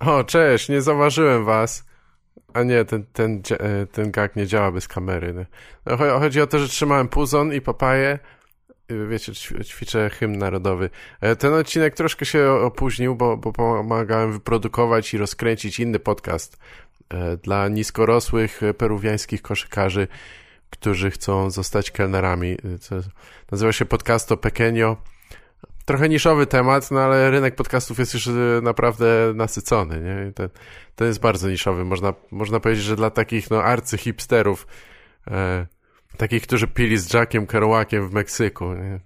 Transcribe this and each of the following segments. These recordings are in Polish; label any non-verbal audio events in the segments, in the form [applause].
O, cześć, nie zauważyłem was. A nie, ten, ten, e, ten gag nie działa bez kamery. No, chodzi o to, że trzymałem puzon i papaję. Wiecie, ćwiczę hymn narodowy. E, ten odcinek troszkę się opóźnił, bo, bo pomagałem wyprodukować i rozkręcić inny podcast e, dla niskorosłych peruwiańskich koszykarzy, którzy chcą zostać kelnerami. Nazywa się Podcasto Pequeño trochę niszowy temat, no ale rynek podcastów jest już y, naprawdę nasycony, nie? Ten, ten jest bardzo niszowy. Można, można powiedzieć, że dla takich no arcyhipsterów, e, takich, którzy pili z Jackiem Kerouaciem w Meksyku, nie?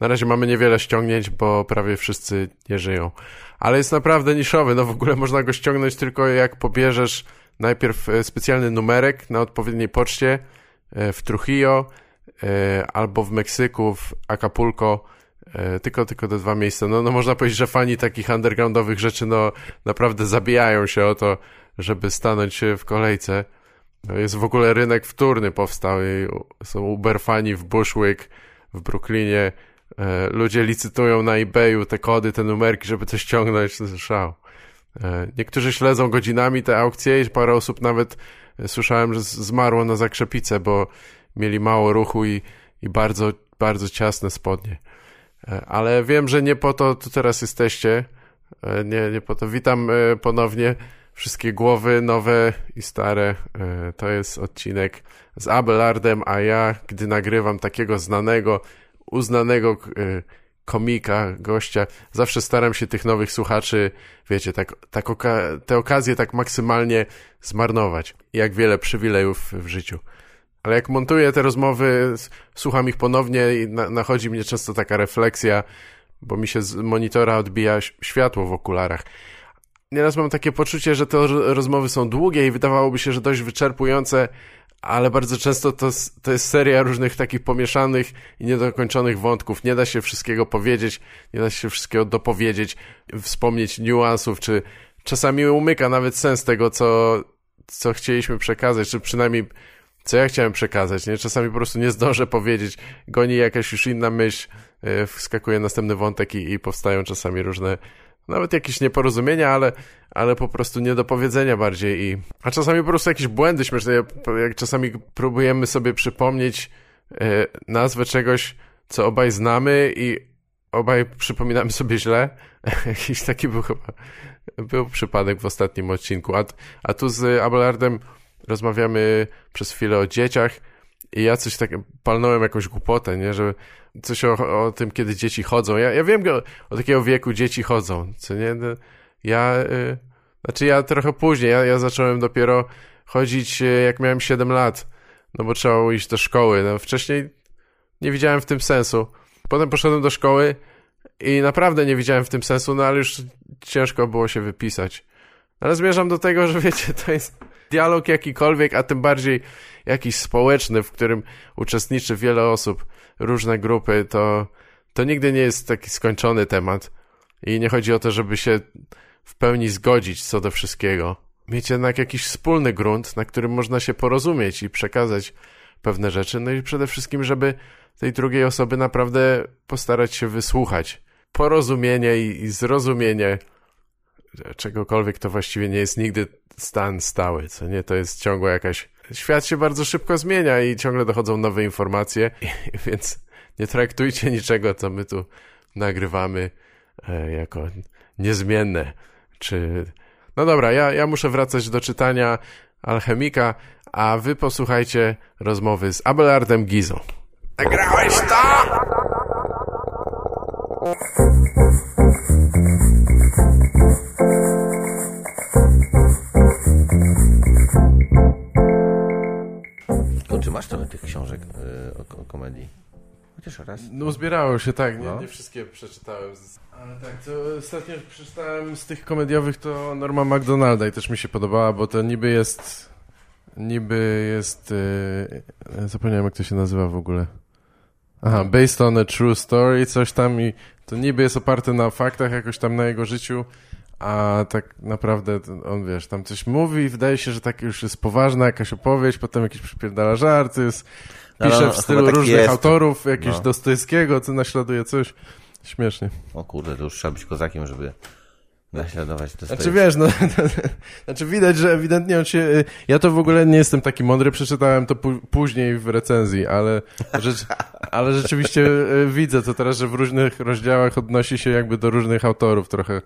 Na razie mamy niewiele ściągnięć, bo prawie wszyscy nie żyją. Ale jest naprawdę niszowy. No w ogóle można go ściągnąć tylko jak pobierzesz najpierw e, specjalny numerek na odpowiedniej poczcie e, w Trujillo e, albo w Meksyku, w Acapulco E, tylko, tylko te dwa miejsca. No, no można powiedzieć, że fani takich undergroundowych rzeczy no naprawdę zabijają się o to, żeby stanąć w kolejce. No, jest w ogóle rynek wtórny powstał są Uber fani w Bushwick, w Brooklynie. E, ludzie licytują na eBayu te kody, te numerki, żeby to ściągnąć. Jest szał. E, niektórzy śledzą godzinami te aukcje i parę osób nawet słyszałem, że zmarło na zakrzepicę, bo mieli mało ruchu i, i bardzo, bardzo ciasne spodnie. E, ale wiem, że nie po to tu teraz jesteście. E, nie, nie po to. Witam e, ponownie wszystkie głowy, nowe i stare. To jest odcinek z Abelardem, a ja, gdy nagrywam takiego znanego, uznanego komika, gościa, zawsze staram się tych nowych słuchaczy, wiecie, tak, tak oka te okazje tak maksymalnie zmarnować. Jak wiele przywilejów w życiu. Ale jak montuję te rozmowy, słucham ich ponownie i na, nachodzi mnie często taka refleksja, bo mi się z monitora odbija światło w okularach. Nieraz mam takie poczucie, że te rozmowy są długie i wydawałoby się, że dość wyczerpujące, ale bardzo często to, to jest seria różnych takich pomieszanych i niedokończonych wątków. Nie da się wszystkiego powiedzieć, nie da się wszystkiego dopowiedzieć, wspomnieć niuansów, czy czasami umyka nawet sens tego, co, co chcieliśmy przekazać, czy przynajmniej co ja chciałem przekazać, nie? Czasami po prostu nie zdążę powiedzieć, goni jakaś już inna myśl, yy, wskakuje następny wątek i, i powstają czasami różne, nawet jakieś nieporozumienia, ale, ale po prostu niedopowiedzenia bardziej i, a czasami po prostu jakieś błędy śmieszne, jak czasami próbujemy sobie przypomnieć yy, nazwę czegoś, co obaj znamy i obaj przypominamy sobie źle. [laughs] Jakiś taki był chyba, był przypadek w ostatnim odcinku, a, a tu z Abelardem rozmawiamy przez chwilę o dzieciach i ja coś tak palnąłem jakąś głupotę, nie, że coś o, o tym, kiedy dzieci chodzą. Ja, ja wiem, o takiego wieku dzieci chodzą, co nie, no, ja, y, znaczy ja trochę później, ja, ja zacząłem dopiero chodzić y, jak miałem 7 lat, no bo trzeba było iść do szkoły, no wcześniej nie widziałem w tym sensu. Potem poszedłem do szkoły i naprawdę nie widziałem w tym sensu, no ale już ciężko było się wypisać. Ale zmierzam do tego, że wiecie, to jest dialog jakikolwiek, a tym bardziej jakiś społeczny, w którym uczestniczy wiele osób, różne grupy, to, to nigdy nie jest taki skończony temat. I nie chodzi o to, żeby się w pełni zgodzić co do wszystkiego. Mieć jednak jakiś wspólny grunt, na którym można się porozumieć i przekazać pewne rzeczy, no i przede wszystkim, żeby tej drugiej osoby naprawdę postarać się wysłuchać. Porozumienie i, i zrozumienie czegokolwiek to właściwie nie jest nigdy stan stały, co nie? To jest ciągła jakaś... Świat się bardzo szybko zmienia i ciągle dochodzą nowe informacje, [laughs] więc nie traktujcie niczego, co my tu nagrywamy e, jako niezmienne, czy... No dobra, ja, ja muszę wracać do czytania Alchemika, a wy posłuchajcie rozmowy z Abelardem Gizą. Nagrałeś to? Masz trochę tych książek y, o, o, komedii. Chociaż raz. No zbierało się, tak. Nie, no. nie wszystkie przeczytałem. Ale tak, to ostatnio przeczytałem z tych komediowych to Norma McDonalda i też mi się podobała, bo to niby jest... Niby jest... Yy, zapomniałem jak to się nazywa w ogóle. Aha, based on a true story, coś tam i to niby jest oparte na faktach, jakoś tam na jego życiu, a tak naprawdę on, wiesz, tam coś mówi i wydaje się, że tak już jest poważna jakaś opowieść, potem jakiś przypierdala żarty, jest, no, pisze no, no, w stylu tak różnych jest. autorów, jakiegoś no. Dostojewskiego, co naśladuje coś. Śmiesznie. O kurde, to już trzeba być kozakiem, żeby naśladować to Znaczy wiesz, no, [laughs] znaczy widać, że ewidentnie on się, ja to w ogóle nie jestem taki mądry, przeczytałem to później w recenzji, ale, rzecz, [laughs] ale rzeczywiście y, widzę to teraz, że w różnych rozdziałach odnosi się jakby do różnych autorów, trochę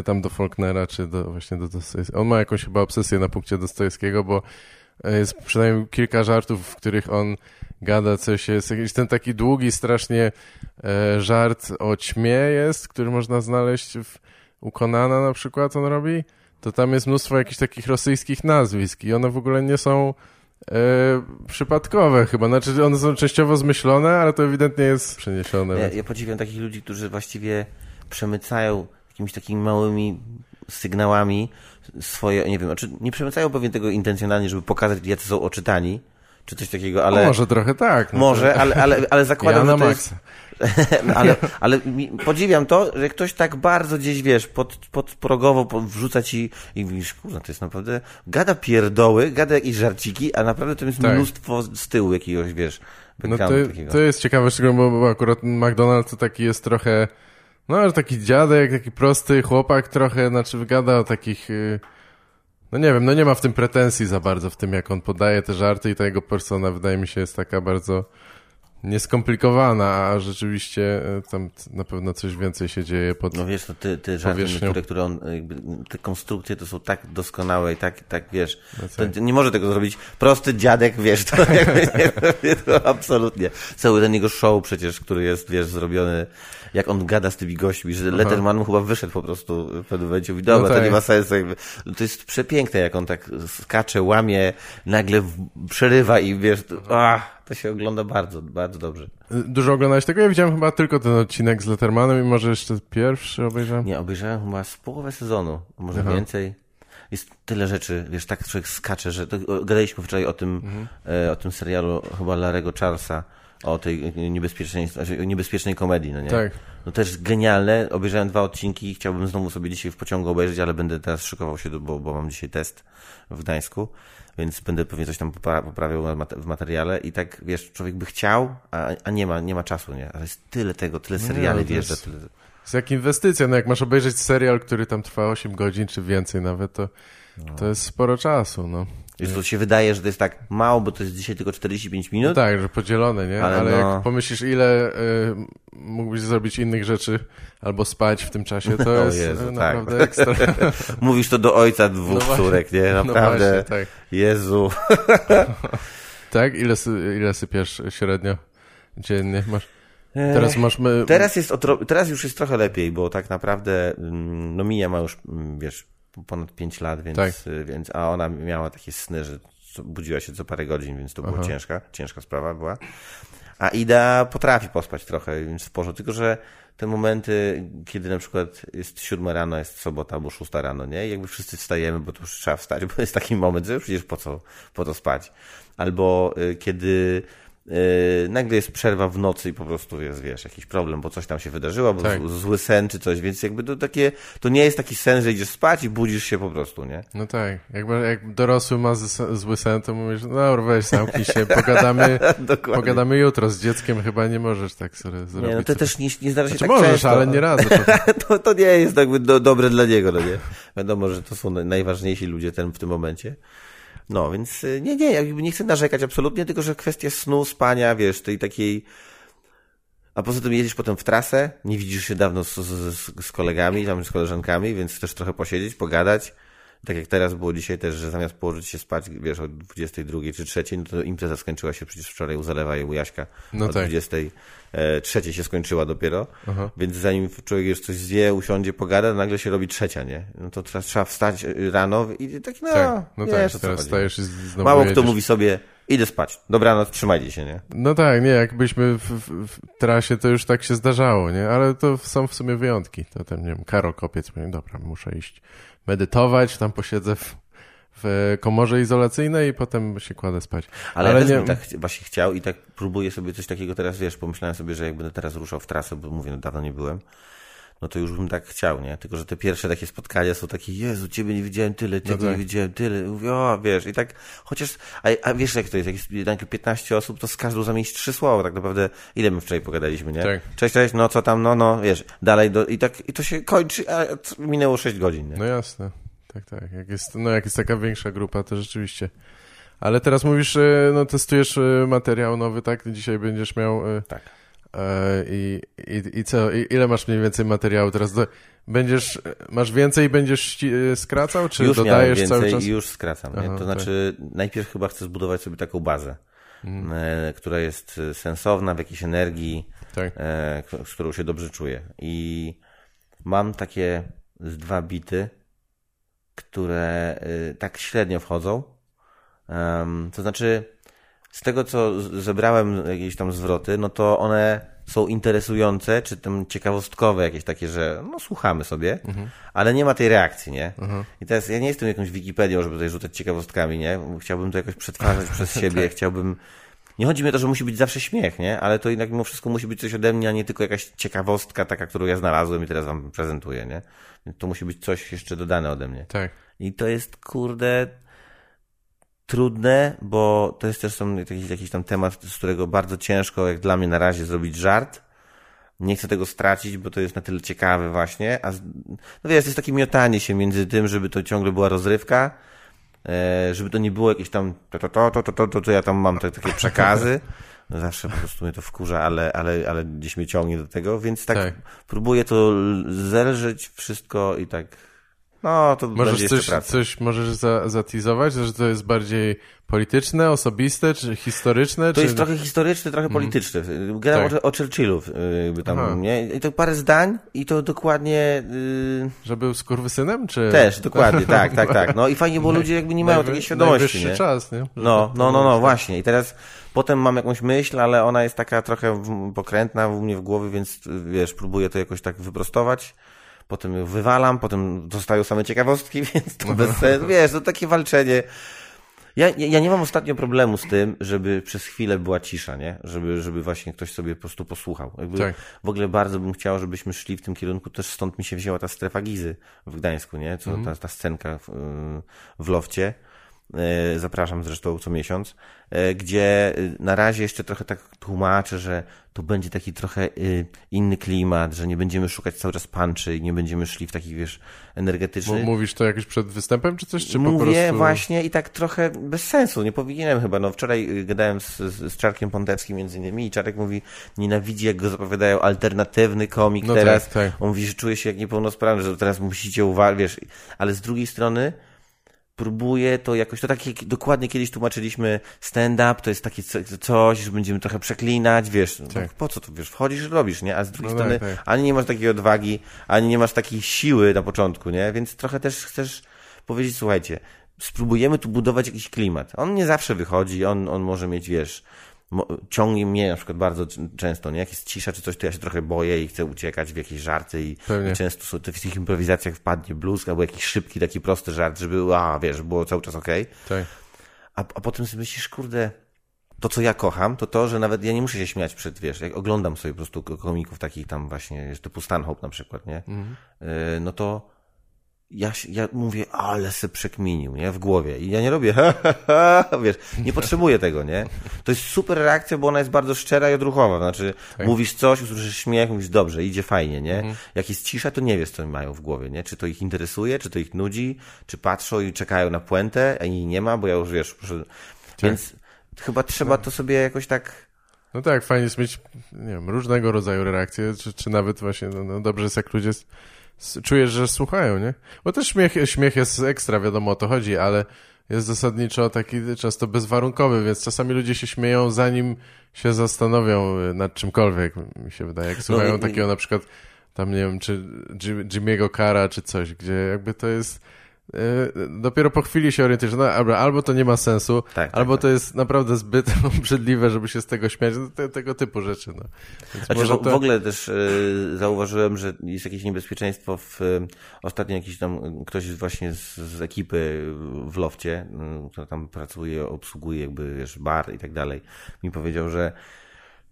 y, tam do Faulknera, czy do, właśnie do Dostojewskiego. On ma jakąś chyba obsesję na punkcie Dostojewskiego, bo jest przynajmniej kilka żartów, w których on gada coś, jest jakiś ten taki długi strasznie e, żart o ćmie jest, który można znaleźć w, u Konana na przykład on robi, to tam jest mnóstwo jakichś takich rosyjskich nazwisk i one w ogóle nie są e, przypadkowe chyba, znaczy one są częściowo zmyślone, ale to ewidentnie jest przeniesione. Ja, ja podziwiam takich ludzi, którzy właściwie przemycają jakimiś takimi małymi sygnałami swoje, nie wiem, znaczy nie przemycają pewnie tego intencjonalnie, żeby pokazać, jacy są oczytani, czy coś takiego, ale... No może trochę tak. No może, to... ale, ale, ale zakładam, ja że to jest... [laughs] ale, ale podziwiam to, że ktoś tak bardzo gdzieś, wiesz, pod, podprogowo wrzuca ci i mówisz, kurwa, to jest naprawdę, gada pierdoły, gada jakieś żarciki, a naprawdę to jest tak. mnóstwo z tyłu jakiegoś, wiesz, no to, to jest ciekawe, bo, bo akurat McDonald's to taki jest trochę, no, taki dziadek, taki prosty chłopak trochę, znaczy wygada o takich... Yy no nie wiem, no nie ma w tym pretensji za bardzo, w tym jak on podaje te żarty i ta jego persona wydaje mi się jest taka bardzo nieskomplikowana, a rzeczywiście e, tam na pewno coś więcej się dzieje pod No wiesz, no te, te żarty niektóre, które on, jakby, te konstrukcje to są tak doskonałe i tak, tak wiesz, no to nie może tego zrobić prosty dziadek, wiesz, to, [laughs] jakby, nie, to absolutnie. Cały ten jego show przecież, który jest, wiesz, zrobiony jak on gada z tymi gośćmi, że Letterman mu chyba wyszedł po prostu w pewnym momencie. Mówi, dobra, no tak. to nie ma sensu. Jakby. To jest przepiękne, jak on tak skacze, łamie, nagle przerywa i wiesz, ach, to się ogląda bardzo, bardzo dobrze. Dużo oglądałeś tego? Ja widziałem chyba tylko ten odcinek z Lettermanem i może jeszcze pierwszy obejrzałem? Nie, obejrzałem chyba z połowę sezonu, może Aha. więcej jest tyle rzeczy, wiesz, tak człowiek skacze, że gadaliśmy wczoraj o tym, mhm. e, o tym serialu chyba Larego Charlesa, o tej niebezpiecznej, znaczy niebezpiecznej komedii, no nie? Tak. No też genialne. Obejrzałem dwa odcinki i chciałbym znowu sobie dzisiaj w pociągu obejrzeć, ale będę teraz szykował się, bo, bo mam dzisiaj test w Gdańsku, więc będę pewnie coś tam poprawiał w materiale i tak, wiesz, człowiek by chciał, a, a nie ma, nie ma czasu, nie? Ale jest tyle tego, tyle no seriali no, wjeżdża, tyle... jest jak inwestycja, no jak masz obejrzeć serial, który tam trwa 8 godzin czy więcej nawet, to, no. to jest sporo czasu, no. Wiesz, to się wydaje, że to jest tak mało, bo to jest dzisiaj tylko 45 minut. No tak, że podzielone, nie? Ale, Ale no... jak pomyślisz, ile y, mógłbyś zrobić innych rzeczy albo spać w tym czasie, to [laughs] jest Jezu, tak. naprawdę tak. [laughs] ekstra. Mówisz to do ojca dwóch no córek, nie? No naprawdę. No właśnie, tak. Jezu. [laughs] tak? Ile, ile sypiasz średnio dziennie? Masz... Teraz masz... My... Teraz, jest teraz już jest trochę lepiej, bo tak naprawdę mm, no Mija ma już, mm, wiesz, ponad 5 lat, więc, tak. więc, a ona miała takie sny, że budziła się co parę godzin, więc to była ciężka, ciężka sprawa była. A Ida potrafi pospać trochę, więc w porządku, tylko że te momenty, kiedy na przykład jest siódma rano, jest sobota albo szósta rano, nie? Jakby wszyscy wstajemy, bo to już trzeba wstać, bo jest taki moment, że przecież po co, po to spać. Albo y, kiedy nagle jest przerwa w nocy i po prostu jest, wiesz, jakiś problem, bo coś tam się wydarzyło, bo tak. zły sen czy coś, więc jakby to takie, to nie jest taki sen, że idziesz spać i budzisz się po prostu, nie? No tak, jakby, jak dorosły ma zły sen, to mówisz, no weź zamknij się, pogadamy, [laughs] pogadamy jutro, z dzieckiem chyba nie możesz tak sobie zrobić. Nie, no to też nie, nie zdarza się znaczy, tak możesz, często. ale nie razy. [laughs] to, to nie jest jakby do, dobre dla niego, no nie? Wiadomo, że to są najważniejsi ludzie ten w tym momencie. No, więc y, nie, nie, jakby nie chcę narzekać absolutnie, tylko że kwestia snu, spania, wiesz, tej takiej... A poza tym jedziesz potem w trasę, nie widzisz się dawno z, z, z kolegami, tam z koleżankami, więc chcesz trochę posiedzieć, pogadać. Tak jak teraz było dzisiaj też, że zamiast położyć się spać, wiesz, o 22 czy 3, no to impreza skończyła się przecież wczoraj u Zalewa i u Jaśka. No o tak. 23 się skończyła dopiero. Aha. Więc zanim człowiek już coś zje, usiądzie, pogada, nagle się robi trzecia, nie? No to teraz trzeba wstać y, rano i tak, no, tak. no tak, teraz stajesz i znowu Mało jedziesz. kto mówi sobie, idę spać, dobranoc, trzymajcie się, nie? No tak, nie, jak byliśmy w, w, w, trasie, to już tak się zdarzało, nie? Ale to są w sumie wyjątki. To tam, nie wiem, Karol Kopiec mówi, dobra, muszę iść medytować, tam posiedzę w, w komorze izolacyjnej i potem się kładę spać. Ale, Ale nie... tak właśnie chciał i tak próbuję sobie coś takiego teraz, wiesz, pomyślałem sobie, że jak będę teraz ruszał w trasę, bo mówię, no dawno nie byłem, no to już bym tak chciał, nie? Tylko, że te pierwsze takie spotkania są takie, Jezu, ciebie nie widziałem tyle, ciebie no tak. nie widziałem tyle. Mówię, o, wiesz, i tak, chociaż, a, a wiesz jak to jest, jak jest jednak 15 osób, to z każdą zamienić trzy słowa, tak naprawdę, ile my wczoraj pogadaliśmy, nie? Tak. Cześć, cześć, no co tam, no, no, wiesz, dalej, do, i tak, i to się kończy, a minęło 6 godzin, nie? No jasne, tak, tak, jak jest, no jak jest taka większa grupa, to rzeczywiście. Ale teraz mówisz, e, no testujesz e, materiał nowy, tak? Dzisiaj będziesz miał... E, tak. I, i, I co? I ile masz mniej więcej materiału teraz? Do, będziesz, masz więcej i będziesz skracał, czy już dodajesz więcej cały czas? już skracam. Aha, to znaczy, tak. najpierw chyba chcę zbudować sobie taką bazę, mhm. która jest sensowna, w jakiejś energii, tak. z którą się dobrze czuję. I mam takie z dwa bity, które tak średnio wchodzą, to znaczy, z tego co zebrałem jakieś tam zwroty, no to one są interesujące, czy tam ciekawostkowe jakieś takie, że no słuchamy sobie, mhm. ale nie ma tej reakcji, nie? Mhm. I teraz ja nie jestem jakąś Wikipedią, żeby tutaj rzucać ciekawostkami, nie? Chciałbym to jakoś przetwarzać przez [laughs] siebie, tak. chciałbym... Nie chodzi mi o to, że musi być zawsze śmiech, nie? Ale to jednak mimo wszystko musi być coś ode mnie, a nie tylko jakaś ciekawostka taka, którą ja znalazłem i teraz wam prezentuję, nie? To musi być coś jeszcze dodane ode mnie. Tak. I to jest, kurde trudne, bo to jest też są jakiś, jakiś tam temat, z którego bardzo ciężko, jak dla mnie na razie, zrobić żart. Nie chcę tego stracić, bo to jest na tyle ciekawe właśnie, a no wiesz, jest takie miotanie się między tym, żeby to ciągle była rozrywka, żeby to nie było jakieś tam to, to, to, to, to, to, to ja tam mam te, takie przekazy. No zawsze po prostu mnie to wkurza, ale, ale, ale gdzieś mnie ciągnie do tego, więc tak, tak. próbuję to zelżyć wszystko i tak no, to możesz będzie coś, coś możesz za, zatizować, że to jest bardziej polityczne, osobiste, czy historyczne? To czy... jest trochę historyczne, trochę mhm. polityczne. Gadam tak. o, o Churchillu, jakby tam, Aha. nie? I to parę zdań i to dokładnie... Yy... Że był skurwysynem, czy... Też, dokładnie, [laughs] tak, tak, tak. No i fajnie, bo ludzie jakby nie mają takiej świadomości, nie? czas, nie? no, no, no, no, właśnie. I teraz potem mam jakąś myśl, ale ona jest taka trochę pokrętna u mnie w głowie, więc wiesz, próbuję to jakoś tak wyprostować potem ją wywalam, potem zostają same ciekawostki, [laughs] więc to bez sensu. [laughs] Wiesz, to takie walczenie. Ja, ja nie mam ostatnio problemu z tym, żeby przez chwilę była cisza, nie? Żeby, żeby właśnie ktoś sobie po prostu posłuchał. Tak. W ogóle bardzo bym chciał, żebyśmy szli w tym kierunku. Też stąd mi się wzięła ta strefa Gizy w Gdańsku, nie? Co, mm. ta, ta scenka w, w lofcie. E, zapraszam zresztą co miesiąc, e, gdzie e, na razie jeszcze trochę tak tłumaczę, że to będzie taki trochę inny klimat, że nie będziemy szukać cały czas punczy i nie będziemy szli w taki, wiesz, energetyczny. Mówisz to jakiś przed występem, czy coś? Czy Mówię prostu... właśnie i tak trochę bez sensu, nie powinienem chyba. No wczoraj gadałem z, z Czarkiem Pąteckim między innymi i Czarek mówi, nienawidzi jak go zapowiadają alternatywny komik no teraz. Tak, tak. On mówi, że czuje się jak niepełnosprawny, że teraz musicie uważać, wiesz, ale z drugiej strony próbuję to jakoś, to tak jak dokładnie kiedyś tłumaczyliśmy stand-up, to jest takie coś, że będziemy trochę przeklinać, wiesz, no, tak. po co to, wiesz, wchodzisz i robisz, nie? A z drugiej no strony tak, tak. ani nie masz takiej odwagi, ani nie masz takiej siły na początku, nie? Więc trochę też chcesz powiedzieć, słuchajcie, spróbujemy tu budować jakiś klimat. On nie zawsze wychodzi, on, on może mieć, wiesz, ciągnie mnie na przykład bardzo często, nie? Jak jest cisza czy coś, to ja się trochę boję i chcę uciekać w jakieś żarty i, i często w tych improwizacjach wpadnie blues albo jakiś szybki, taki prosty żart, żeby, a wiesz, było cały czas okej. Okay. Tak. A, a potem sobie myślisz, kurde, to co ja kocham, to to, że nawet ja nie muszę się śmiać przed, wiesz, jak oglądam sobie po prostu komików takich tam właśnie, typu Stanhope na przykład, nie? Mm. no to ja, ja mówię, ale se przekminił, nie? W głowie. I ja nie robię, [laughs] ha, ha, ha, wiesz, nie potrzebuję tego, nie? To jest super reakcja, bo ona jest bardzo szczera i odruchowa. Znaczy, tak. mówisz coś, usłyszysz śmiech, mówisz, dobrze, idzie fajnie, nie? Mhm. Jak jest cisza, to nie wiesz, co mają w głowie, nie? Czy to ich interesuje, czy to ich nudzi, czy patrzą i czekają na puentę, a jej nie ma, bo ja już, wiesz, proszę... Tak. Więc chyba trzeba no. to sobie jakoś tak... No tak, fajnie jest mieć, nie wiem, różnego rodzaju reakcje, czy, czy nawet właśnie, no, no dobrze jest, jak ludzie czujesz, że słuchają, nie? Bo też śmiech, śmiech jest ekstra, wiadomo o to chodzi, ale jest zasadniczo taki często bezwarunkowy, więc czasami ludzie się śmieją zanim się zastanowią nad czymkolwiek, mi się wydaje. Jak no słuchają no, takiego na przykład tam, nie wiem, czy Jimmy'ego Cara, czy coś, gdzie jakby to jest dopiero po chwili się orientujesz, no albo, albo to nie ma sensu, tak, tak albo tak, to jest naprawdę zbyt [laughs] obrzydliwe, żeby się z tego śmiać, no, te, tego typu rzeczy. No. znaczy, w, to... w ogóle też y, zauważyłem, że jest jakieś niebezpieczeństwo w y, ostatnio jakiś tam ktoś właśnie z, z ekipy w lofcie, y, która tam pracuje, obsługuje jakby wiesz, bar i tak dalej, mi powiedział, że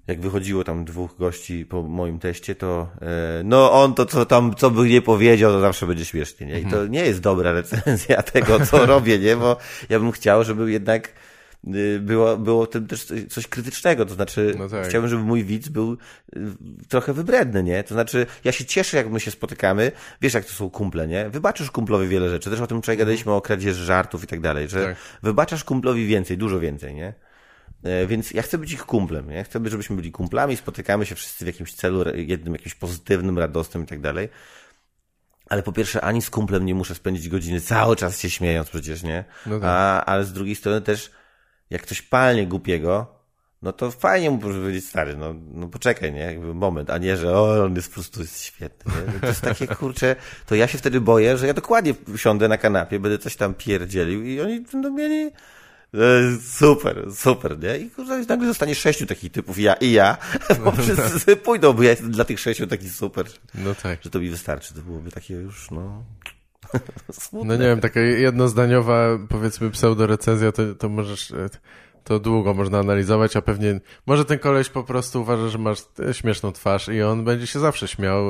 jak wychodziło tam dwóch gości po moim teście, to e, no on to co tam, co by nie powiedział, to zawsze będzie śmiesznie, nie? I to mhm. nie jest dobra recenzja [laughs] tego, co robię, nie? Bo ja bym chciał, żeby jednak y, było, było tym też coś krytycznego, to znaczy no tak. chciałbym, żeby mój widz był y, trochę wybredny, nie? To znaczy ja się cieszę, jak my się spotykamy, wiesz jak to są kumple, nie? Wybaczasz kumplowi wiele rzeczy, też o tym wczoraj gadaliśmy o kradzieży żartów i tak dalej, że tak. wybaczasz kumplowi więcej, dużo więcej, nie? E, więc ja chcę być ich kumplem, nie? Chcę, żebyśmy byli kumplami, spotykamy się wszyscy w jakimś celu, jednym jakimś pozytywnym, radosnym i tak dalej. Ale po pierwsze, ani z kumplem nie muszę spędzić godziny cały czas się śmiejąc przecież, nie? No tak. A, ale z drugiej strony też, jak ktoś palnie głupiego, no to fajnie mu powiedzieć, stary, no, no poczekaj, nie? Jakby moment, a nie, że o, on jest po prostu jest świetny, nie? No to jest takie, [laughs] kurcze, to ja się wtedy boję, że ja dokładnie siądę na kanapie, będę coś tam pierdzielił i oni będą mieli super, super, nie? I kurwa, nagle zostanie sześciu takich typów, ja i ja, [laughs] bo wszyscy [laughs] pójdą, bo ja jestem dla tych sześciu taki super. No tak. Że to mi wystarczy, to byłoby takie już, no... [laughs] Smutne. No nie wiem, taka jednozdaniowa, powiedzmy, pseudorecenzja, to, to możesz e, to długo można analizować, a pewnie może ten koleś po prostu uważa, że masz śmieszną twarz i on będzie się zawsze śmiał.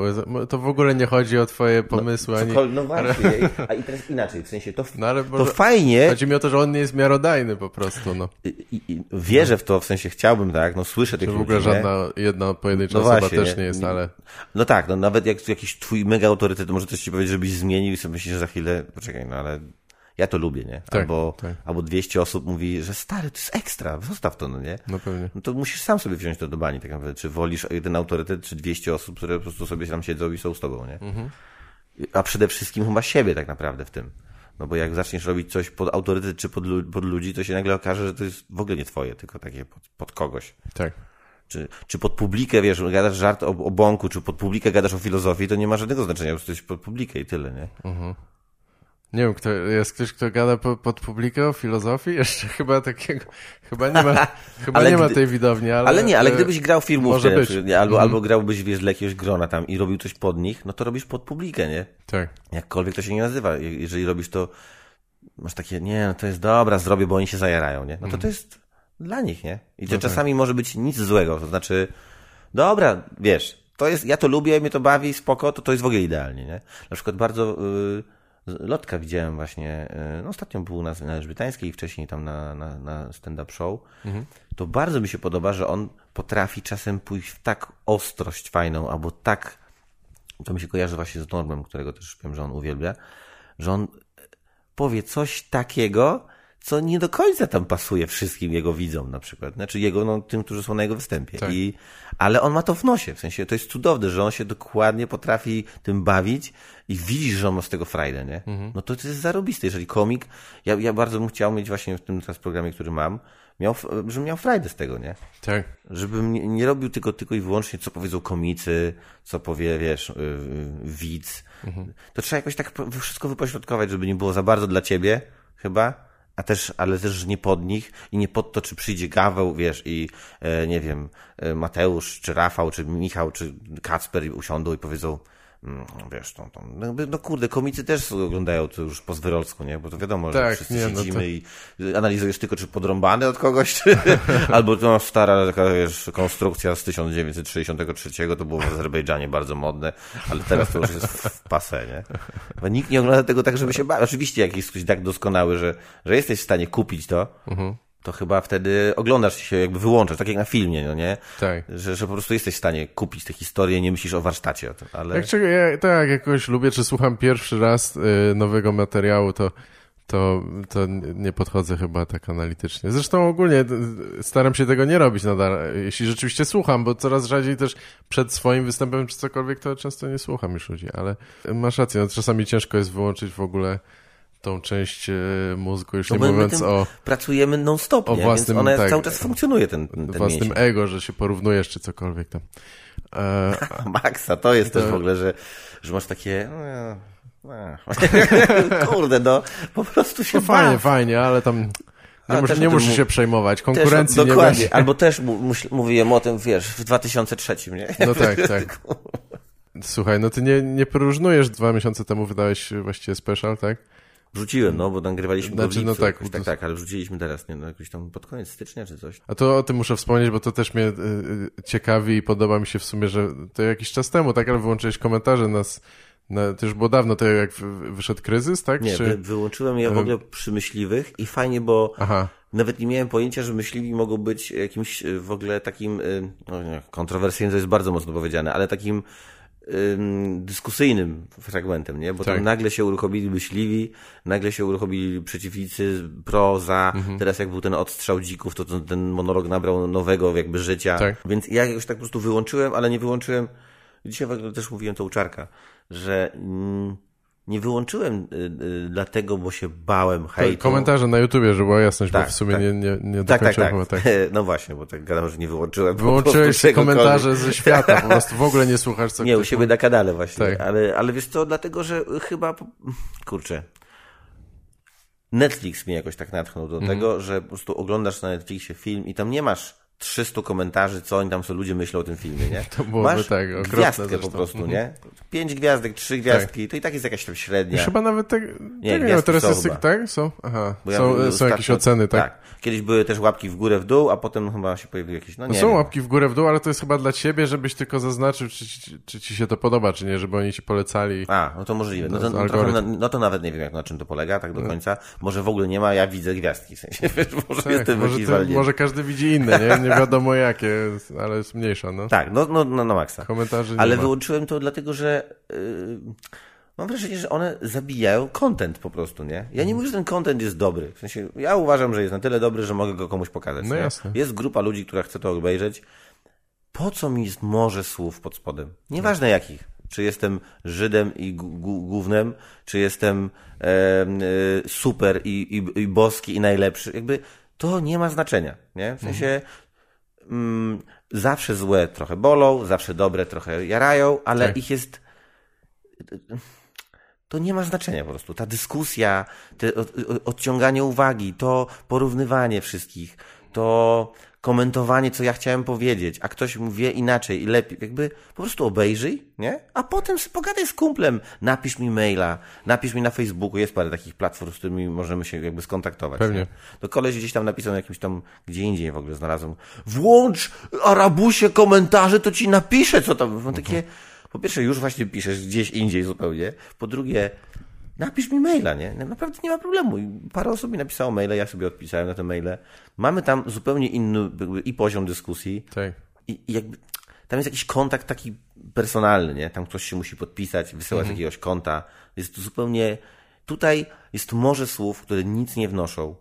To w ogóle nie chodzi o twoje no, pomysły. No, ani... no właśnie, [laughs] a i teraz inaczej, w sensie to, no, ale to fajnie... Chodzi mi o to, że on nie jest miarodajny po prostu, no. I, i, wierzę w to, w sensie chciałbym, tak, no słyszę tych ludzi, W ogóle żadna jedna pojedyncza no osoba właśnie, też nie jest, ale... No tak, no nawet jak jakiś twój mega autorytet może coś ci powiedzieć, żebyś zmienił i sobie myślisz, że za chwilę, poczekaj, no ale ja to lubię, nie? Tak, albo, tak. albo 200 osób mówi, że stary, to jest ekstra, zostaw to, no nie? No pewnie. No to musisz sam sobie wziąć to do bani, tak naprawdę. Czy wolisz jeden autorytet, czy 200 osób, które po prostu sobie tam siedzą i są z tobą, nie? Mhm. A przede wszystkim chyba siebie tak naprawdę w tym. No bo jak zaczniesz robić coś pod autorytet czy pod, pod ludzi, to się nagle okaże, że to jest w ogóle nie twoje, tylko takie pod, pod kogoś. Tak. Czy, czy pod publikę, wiesz, gadasz żart o, o bąku, czy pod publikę gadasz o filozofii, to nie ma żadnego znaczenia, prostu jesteś pod publikę i tyle, nie? Mhm. Nie wiem, kto, jest ktoś, kto gada po, pod publikę o filozofii? [laughs] Jeszcze chyba takiego, chyba nie ma, [laughs] chyba nie ma tej widowni, ale... Ale nie, ale gdybyś grał filmówkę, albo, mhm. albo grałbyś, wiesz, dla jakiegoś grona tam i robił coś pod nich, no to robisz pod publikę, nie? Tak. Jakkolwiek to się nie nazywa. Jeżeli robisz to, masz takie, nie, no to jest dobra, zrobię, bo oni się zajarają, nie? No to mhm. to jest dla nich, nie? I to no tak. czasami tak. może być nic złego, to znaczy, dobra, wiesz, to jest, ja to lubię, mnie to bawi, spoko, to to jest w ogóle idealnie, nie? Na przykład bardzo... Yy, Lotka widziałem właśnie, e, no ostatnio był na, na Elżbietańskiej i wcześniej tam na, na, na stand-up show. Mhm. To bardzo mi się podoba, że on potrafi czasem pójść w tak ostrość fajną, albo tak, to mi się kojarzy właśnie z Normem, którego też wiem, że on uwielbia, że on powie coś takiego, co nie do końca tam pasuje wszystkim jego widzom na przykład. Znaczy jego, no, tym, którzy są na jego występie. Tak. I, ale on ma to w nosie. W sensie to jest cudowne, że on się dokładnie potrafi tym bawić i widzisz, że on ma z tego frajdę, nie? Mhm. No to, to jest zarobiste. Jeżeli komik, ja, ja bardzo bym chciał mieć właśnie w tym teraz programie, który mam, miał, żebym miał frajdę z tego, nie? Tak. Żebym nie, nie robił tylko, tylko i wyłącznie, co powiedzą komicy, co powie, wiesz, yy, widz. Mhm. To trzeba jakoś tak wszystko wypośrodkować, żeby nie było za bardzo dla ciebie, chyba, a też, ale też nie pod nich i nie pod to, czy przyjdzie Gaweł, wiesz, i e, nie wiem, e, Mateusz, czy Rafał, czy Michał, czy Kacper usiądą i powiedzą, wiesz, to, to, no, no kurde, komicy też oglądają to już po zwyrolsku, nie? Bo to wiadomo, tak, że wszyscy nie, no siedzimy no to... i analizujesz tylko, czy podrąbany od kogoś, czy... [laughs] albo to stara taka, wiesz, konstrukcja z 1963, to było w Azerbejdżanie bardzo modne, ale teraz to już jest w pase, nie? Bo nikt nie ogląda tego tak, żeby się bawić. Oczywiście, jak jest ktoś tak doskonały, że, że jesteś w stanie kupić to, mhm to chyba wtedy oglądasz się, jakby wyłączasz, tak jak na filmie, no nie? Tak. Że, że po prostu jesteś w stanie kupić tę historię, nie myślisz o warsztacie. Ale... Jak, ja, tak, jakoś lubię, czy słucham pierwszy raz y, nowego materiału, to, to, to nie podchodzę chyba tak analitycznie. Zresztą ogólnie staram się tego nie robić nadal, jeśli rzeczywiście słucham, bo coraz rzadziej też przed swoim występem czy cokolwiek, to często nie słucham już ludzi, ale masz rację, no, czasami ciężko jest wyłączyć w ogóle tą część e, mózgu, już no nie mówiąc o... Pracujemy non-stop, o własnym, więc ona tak, cały czas funkcjonuje, ten, ten Własnym ego, że się porównujesz, czy cokolwiek tam. E... [laughs] Maxa, to jest to... też w ogóle, że, że masz takie... No, [laughs] kurde, no, po prostu się no, Fajnie, fajnie, ale tam... Nie, muszę, nie muszę się przejmować, konkurencji też, dokładnie. nie. [laughs] Albo też mówiłem o tym, wiesz, w 2003, nie? No tak, tak. Słuchaj, no ty nie, nie porównujesz, dwa miesiące temu wydałeś właściwie special, tak? Wrzuciłem, no, bo nagrywaliśmy znaczy, no tak, tak, tak, ale wrzuciliśmy teraz, nie, no, jakoś tam pod koniec stycznia czy coś. A to o tym muszę wspomnieć, bo to też mnie y, y, ciekawi i podoba mi się w sumie, że to jakiś czas temu, tak, ale wyłączyłeś komentarze nas, na, to już było dawno, to jak wyszedł kryzys, tak? Nie, Czy... wyłączyłem je w ogóle przy myśliwych i fajnie, bo Aha. nawet nie miałem pojęcia, że myśliwi mogą być jakimś w ogóle takim, no nie, kontrowersyjnym to jest bardzo mocno powiedziane, ale takim dyskusyjnym fragmentem, nie? Bo tak. tam nagle się uruchomili myśliwi, nagle się uruchomili przeciwnicy, proza, mhm. teraz jak był ten odstrzał dzików, to ten monolog nabrał nowego jakby życia. Tak. Więc ja jakoś tak po prostu wyłączyłem, ale nie wyłączyłem, dzisiaj też mówiłem to u Czarka, że mm, nie wyłączyłem y, y, dlatego, bo się bałem hejtu. Komentarze na YouTubie, żeby była jasność, tak, bo w sumie tak. nie, nie, nie tak, tak, tak. Chyba, tak. [laughs] No właśnie, bo tak gadam, że nie wyłączyłem. Wyłączyłeś komentarze ze świata, po prostu w ogóle nie słuchasz co Nie, u siebie na kanale właśnie, tak. ale, ale wiesz co, dlatego, że chyba, kurczę, Netflix mnie jakoś tak natchnął do mhm. tego, że po prostu oglądasz na Netflixie film i tam nie masz 300 komentarzy, co oni tam sobie ludzie myślą o tym filmie, nie? [laughs] To byłoby Masz tak, gwiazdkę zresztą. po prostu, nie? Pięć gwiazdek, trzy gwiazdki, tak. to i tak jest jakaś tam średnia. Chyba nawet tak, nie, nie, teraz są jest, chyba. tak? Są? Aha, ja są, są jakieś oceny, tak? tak? Kiedyś były też łapki w górę, w dół, a potem chyba się pojawiły jakieś, no nie Są wiem. łapki w górę, w dół, ale to jest chyba dla ciebie, żebyś tylko zaznaczył, czy, czy, czy ci się to podoba, czy nie, żeby oni ci polecali. A, no to możliwe. No to, no, to, no to nawet nie wiem, jak na czym to polega, tak do no. końca. Może w ogóle nie ma, ja widzę gwiazdki, w sensie, [laughs] wiesz, może tak, jestem może, ty, może każdy widzi inne, nie? [laughs] Nie wiadomo jakie, ale jest mniejsza, no. Tak, no, no, no na maksa. Komentarzy Ale wyłączyłem to dlatego, że yy, mam wrażenie, że one zabijają content po prostu, nie? Ja nie mówię, że ten content jest dobry. W sensie, ja uważam, że jest na tyle dobry, że mogę go komuś pokazać. No jasne. Jest grupa ludzi, która chce to obejrzeć. Po co mi jest morze słów pod spodem? Nieważne jakich. Czy jestem Żydem i głównym, czy jestem e, e, super i, i, i boski i najlepszy. Jakby to nie ma znaczenia, nie? W sensie mhm. Mm, zawsze złe trochę bolą, zawsze dobre trochę jarają, ale tak. ich jest to nie ma znaczenia po prostu. Ta dyskusja, te odciąganie uwagi, to porównywanie wszystkich, to komentowanie, co ja chciałem powiedzieć, a ktoś mu wie inaczej i lepiej. Jakby po prostu obejrzyj, nie? A potem pogadaj z kumplem, napisz mi maila, napisz mi na Facebooku, jest parę takich platform, z którymi możemy się jakby skontaktować. Pewnie. Nie? To koleś gdzieś tam napisał jakimś tam, gdzie indziej w ogóle znalazłem, włącz Arabusie komentarze, to ci napiszę, co tam. Mam takie, po pierwsze, już właśnie piszesz gdzieś indziej zupełnie. Po drugie, napisz mi maila, nie? Naprawdę nie ma problemu. Parę osób mi napisało maile, ja sobie odpisałem na te maile. Mamy tam zupełnie inny i poziom dyskusji. Tak. I, i jakby tam jest jakiś kontakt taki personalny, nie? Tam ktoś się musi podpisać, wysyłać mhm. jakiegoś konta. Jest to zupełnie... Tutaj jest morze słów, które nic nie wnoszą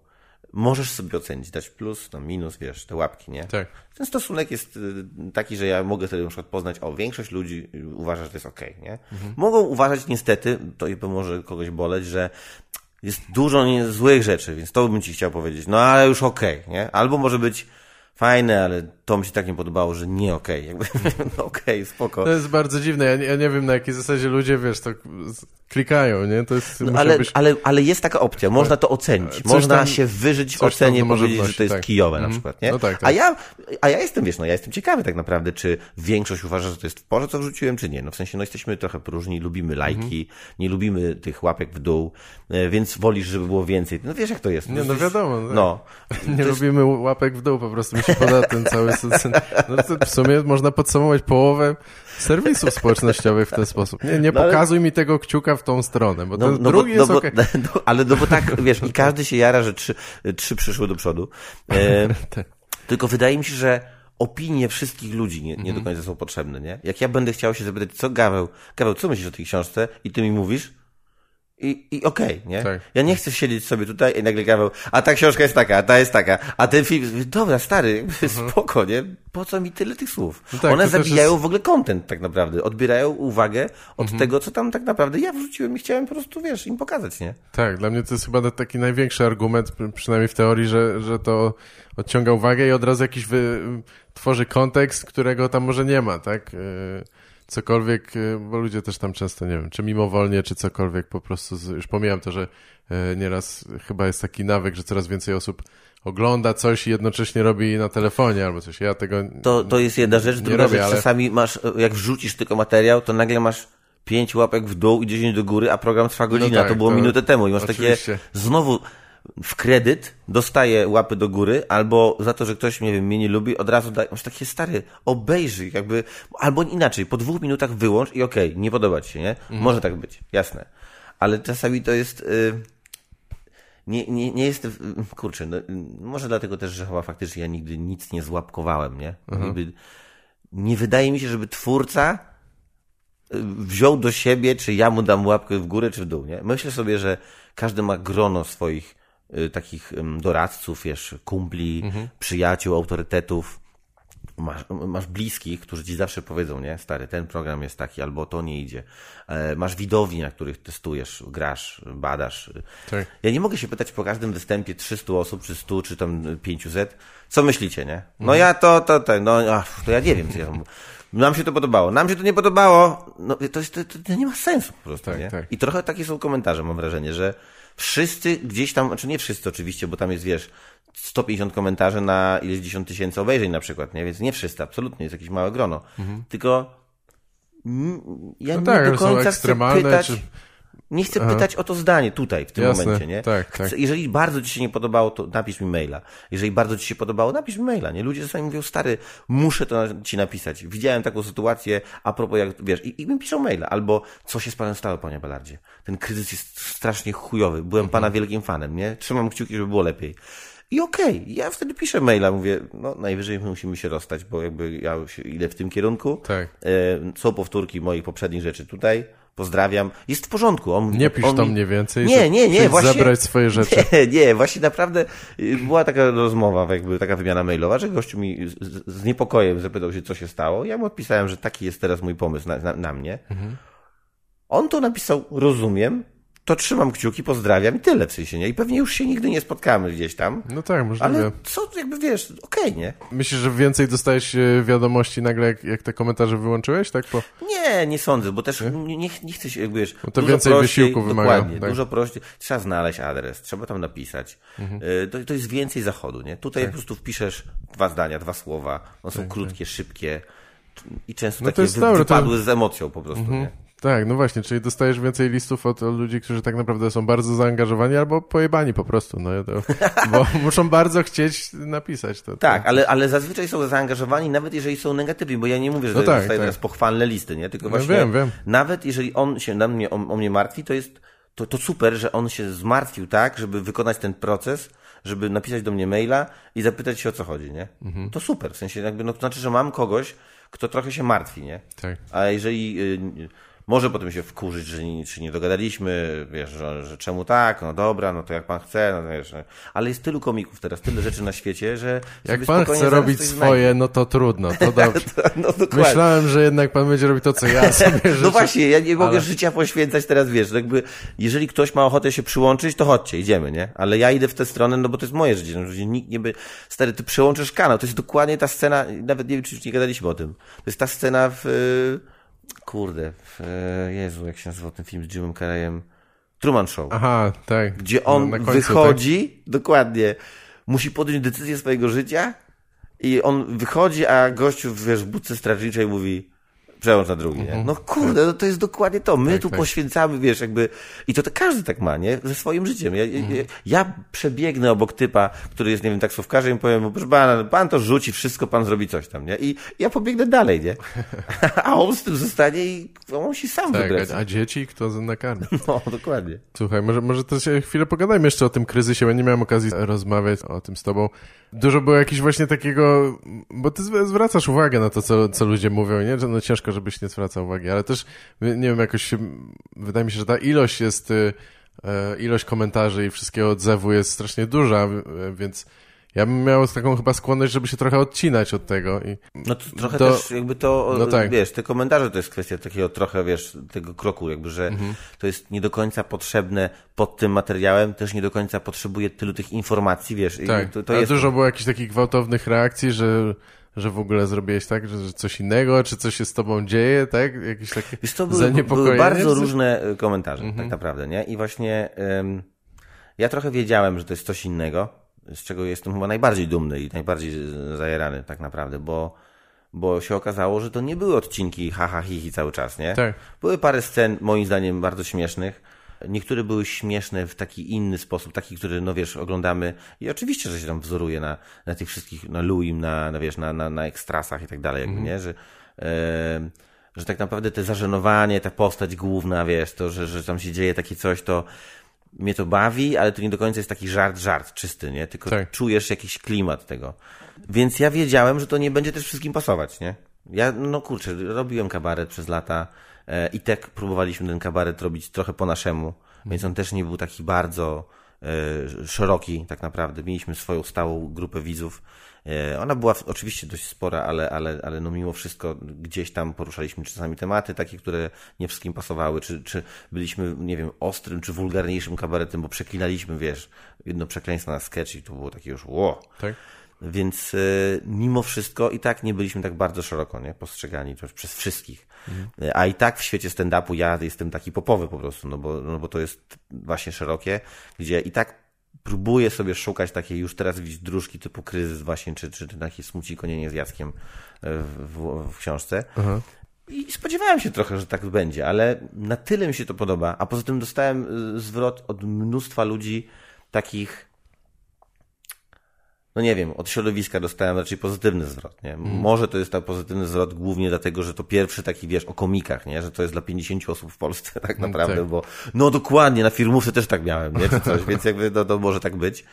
możesz sobie ocenić, dać plus, no minus, wiesz, te łapki, nie? Tak. Ten stosunek jest y, taki, że ja mogę sobie na przykład poznać, o, większość ludzi uważa, że to jest okej, okay, nie? Mhm. Mogą uważać niestety, to i może kogoś boleć, że jest dużo złych rzeczy, więc to bym ci chciał powiedzieć, no ale już okej, okay, nie? Albo może być fajne, ale to mi się tak nie podobało, że nie okej. Okay. [laughs] no okej, okay, spoko. To jest bardzo dziwne. Ja nie, ja nie wiem, na jakiej zasadzie ludzie, wiesz, to klikają, nie? To jest, no, ale, być... ale, ale jest taka opcja. Można to ocenić. Coś Można tam, się wyżyć w ocenie powiedzieć, że to jest tak. kijowe na mhm. przykład, nie? No tak, tak. A, ja, a ja jestem, wiesz, no ja jestem ciekawy tak naprawdę, czy większość uważa, że to jest w porze, co wrzuciłem, czy nie. No w sensie, no jesteśmy trochę próżni, lubimy lajki, mhm. nie lubimy tych łapek w dół, e, więc wolisz, żeby było więcej. No wiesz, jak to jest. Nie, no wiadomo. Tak. No. Nie jest... lubimy łapek w dół, po prostu się poda ten cały... No to w sumie można podsumować połowę serwisów społecznościowych w ten sposób. Nie, nie no pokazuj ale... mi tego kciuka w tą stronę, bo no, ten no drugi bo, jest no, okay. [laughs] no, Ale no bo tak, wiesz, i każdy się jara, że trzy, trzy przyszły do przodu. E, [laughs] tak. tylko wydaje mi się, że opinie wszystkich ludzi nie, nie do mhm. końca są potrzebne, nie? Jak ja będę chciał się zapytać, co Gaweł, Gaweł, co myślisz o tej książce? I ty mi mówisz, i, i okej, okay, nie? Tak. Ja nie chcę siedzieć sobie tutaj i nagle gaweł, a ta książka jest taka, a ta jest taka, a ten film, dobra, stary, mhm. [laughs] spoko, nie? Po co mi tyle tych słów? No tak, One zabijają jest... w ogóle content tak naprawdę, odbierają uwagę od mhm. tego, co tam tak naprawdę ja wrzuciłem i chciałem po prostu, wiesz, im pokazać, nie? Tak, dla mnie to jest chyba taki największy argument, przynajmniej w teorii, że, że to odciąga uwagę i od razu jakiś wy... tworzy kontekst, którego tam może nie ma, tak? Yy cokolwiek, y, bo ludzie też tam często, nie wiem, czy mimowolnie, czy cokolwiek po prostu, już pomijam to, że y, nieraz chyba jest taki nawyk, że coraz więcej osób ogląda coś i jednocześnie robi na telefonie albo coś. Ja tego To, to jest jedna rzecz. Druga robię, rzecz, ale... czasami masz, jak wrzucisz tylko materiał, to nagle masz pięć łapek w dół i 10 do góry, a program trwa godzinę, no tak, to było to minutę temu i masz oczywiście. takie znowu w kredyt dostaję łapy do góry, albo za to, że ktoś, nie wiem, mnie nie lubi, od razu daje, masz takie stary, obejrzyj, jakby, albo inaczej, po dwóch minutach wyłącz i okej, okay, nie podoba ci się, nie? Mhm. Może tak być, jasne. Ale czasami to jest, y, nie, nie, nie jest, kurczę, no, może dlatego też, że chyba faktycznie ja nigdy nic nie złapkowałem, nie? Mhm. nie wydaje mi się, żeby twórca y, wziął do siebie, czy ja mu dam łapkę w górę, czy w dół, nie? Myślę sobie, że każdy ma grono swoich y, takich doradców, wiesz, kumpli, mhm. przyjaciół, autorytetów, masz, masz bliskich, którzy ci zawsze powiedzą, nie, stary, ten program jest taki, albo to nie idzie. E, masz widowni, na których testujesz, grasz, badasz. Tak. Ja nie mogę się pytać po każdym występie 300 osób, czy 100, czy tam 500, co myślicie, nie? No mhm. ja to, to, to, no, ach, to ja nie wiem, co ja nam się to podobało, nam się to nie podobało, no to, jest, to, to nie ma sensu po prostu, tak, nie? Tak. I trochę takie są komentarze, mam wrażenie, że wszyscy gdzieś tam, znaczy nie wszyscy oczywiście, bo tam jest, wiesz, 150 komentarzy na ileś 10 tysięcy obejrzeń na przykład, nie? Więc nie wszyscy, absolutnie, jest jakieś małe grono. Mhm. Tylko ja no nie tak, do końca chcę pytać... Czy... Nie chcę Aha. pytać o to zdanie tutaj, w tym Jasne, momencie, nie? Tak, chcę, tak. Jeżeli bardzo ci się nie podobało, to napisz mi maila. Jeżeli bardzo ci się podobało, napisz mi maila, nie? Ludzie czasami mówią, stary, muszę to ci napisać. Widziałem taką sytuację, a propos, jak, wiesz, i, i mi piszą maila. Albo, co się z panem stało, panie Balardzie? Ten kryzys jest strasznie chujowy. Byłem mhm. pana wielkim fanem, nie? Trzymam kciuki, żeby było lepiej. I okej, okay, ja wtedy piszę maila, mówię, no najwyżej musimy się rozstać, bo jakby ja idę w tym kierunku. Tak. E, są powtórki moich poprzednich rzeczy tutaj. Pozdrawiam. Jest w porządku. On, nie pisz on tam mniej więcej. Nie, nie, nie. Właśnie, zabrać swoje [laughs] rzeczy. Nie, [laughs] nie. Właśnie naprawdę y, była taka rozmowa, jakby taka wymiana mailowa, że gościu mi z, z niepokojem zapytał się, co się stało. Ja mu odpisałem, że taki jest teraz mój pomysł na, na, na mnie. Mhm. On to napisał, rozumiem, to trzymam kciuki, pozdrawiam i tyle w sensie, nie? I pewnie już się nigdy nie spotkamy gdzieś tam. No tak, możliwe. Ale co, jakby wiesz, okej, okay, nie? Myślisz, że więcej dostajesz e, wiadomości nagle, jak, jak te komentarze wyłączyłeś, tak? Po... Nie, nie sądzę, bo też nie, nie, nie chcę się, jakby wiesz... Bo to więcej prościej, wysiłku wymaga. Dokładnie, tak? dużo prościej. Trzeba znaleźć adres, trzeba tam napisać. Mhm. E, to, to jest więcej zachodu, nie? Tutaj tak. po prostu wpiszesz dwa zdania, dwa słowa, one są tak, krótkie, tak. szybkie i często no takie wy, wypadły to... z emocją po prostu, mhm. nie? Tak, no właśnie, czyli dostajesz więcej listów od, ludzi, którzy tak naprawdę są bardzo zaangażowani albo pojebani po prostu, no, to, [laughs] bo muszą bardzo chcieć napisać to. Tak, to. Ale, ale zazwyczaj są zaangażowani, nawet jeżeli są negatywni, bo ja nie mówię, że no tak, dostaję tak. teraz pochwalne listy, nie? Tylko no właśnie, wiem, wiem. nawet jeżeli on się na mnie, o, o mnie martwi, to jest to, to super, że on się zmartwił tak, żeby wykonać ten proces, żeby napisać do mnie maila i zapytać się o co chodzi, nie? Mhm. To super, w sensie jakby, no to znaczy, że mam kogoś, kto trochę się martwi, nie? Tak. A jeżeli... Yy, może potem się wkurzyć, że nie, czy nie dogadaliśmy, wiesz, że, że, czemu tak, no dobra, no to jak pan chce, no wiesz. Ale jest tylu komików teraz, tyle rzeczy na świecie, że... Jak pan chce robić swoje, no to trudno, to [laughs] dobrze. no, Myślałem, że jednak pan będzie robić to, co ja [laughs] sobie No właśnie, ja nie mogę ale... życia poświęcać teraz, wiesz, no jakby, jeżeli ktoś ma ochotę się przyłączyć, to chodźcie, idziemy, nie? Ale ja idę w tę stronę, no bo to jest moje życie, no, że nikt nie by... Stary, ty przyłączysz kanał, to jest dokładnie ta scena, nawet nie wiem, czy już nie gadaliśmy o tym, to jest ta scena w Kurde, w, Jezu, jak się nazywał ten film z Jimem Carreyem? Truman Show. Aha, tak. Gdzie on końcu, wychodzi, tak? dokładnie, musi podjąć decyzję swojego życia i on wychodzi, a gościu wiesz, w budce strażniczej mówi przełącz na drugi, nie? Mhm. No kurde, no to jest dokładnie to. My tak, tu tak. poświęcamy, wiesz, jakby... I to, to każdy tak ma, nie? Ze swoim życiem. Ja, mhm. ja, ja, przebiegnę obok typa, który jest, nie wiem, taksówkarzem i powiem proszę pana, pan to rzuci, wszystko pan zrobi coś tam, nie? I ja pobiegnę dalej, nie? [laughs] A on z tym zostanie i on musi sam tak, wybrać. A dzieci kto nakarmi? [laughs] No, dokładnie. Słuchaj, może, może to się chwilę pogadajmy jeszcze o tym kryzysie, bo nie miałem okazji rozmawiać o tym z tobą. Dużo było jakiegoś właśnie takiego, bo ty zwracasz uwagę na to, co, co ludzie mówią, nie? Że no ciężko, żebyś nie zwracał uwagi, ale też, nie wiem, jakoś wydaje mi się, że ta ilość jest, y, e, ilość komentarzy i wszystkiego odzewu jest strasznie duża, więc ja bym miał taką chyba skłonność, żeby się trochę odcinać od tego. I no to trochę to, też jakby to, no tak. wiesz, te komentarze to jest kwestia takiego trochę, wiesz, tego kroku, jakby, że mhm. to jest nie do końca potrzebne pod tym materiałem, też nie do końca potrzebuje tylu tych informacji, wiesz. Tak, to, to jest... dużo było jakichś takich gwałtownych reakcji, że że w ogóle zrobiłeś tak, że, coś innego, czy coś się z tobą dzieje, tak? Jakieś takie Wiesz, to były, były bardzo różne e, komentarze, tak mhm. tak naprawdę, nie? I właśnie um, ja trochę wiedziałem, że to jest coś innego, z czego jestem chyba najbardziej dumny i najbardziej zajerany tak naprawdę, bo, bo się okazało, że to nie były odcinki haha hi, hi cały czas, nie? Tak. Były parę scen, moim zdaniem, bardzo śmiesznych. Niektóre były śmieszne w taki inny sposób, taki, który, no wiesz, oglądamy i oczywiście, że się tam wzoruje na, na tych wszystkich, na Luim, na, na wiesz, na, na, na ekstrasach i tak dalej, jakby, nie? Że, że tak naprawdę te zażenowanie, ta postać główna, wiesz, to, że, że tam się dzieje takie coś, to mnie to bawi, ale to nie do końca jest taki żart, żart czysty, nie? Tylko Tak. czujesz jakiś klimat tego. Więc ja wiedziałem, że to nie będzie też wszystkim pasować, nie? Ja, no kurczę, robiłem kabaret przez lata i tak próbowaliśmy ten kabaret robić trochę po naszemu, więc on też nie był taki bardzo e, szeroki tak naprawdę. Mieliśmy swoją stałą grupę widzów. E, ona była oczywiście dość spora, ale, ale, ale no mimo wszystko gdzieś tam poruszaliśmy czasami tematy takie, które nie wszystkim pasowały, czy, czy byliśmy, nie wiem, ostrym czy wulgarniejszym kabaretem, bo przeklinaliśmy, wiesz, jedno przekleństwo na sketch i to było takie już ło. Tak? Więc e, mimo wszystko i tak nie byliśmy tak bardzo szeroko nie, postrzegani przez wszystkich. E, A i tak w świecie stand-upu ja jestem taki popowy po prostu, no bo, no bo to jest właśnie szerokie, gdzie i tak próbuję sobie szukać takiej już teraz widzieć dróżki typu kryzys właśnie, czy, czy takie smuci konienie z Jackiem e, w, w, w książce. I spodziewałem się trochę, że tak będzie, ale na tyle mi się to podoba. A poza tym dostałem y, zwrot od mnóstwa ludzi takich no nie wiem, od środowiska dostałem raczej pozytywny zwrot, nie? Może to jest ten pozytywny zwrot głównie dlatego, że to pierwszy taki, wiesz, o komikach, nie? Że to jest dla 50 osób w Polsce tak naprawdę, tak. bo no dokładnie, na firmówce też tak miałem, nie? Czy coś, [laughs] więc jakby no, to może tak być.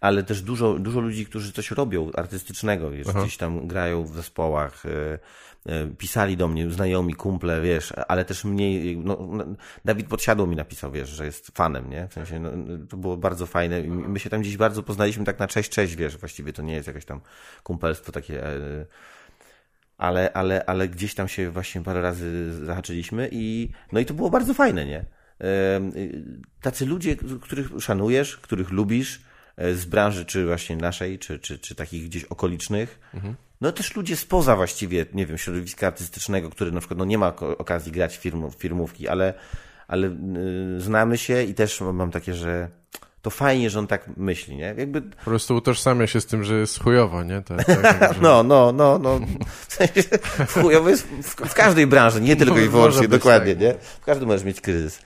Ale też dużo, dużo ludzi, którzy coś robią artystycznego, wiesz, gdzieś tam grają w zespołach, e, e, pisali do mnie znajomi, kumple, wiesz, ale też mniej, no, Dawid Podsiadło mi napisał, wiesz, że jest fanem, nie? W sensie, no, to było bardzo fajne i my się tam gdzieś bardzo poznaliśmy tak na cześć, cześć, wiesz, właściwie to nie jest jakieś tam kumpelstwo takie, e, ale, ale, ale gdzieś tam się właśnie parę razy zahaczyliśmy i, no i to było bardzo fajne, nie? Tacy ludzie, których szanujesz, których lubisz, z branży, czy właśnie naszej, czy, czy, czy takich gdzieś okolicznych, no też ludzie spoza właściwie, nie wiem, środowiska artystycznego, który na przykład no nie ma okazji grać firmów, firmówki, ale, ale y, znamy się i też mam takie, że to fajnie, że on tak myśli, nie? Jakby Po prostu utożsamia się z tym, że jest chujowo, nie? To, tak, [laughs] że... No, no, no, no. W sensie, chujowo jest w, w każdej branży, nie tylko i wyłącznie, dokładnie, tak. nie? W każdym możesz mieć kryzys.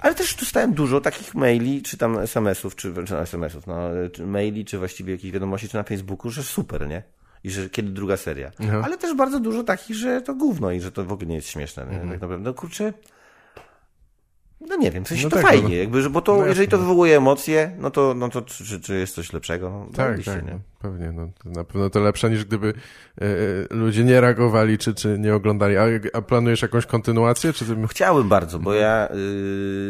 Ale też dostałem dużo takich maili, czy tam SMS-ów, czy, czy SMS-ów, no, czy maili, czy właściwie jakichś wiadomości, czy na Facebooku, że super, nie? I że kiedy druga seria. Mhm. Ale też bardzo dużo takich, że to gówno i że to w ogóle nie jest śmieszne, nie? Mhm. Tak naprawdę, no kurczę, no nie wiem, w sensie No to tak, fajnie, no. jakby, że, bo to, No jeżeli to jasne. wywołuje emocje, no to, no to czy, czy, jest coś lepszego? No, Tak, tak, nie? no, pewnie. No, na pewno to lepsze niż gdyby e, e, ludzie nie reagowali, czy, czy nie oglądali. A, a planujesz jakąś kontynuację? Czy ty... Chciałem bardzo, bo Mhm. ja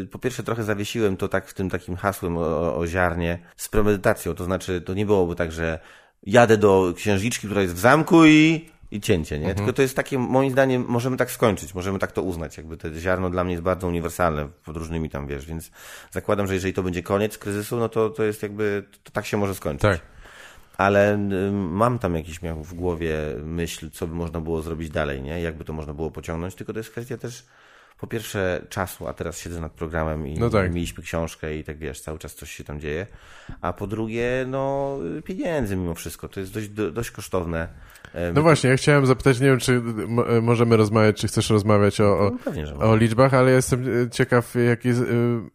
y, po pierwsze trochę zawiesiłem to tak w tym takim hasłem o- o ziarnie z premedytacją, to znaczy to nie byłoby tak, że jadę do księżniczki, która jest w zamku i, i cięcie, Mhm. nie? Tylko to jest takie, moim zdaniem, możemy tak skończyć, możemy tak to uznać, jakby to ziarno dla mnie jest bardzo uniwersalne pod różnymi tam, wiesz, więc zakładam, że jeżeli to będzie koniec kryzysu, no to, to jest jakby, to tak się może skończyć Tak. ale y, mam tam jakiś miał w głowie myśl, co by można było zrobić dalej, nie? Jakby to można było pociągnąć, tylko to jest kwestia też po pierwsze czasu, a teraz siedzę nad programem i No tak. mieliśmy książkę i tak wiesz, cały czas coś się tam dzieje, a po drugie, no pieniędzy mimo wszystko, to jest dość, do- dość kosztowne. E, No właśnie, ja chciałem zapytać, nie wiem, czy e, możemy rozmawiać, czy chcesz rozmawiać o, o, no pewnie, o liczbach, ale jestem e, ciekaw, jaki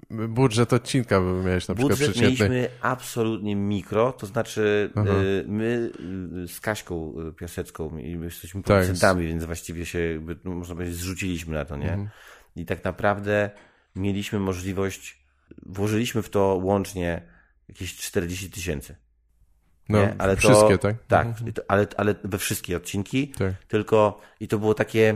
budżet odcinka by miałeś na przykład Budżet przeciętny. mieliśmy absolutnie mikro, to znaczy Aha. my z Kaśką Piasecką jesteśmy Tak, producentami, więc właściwie się, jakby, no, można powiedzieć, zrzuciliśmy na to, nie? Mhm. I tak naprawdę mieliśmy możliwość, włożyliśmy w to łącznie jakieś 40 tysięcy. No, nie? Ale to- wszystkie, tak? Tak, Mhm. to- ale, ale we wszystkie odcinki, Tak. tylko i to było takie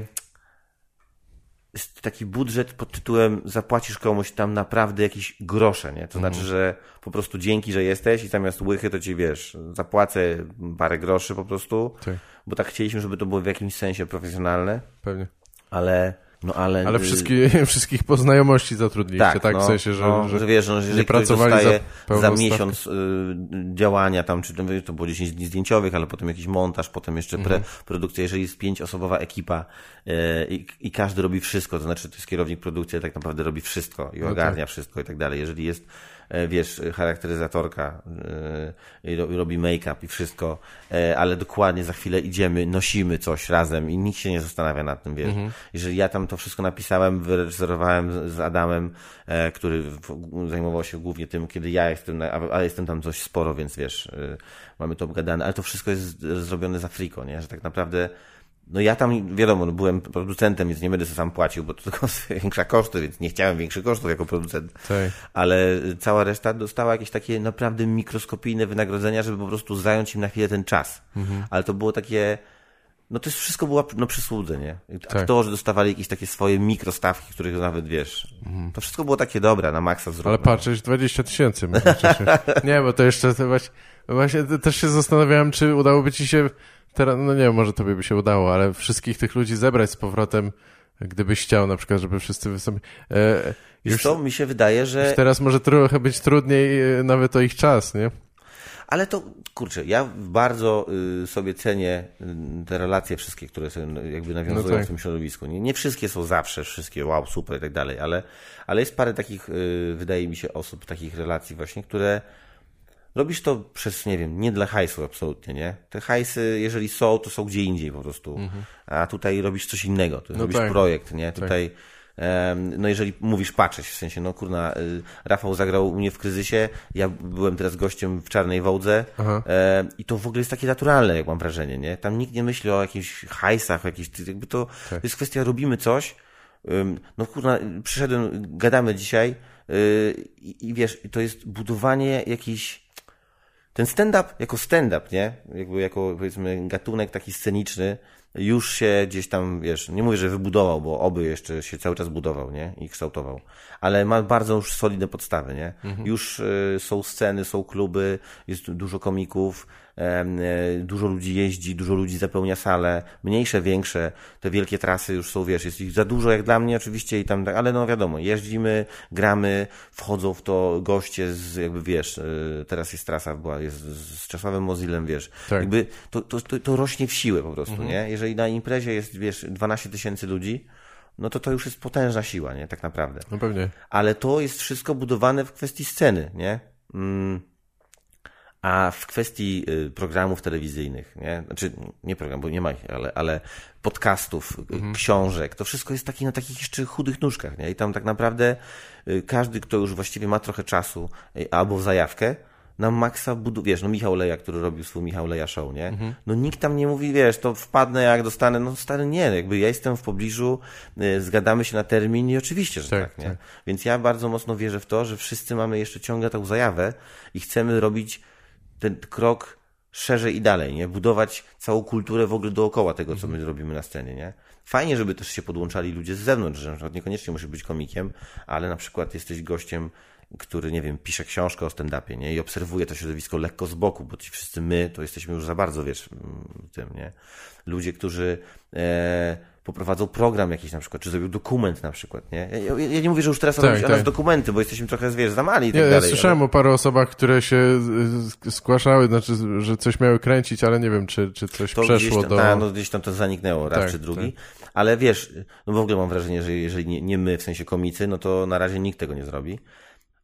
taki budżet pod tytułem zapłacisz komuś tam naprawdę jakieś grosze, nie? To Mhm. znaczy, że po prostu dzięki, że jesteś i zamiast łychy to ci wiesz, zapłacę parę groszy po prostu, Tak, bo tak chcieliśmy, żeby to było w jakimś sensie profesjonalne, pewnie. ale no ale... Ale y, wszystkie, [laughs] wszystkich po znajomości zatrudniliście, tak? no, w sensie, że, no, że, wiesz, no, że jeżeli nie pracowali za za stawkę. miesiąc y, działania tam, czy to, było 10 dni zdjęciowych, ale potem jakiś montaż, potem jeszcze Mhm. pre, produkcja, jeżeli jest pięcioosobowa ekipa y, i, każdy robi wszystko, to znaczy to jest kierownik produkcji, tak naprawdę robi wszystko i No ogarnia wszystko i tak dalej. Jeżeli jest wiesz, charakteryzatorka i robi make-up i wszystko, ale dokładnie za chwilę idziemy, nosimy coś razem i nikt się nie zastanawia nad tym, wiesz. Mhm. Jeżeli ja tam to wszystko napisałem, wyreżyserowałem z Adamem, który zajmował się głównie tym, kiedy ja jestem, a jestem tam dość sporo, więc wiesz, mamy to obgadane, ale to wszystko jest zrobione za friko, nie? Że tak naprawdę no ja tam, wiadomo, no byłem producentem, więc nie będę sobie sam płacił, bo to tylko [laughs] większa koszty, więc nie chciałem większych kosztów jako producent. Tak. Ale cała reszta dostała jakieś takie naprawdę mikroskopijne wynagrodzenia, żeby po prostu zająć im na chwilę ten czas. Mhm. Ale to było takie, no to jest wszystko było na przysłudze, nie? Tak. Aktorzy dostawali jakieś takie swoje mikrostawki, których nawet, wiesz, mhm. to wszystko było takie dobre, na maksa zrobione. Ale patrzysz, 20 tysięcy. [laughs] nie, bo to jeszcze to właśnie, właśnie też się zastanawiałem, czy udałoby ci się teraz, no nie wiem, może tobie by się udało, ale wszystkich tych ludzi zebrać z powrotem, gdybyś chciał na przykład, żeby wszyscy wystąpili. E, już to mi się wydaje, że... teraz może trochę być trudniej e, nawet o ich czas, nie? Ale to, kurczę, ja bardzo y, sobie cenię y, te relacje wszystkie, które sobie jakby nawiązują no tak. w tym środowisku. Nie, nie wszystkie są zawsze, wszystkie wow, super i tak dalej, ale, ale jest parę takich, y, wydaje mi się, osób, takich relacji właśnie, które Robisz to przez, nie wiem, nie dla hajsu absolutnie, nie? Te hajsy, jeżeli są, to są gdzie indziej po prostu. Mhm. A tutaj robisz coś innego, to no robisz tak. projekt, nie? Tak. Tutaj, no jeżeli mówisz patrzeć, w sensie, no kurna, y, Rafał zagrał u mnie w kryzysie, ja byłem teraz gościem w Czarnej Wołdze i to w ogóle jest takie naturalne, jak mam wrażenie, nie? Tam nikt nie myśli o jakichś hajsach, o jakichś, jakby to, tak. to jest kwestia, robimy coś, no kurna, przyszedłem, gadamy dzisiaj y, i, i wiesz, to jest budowanie jakiejś ten stand-up jako stand-up, nie? Jakby jako powiedzmy gatunek taki sceniczny już się gdzieś tam, wiesz, nie mówię, że wybudował, bo oby jeszcze się cały czas budował, nie? I kształtował. Ale ma bardzo już solidne podstawy, nie? Mhm. Już y, są sceny, są kluby, jest dużo komików, dużo ludzi jeździ, dużo ludzi zapełnia sale, mniejsze, większe, te wielkie trasy już są, wiesz, jest ich za dużo jak dla mnie oczywiście i tam, tak, ale no wiadomo, jeździmy, gramy, wchodzą w to goście z, jakby wiesz, e, teraz jest trasa, była, jest z Czesławem Mozilem, wiesz, tak. jakby to, to, to, to, rośnie w siłę po prostu, mhm. nie? Jeżeli na imprezie jest, wiesz, 12 tysięcy ludzi, no to to już jest potężna siła, nie? Tak naprawdę. No pewnie. Ale to jest wszystko budowane w kwestii sceny, nie? Mm a w kwestii y, programów telewizyjnych, nie? Znaczy, nie program, bo nie ma ich, ale, ale podcastów, y, mhm. książek, to wszystko jest taki na takich jeszcze chudych nóżkach, nie? I tam tak naprawdę y, każdy, kto już właściwie ma trochę czasu albo zajawkę, na maksa budu... Wiesz, no Michał Leja, który robił swój Michał Leja show, nie? Mhm. No nikt tam nie mówi, wiesz, to wpadnę jak dostanę, no stary nie, jakby ja jestem w pobliżu, zgadamy się na termin i oczywiście, że tak, tak nie? Tak. Więc ja bardzo mocno wierzę w to, że wszyscy mamy jeszcze ciągle tą zajawę i chcemy robić ten krok szerzej i dalej, nie? Budować całą kulturę w ogóle dookoła tego, co my robimy na scenie, nie? Fajnie, żeby też się podłączali ludzie z zewnątrz, że niekoniecznie musi być komikiem, ale na przykład jesteś gościem, który, nie wiem, pisze książkę o stand-upie, nie? I obserwuje to środowisko lekko z boku, bo ci wszyscy my, to jesteśmy już za bardzo, wiesz, tym, nie? Ludzie, którzy e, poprowadzą program jakiś na przykład, czy zrobił dokument na przykład, nie? Ja, ja nie mówię, że już teraz tak, tak. dokumenty, bo jesteśmy trochę, wiesz, za mali i tak nie, dalej. Ja słyszałem ale... o paru osobach, które się zgłaszały, znaczy, że coś miały kręcić, ale nie wiem, czy, czy coś to przeszło tam, do... Ta, no gdzieś tam to zaniknęło raz tak, czy drugi, tak. ale wiesz, no w ogóle mam wrażenie, że jeżeli nie, nie my, w sensie komicy, no to na razie nikt tego nie zrobi,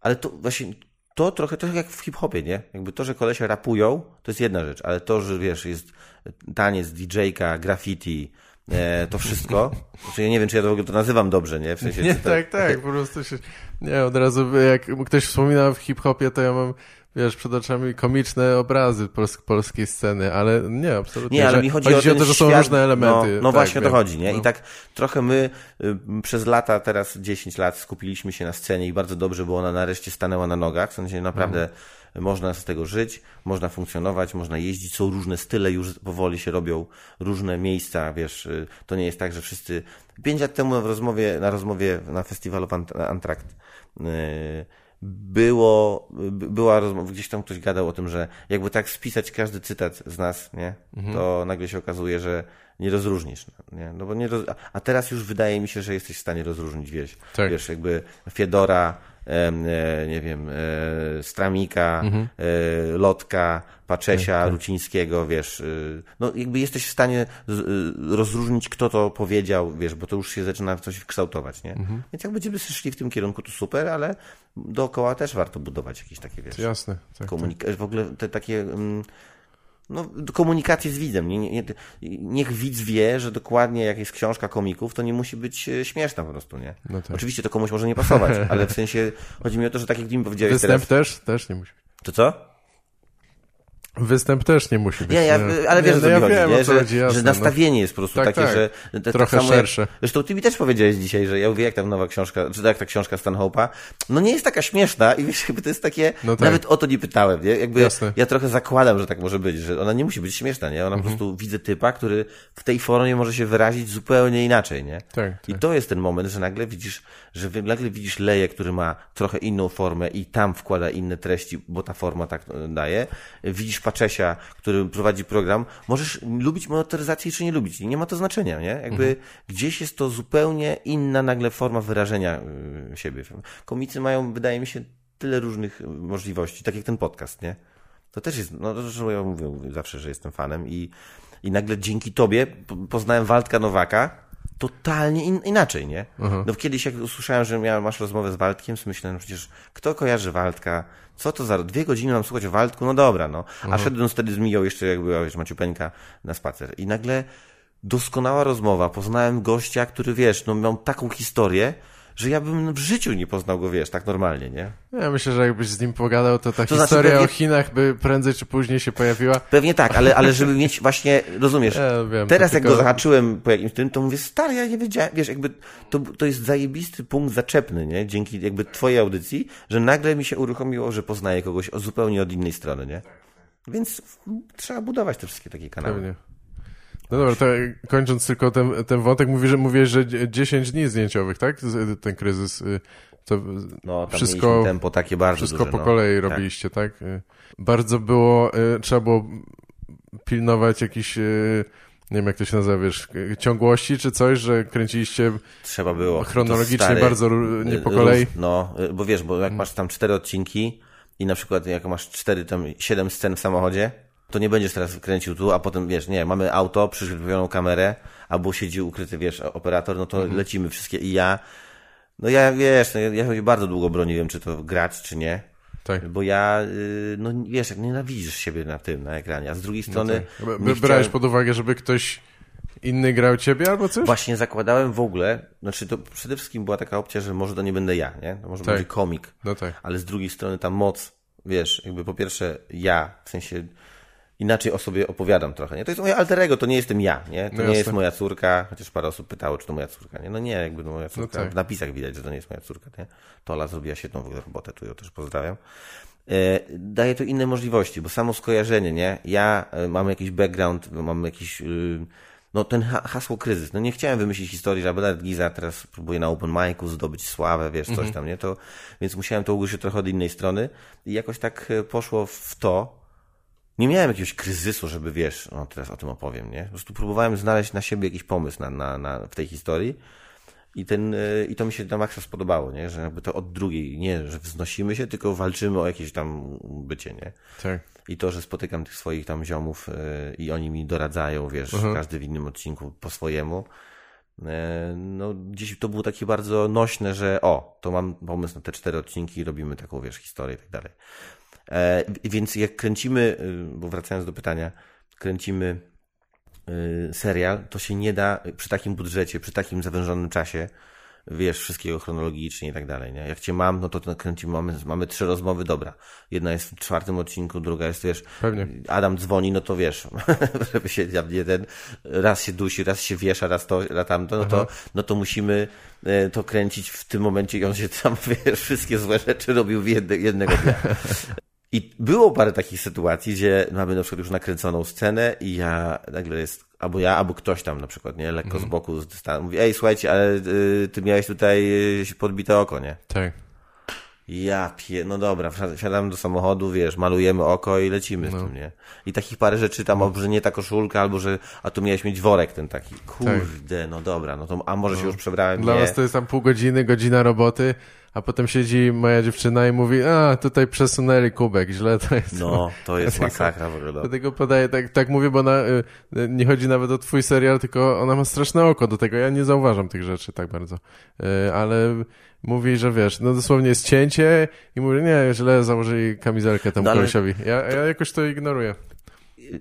ale to właśnie to trochę, trochę jak w hip-hopie, nie? Jakby to, że kolesie rapują, to jest jedna rzecz, ale to, że wiesz, jest taniec, DJ-ka, graffiti, e, to wszystko. [laughs] Znaczy, ja nie wiem, czy ja to w ogóle to nazywam dobrze, nie? W sensie, nie, tak, tak, po prostu się, nie, od razu jak ktoś wspomina w hip-hopie, to ja mam wiesz, przed oczami komiczne obrazy pols polskiej sceny, ale nie, absolutnie. Nie, ale mi chodzi, chodzi o, o, to, że są różne elementy. No, no tak, właśnie o to chodzi, nie? No. I tak trochę my y, przez lata, teraz 10 lat skupiliśmy się na scenie i bardzo dobrze, bo ona nareszcie stanęła na nogach, w sensie naprawdę mhm można z tego żyć, można funkcjonować, można jeździć, są różne style, już powoli się robią różne miejsca, wiesz, y, to nie jest tak, że wszyscy... Pięć lat temu w rozmowie, na rozmowie na festiwalu Antrakt yy, było, była rozmowa, gdzieś tam ktoś gadał o tym, że jakby tak spisać każdy cytat z nas, nie, mhm. to nagle się okazuje, że nie rozróżnisz, nie, no bo nie roz... a teraz już wydaje mi się, że jesteś w stanie rozróżnić, wiesz, tak. wiesz, jakby Fiedora, nie wiem, e, Stramika, mhm. e, Lotka, Paczesia, tak. Rucińskiego, wiesz, no jakby jesteś w stanie rozróżnić, kto to powiedział, wiesz, bo to już się zaczyna coś kształtować, nie? Mhm. Więc jak będziemy szli w tym kierunku, to super, ale dookoła też warto budować jakieś takie, wiesz, Jasne, tak, tak. w ogóle te takie... Mm, no, komunikację z widzem. Nie, nie, nie, niech widz wie, że dokładnie jak jest książka komików, to nie musi być e, śmieszna po prostu, nie? No tak. Oczywiście to komuś może nie pasować, ale w sensie chodzi mi o to, że tak jak mi powiedziałeś Występ teraz... też? Też nie musi. To co? Występ też nie musi być. Nie, ja, ale wiesz, nie, no ja chodzi, wiem, nie? Że, chodzi, jasne, że nastawienie no. jest po prostu tak, takie, tak. że... Te, Trochę tak szersze. Jak, zresztą ty mi też powiedziałeś dzisiaj, że ja mówię, jak tam nowa książka, czy jak ta książka Stanhope'a, no nie jest taka śmieszna i wiesz, jakby to jest takie, no tak. nawet o to nie pytałem, nie? Jakby jasne. ja trochę zakładam, że tak może być, że ona nie musi być śmieszna, nie? Ona mhm. po prostu widzę typa, który w tej formie może się wyrazić zupełnie inaczej, nie? Tak, I tak. to jest ten moment, że nagle widzisz, że nagle widzisz Leję, który ma trochę inną formę i tam wkłada inne treści, bo ta forma tak e, daje. Widzisz Paczesia, który prowadzi program, możesz lubić motoryzację czy nie lubić. Nie ma to znaczenia, nie? Jakby mhm. gdzieś jest to zupełnie inna nagle forma wyrażenia y, siebie. Komicy mają, wydaje mi się, tyle różnych y, możliwości, tak jak ten podcast, nie? To też jest, no to ja mówię zawsze, że jestem fanem i, i nagle dzięki tobie poznałem Waldka Nowaka, totalnie in, inaczej, nie? Uh-huh. No kiedyś jak usłyszałem, że miałem, masz rozmowę z Waldkiem, to myślałem, przecież kto kojarzy Waldka? Co to za dwie godziny mam słuchać o Waldku? No dobra, no. A uh-huh. szedłem wtedy z Miją jeszcze, jak była, wiesz, Maciupeńka na spacer. I nagle doskonała rozmowa. Poznałem gościa, który, wiesz, no miał taką historię, że ja bym w życiu nie poznał go, wiesz, tak normalnie, nie? Ja myślę, że jakbyś z nim pogadał, to ta to znaczy, historia znaczy, pewnie... o Chinach by prędzej czy później się pojawiła. Pewnie tak, ale, ale żeby mieć właśnie, rozumiesz, [laughs] ja wiem, teraz jak tylko... go zahaczyłem po jakimś tym, to mówię, stary, ja nie wiedziałem, wiesz, jakby to, to jest zajebisty punkt zaczepny, nie? Dzięki jakby twojej audycji, że nagle mi się uruchomiło, że poznaję kogoś o zupełnie od innej strony, nie? Więc trzeba budować te wszystkie takie kanały. Pewnie. No dobra, to kończąc tylko ten, ten wątek, mówisz, że mówisz, że 10 dni zdjęciowych, tak? Ten kryzys. Y, to no, tam wszystko, tempo takie bardzo Wszystko duże, po no. kolei tak. robiliście, tak? tak? Bardzo było, y, trzeba było pilnować jakiś nie wiem jak to się nazywa, wiesz, ciągłości czy coś, że kręciliście Trzeba było. chronologicznie stary, bardzo nie po kolei? No, bo wiesz, bo jak masz tam cztery odcinki i na przykład jak masz cztery, tam siedem scen w samochodzie, to nie będziesz teraz kręcił tu, a potem, wiesz, nie, mamy auto, przyszybioną kamerę, albo siedzi ukryty, wiesz, operator, no to mhm. lecimy wszystkie i ja, no ja, wiesz, no ja, ja bardzo długo broniłem, czy to grać, czy nie, tak. Bo ja, y, no wiesz, jak nienawidzisz siebie na tym, na ekranie, a z drugiej no strony... No tak. Brałeś chciałem... pod uwagę, żeby ktoś inny grał ciebie albo coś? Właśnie zakładałem w ogóle, znaczy to przede wszystkim była taka opcja, że może to nie będę ja, nie? To może tak. będzie komik. No tak. Ale z drugiej strony ta moc, wiesz, jakby po pierwsze ja, w sensie inaczej o sobie opowiadam trochę. Nie? To jest moje alter ego, to nie jestem ja, nie? To no nie jest moja córka, chociaż parę osób pytało, czy to moja córka. Nie? No nie, jakby to moja no córka. No tak. W napisach widać, że to nie jest moja córka. Nie? Tola zrobiła świetną robotę, tu ją też pozdrawiam. E, daje to inne możliwości, bo samo skojarzenie, nie? Ja e, mam jakiś background, mam jakiś... Y, no ten hasło kryzys. No nie chciałem wymyślić historii, że Bernard Giza teraz próbuje na open micu zdobyć sławę, wiesz, coś mhm. tam, nie? To, więc musiałem to ugryźć trochę od innej strony i jakoś tak e, poszło w to, nie miałem jakiegoś kryzysu, żeby wiesz, no teraz o tym opowiem, nie? Po prostu próbowałem znaleźć na siebie jakiś pomysł na, na, na, w tej historii i, ten, e, i to mi się na maksa spodobało, nie? Że jakby to od drugiej, nie, że wznosimy się, tylko walczymy o jakieś tam bycie, nie? Tak. I to, że spotykam tych swoich tam ziomów yy, i oni mi doradzają, wiesz, uh-huh. każdy w innym odcinku po swojemu, yy, no gdzieś to było takie bardzo nośne, że o, to mam pomysł na te cztery odcinki i robimy taką, wiesz, historię i tak dalej. E, więc jak kręcimy, y, bo wracając do pytania, kręcimy y, serial, to się nie da przy takim budżecie, przy takim zawężonym czasie, wiesz, wszystkiego chronologicznie i tak dalej, nie? Jak cię mam, no to kręcimy, mamy, mamy trzy rozmowy, dobra. Jedna jest w czwartym odcinku, druga jest, wiesz, Pewnie. Adam dzwoni, no to wiesz, [laughs] żeby się jeden, raz się dusi, raz się wiesza, raz to, raz tamto, no to, no to musimy e, to kręcić w tym momencie i on się tam, [laughs] wiesz, wszystkie złe rzeczy robił w jedne, jednego dnia. I było parę takich sytuacji, gdzie mamy na przykład już nakręconą scenę i ja nagle jest, albo ja, albo ktoś tam na przykład, nie, lekko mm. z boku z dystansu, mówi, ej, słuchajcie, ale y, ty miałeś tutaj y, podbite oko, nie? Tak. Ja pie... No dobra, wsiadamy do samochodu, wiesz, malujemy oko i lecimy no. z tym, nie? I takich parę rzeczy tam, no. że nie ta koszulka, albo że, a tu miałeś mieć worek ten taki. Kurde, tak. no dobra, no to, a może no. się już przebrałem? Dla nie. was to jest tam pół godziny, godzina roboty, a potem siedzi moja dziewczyna i mówi, a tutaj przesunęli kubek, źle to jest. No, to [laughs] jest masakra w ogóle. Dlatego podaję, tak, tak mówię, bo ona, y, nie chodzi nawet o twój serial, tylko ona ma straszne oko do tego, ja nie zauważam tych rzeczy tak bardzo, y, ale mówi, że wiesz, no dosłownie jest cięcie i mówi, nie, źle założyli kamizelkę temu no, kolesiowi. Ja, ja jakoś to ignoruję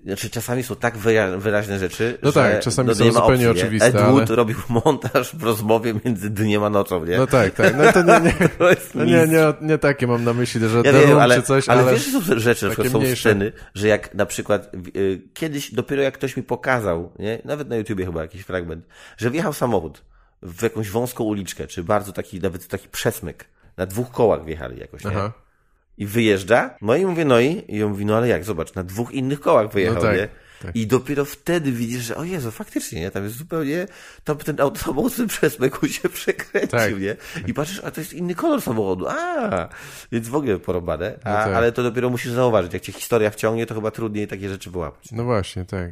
znaczy czasami są tak wyraźne rzeczy, no że tak, czasami no, są zupełnie opcji, oczywiste. Ed Wood ale... robił [laughs] montaż w rozmowie między dniem a nocą, nie? No tak, tak. No to nie, nie, [laughs] no nie, nie, nie takie mam na myśli, że ja wiem, ale, czy coś, ale... Ale wiesz, że są rzeczy, że są mniejsze. sceny, że jak na przykład y, kiedyś, dopiero jak ktoś mi pokazał, nie? Nawet na YouTubie chyba jakiś fragment, że wjechał samochód w jakąś wąską uliczkę, czy bardzo taki, nawet taki przesmyk. Na dwóch kołach wjechali jakoś, nie? Aha. I wyjeżdża, no i mówię, no i, i on mówi, no ale jak, zobacz, na dwóch innych kołach wyjechał, no tak. nie? Tak. I dopiero wtedy widzisz, że o Jezu, faktycznie, nie? Tam jest zupełnie, tam ten [laughs] samochód w przesmyku się przekręcił, tak. nie? I patrzysz, a to jest inny kolor samochodu, a Więc w ogóle porobane, a, no tak. ale to dopiero musisz zauważyć. Jak cię historia wciągnie, to chyba trudniej takie rzeczy wyłapać. No właśnie, tak.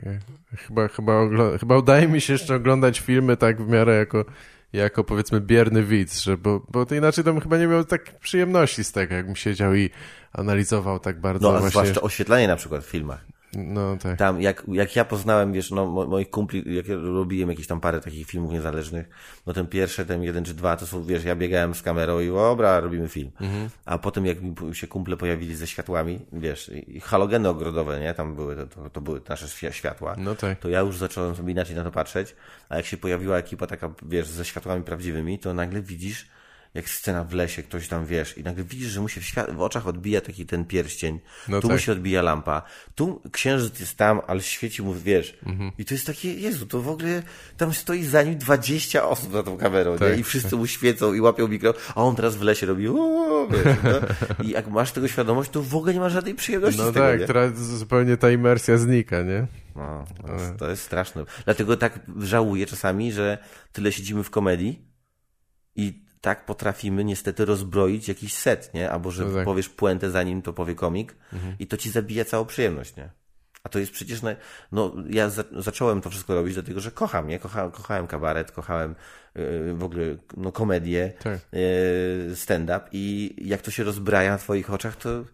Chyba, chyba, chyba udaje mi się jeszcze oglądać filmy tak w miarę jako jako powiedzmy bierny widz, że bo, bo to inaczej to bym chyba nie miał tak przyjemności z tego, jakbym siedział i analizował tak bardzo no, właśnie... zwłaszcza oświetlenie na przykład w filmach. No tak. Tam, jak, jak ja poznałem, wiesz, no, moich kumpli, jak ja robiłem jakieś tam parę takich filmów niezależnych, no ten pierwszy, ten jeden czy dwa, to są, wiesz, ja biegałem z kamerą i dobra, robimy film. Mhm. A potem jak się kumple pojawili ze światłami, wiesz, i halogeny ogrodowe, nie, tam były, to, to były nasze światła, no tak. to ja już zacząłem sobie inaczej na to patrzeć, a jak się pojawiła ekipa taka, wiesz, ze światłami prawdziwymi, to nagle widzisz, jak scena w lesie, ktoś tam wiesz, i nagle widzisz, że mu się w, świat, w oczach odbija taki ten pierścień, no tu tak. mu się odbija lampa, tu księżyc jest tam, ale świeci mu, wiesz, mhm. i to jest takie, Jezu, to w ogóle tam stoi za nim 20 osób za tą kamerą, tak. nie? i wszyscy mu świecą i łapią mikro, a on teraz w lesie robi, uuu, wiesz, no? [laughs] i jak masz tego świadomość, to w ogóle nie ma żadnej przyjemności no z tego, tak, teraz zupełnie ta imersja znika, nie? No, to jest, to jest straszne. Dlatego tak żałuję czasami, że tyle siedzimy w komedii i tak potrafimy niestety rozbroić jakiś set, nie? Albo że no tak. powiesz puentę zanim to powie komik mhm. i to ci zabija całą przyjemność, nie? A to jest przecież, no ja za, zacząłem to wszystko robić dlatego, że kocham, nie? Kocha, kochałem kabaret, kochałem yy, w ogóle no, komedię, tak. yy, stand-up i jak to się rozbraja na twoich oczach, to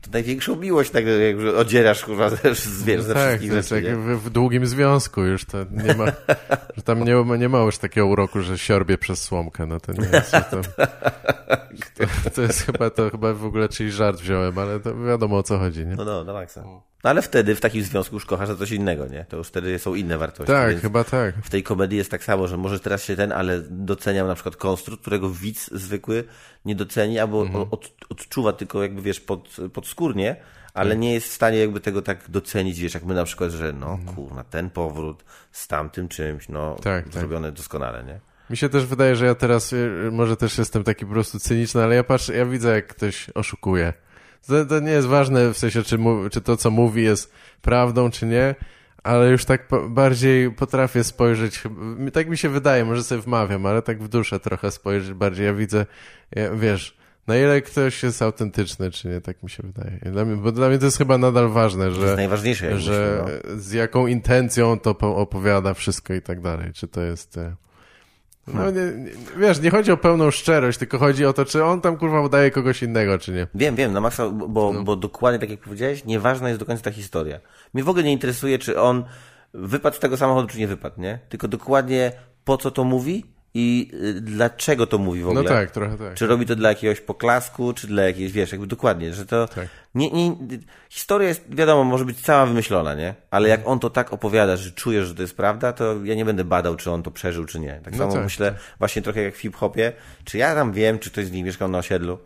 to największą miłość, tak jak odzierasz kurwa też wiesz, ze no tak, wszystkich rzeczy. Jak w, w, długim związku już to nie ma, [laughs] że tam nie, nie ma już takiego uroku, że siorbie przez słomkę, no to nie jest, to, [laughs] to, to, jest chyba, to chyba w ogóle czyli żart wziąłem, ale to wiadomo o co chodzi, nie? No, no, na maksa. No ale wtedy w takim związku już kochasz za coś innego, nie? To już wtedy są inne wartości. Tak, Więc chyba tak. W tej komedii jest tak samo, że może teraz się ten, ale doceniam na przykład konstrukt, którego widz zwykły nie doceni, albo mhm. od, odczuwa tylko jakby, wiesz, pod, podskórnie, ale tak. nie jest w stanie jakby tego tak docenić, wiesz, jak my na przykład, że no mhm. kurna, ten powrót z tamtym czymś, no tak, zrobione tak. doskonale, nie? Mi się też wydaje, że ja teraz y, może też jestem taki po prostu cyniczny, ale ja patrzę, ja widzę jak ktoś oszukuje. To, to nie jest ważne w sensie, czy, czy to, co mówi, jest prawdą, czy nie, ale już tak po, bardziej potrafię spojrzeć, tak mi się wydaje, może sobie wmawiam, ale tak w duszę trochę spojrzeć bardziej. Ja widzę, ja, wiesz, na ile ktoś jest autentyczny, czy nie, tak mi się wydaje. Dla mnie, bo dla mnie to jest chyba nadal ważne, że, to jest najważniejsze, że myślę, no. z jaką intencją to opowiada wszystko i tak dalej. Czy to jest... No, nie, nie, wiesz, nie chodzi o pełną szczerość, tylko chodzi o to, czy on tam kurwa udaje kogoś innego, czy nie. Wiem, wiem, na maksa, bo, no. bo dokładnie tak jak powiedziałeś, nieważna jest do końca ta historia. Mnie w ogóle nie interesuje, czy on wypadł z tego samochodu, czy nie wypadł, nie? Tylko dokładnie po co to mówi i y, dlaczego to mówi w ogóle. No tak, trochę tak. Czy robi to dla jakiegoś poklasku, czy dla jakiejś, wiesz, jakby dokładnie, że to... Tak. Nie, nie, historia jest, wiadomo, może być cała wymyślona, nie? Ale jak on to tak opowiada, że czujesz, że to jest prawda, to ja nie będę badał, czy on to przeżył, czy nie. Tak no samo tak, myślę, tak. właśnie trochę jak w hip-hopie, czy ja tam wiem, czy ktoś z nich mieszkał na osiedlu,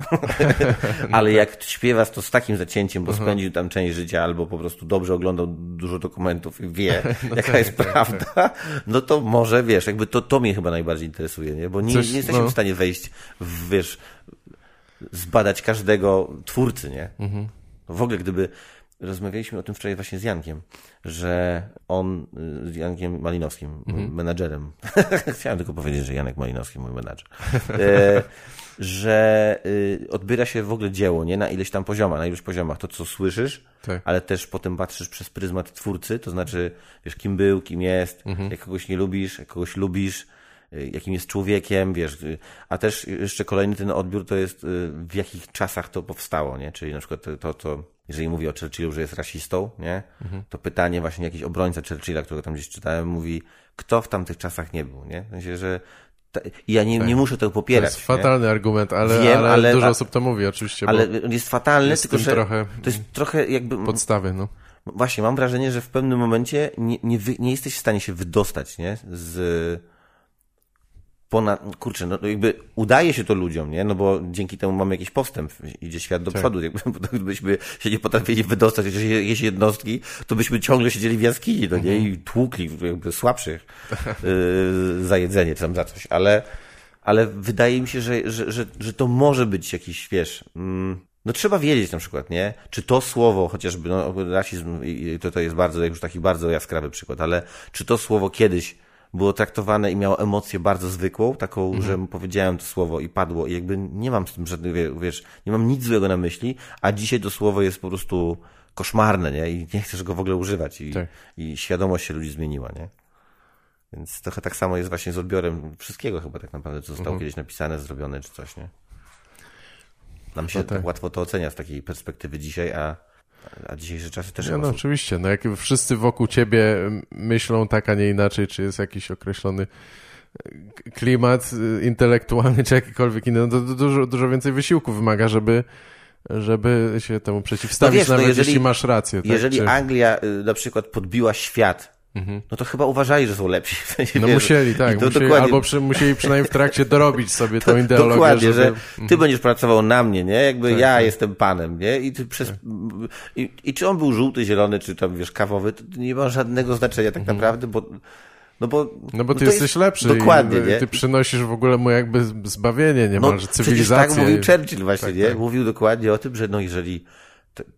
[laughs] ale no jak śpiewa to z takim zacięciem, bo uh. -huh. spędził tam część życia, albo po prostu dobrze oglądał dużo dokumentów i wie, [laughs] no jaka tak, jest tak, prawda, tak. no to może, wiesz, jakby to, to mnie chyba najbardziej interesuje, nie? Bo nie, Coś, nie jesteśmy no. w stanie wejść w, wiesz, zbadać każdego twórcy, nie? Mhm. W ogóle, gdyby rozmawialiśmy o tym wczoraj właśnie z Jankiem, że on, z Jankiem Malinowskim, mhm. menadżerem. [laughs] Chciałem tylko powiedzieć, że Janek Malinowski, mój menadżer. [laughs] E, że y, odbiera się w ogóle dzieło, nie? Na ileś tam poziomach, na iluś poziomach. To, co słyszysz, tak. ale też potem patrzysz przez pryzmat twórcy, to znaczy, wiesz, kim był, kim jest, mhm. jak kogoś nie lubisz, jak kogoś lubisz, y, jakim jest człowiekiem, wiesz, y, a też jeszcze kolejny ten odbiór to jest y, w jakich czasach to powstało, nie? Czyli na przykład to, to jeżeli mówi o Churchillu, że jest rasistą, nie? Mhm. To pytanie właśnie jakiś obrońca Churchilla, którego tam gdzieś czytałem, mówi, kto w tamtych czasach nie był, nie? W sensie, że ja nie, tak. nie muszę tego popierać. To jest fatalny nie? argument, ale, Wiem, ale, ale, dużo osób to mówi oczywiście. Ale jest fatalny, jest tylko że trochę to jest trochę jakby... Podstawy, no. Właśnie, mam wrażenie, że w pewnym momencie nie, nie, nie jesteś w stanie się wydostać, nie? Z ponad, kurczę, no jakby udaje się to ludziom, nie? No bo dzięki temu mamy jakiś postęp, idzie świat do tak. przodu. Jakby, [laughs] gdybyśmy się nie potrafili wydostać z jakiejś jednostki, to byśmy ciągle siedzieli w jaskini, no nie? I tłukli jakby słabszych yy, za jedzenie, czy tam za coś. Ale, ale wydaje mi się, że, że, że, że to może być jakiś, wiesz, mm, no trzeba wiedzieć na przykład, nie? Czy to słowo, chociażby, no rasizm, to, to jest bardzo, już taki bardzo jaskrawy przykład, ale czy to słowo kiedyś było traktowane i miało emocję bardzo zwykłą, taką, mhm. że powiedziałem to słowo i padło i jakby nie mam z tym żadnego, wiesz, nie mam nic złego na myśli, a dzisiaj to słowo jest po prostu koszmarne, nie? I nie chcesz go w ogóle używać i, tak. i świadomość się ludzi zmieniła, nie? Więc trochę tak samo jest właśnie z odbiorem wszystkiego chyba tak naprawdę, co zostało mhm. kiedyś napisane, zrobione czy coś, nie? Nam się no tak. tak łatwo to ocenia z takiej perspektywy dzisiaj, a a dzisiejsze czasy też... Ja, no oczywiście, no jak wszyscy wokół ciebie myślą tak, a nie inaczej, czy jest jakiś określony klimat e, intelektualny, czy jakikolwiek inny, no to dużo, dużo więcej wysiłku wymaga, żeby żeby się temu przeciwstawić, no wiesz, no nawet no jeżeli, jeśli masz rację. Tak? Jeżeli czy... Anglia y, na przykład podbiła świat Mhm. No to chyba uważali, że są lepsi. W sensie, no wiesz, musieli, tak. To, musieli, albo przy, musieli przynajmniej w trakcie dorobić sobie [laughs] tą ideologię. Dokładnie, żeby... że ty mhm. będziesz pracował na mnie, nie? Jakby tak, ja tak. jestem panem, nie? I ty przez... Tak. I, I, czy on był żółty, zielony, czy tam, wiesz, kawowy, to nie ma żadnego znaczenia tak mhm. naprawdę, bo no bo, no bo ty no jesteś jest... lepszy. Dokładnie, i, nie? Ty przynosisz w ogóle mu jakby zbawienie niemalże, no, cywilizację. tak mówił Churchill właśnie, tak, nie? Tak. Mówił dokładnie o tym, że no jeżeli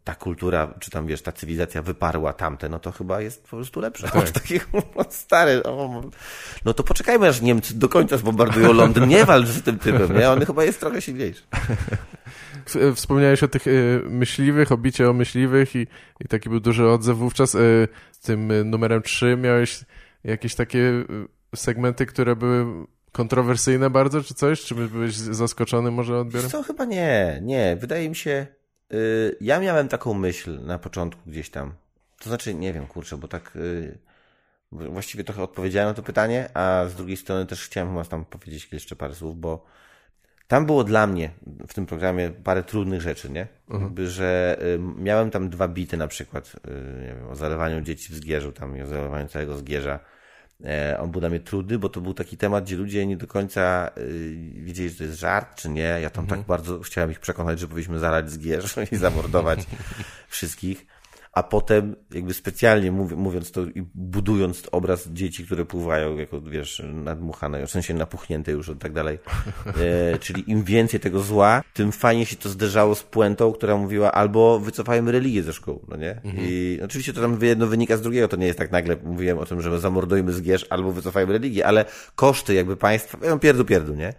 ta kultura, czy tam wiesz, ta cywilizacja wyparła tamte, no to chyba jest po prostu lepsza. Tak. Takich [laughs] stary, no to poczekajmy aż Niemcy do końca zbombardują Londyn, nie walcz z tym typem, nie? On chyba jest trochę silniejszy. Wspomniałeś o tych y, myśliwych, o bicie o myśliwych i, i taki był duży odzew wówczas. Z tym numerem 3 miałeś jakieś takie segmenty, które były kontrowersyjne bardzo, czy coś? Czy byłeś zaskoczony może odbiorem? Co, chyba nie, nie. Wydaje mi się, Y, ja miałem taką myśl na początku gdzieś tam. To znaczy, nie wiem, kurczę, bo tak y, właściwie trochę odpowiedziałem na to pytanie, a z drugiej strony też chciałem was tam powiedzieć jeszcze parę słów, bo tam było dla mnie w tym programie parę trudnych rzeczy, nie? Mhm. Że y, miałem tam dwa bity na przykład, nie wiem, o zalewaniu dzieci w zgierzu tam i o zalewaniu całego zgierza on był dla mnie trudny, bo to był taki temat, gdzie ludzie nie do końca y, wiedzieli, że to jest żart, czy nie. Ja tam mhm. tak bardzo chciałem ich przekonać, że powinniśmy zalać zgierz [laughs] i zamordować [laughs] wszystkich. A potem jakby specjalnie mówiąc to i budując obraz dzieci, które pływają jako, wiesz, nadmuchane, w sensie napuchnięte już i tak dalej. E, czyli im więcej tego zła, tym fajnie się to zderzało z puentą, która mówiła albo wycofajmy religię ze szkół, no nie? Mhm. I oczywiście to tam jedno wynika z drugiego, to nie jest tak nagle, mówiłem o tym, że zamordujmy zgierz albo wycofajmy religię, ale koszty jakby państwa, no pierdu pierdu, nie?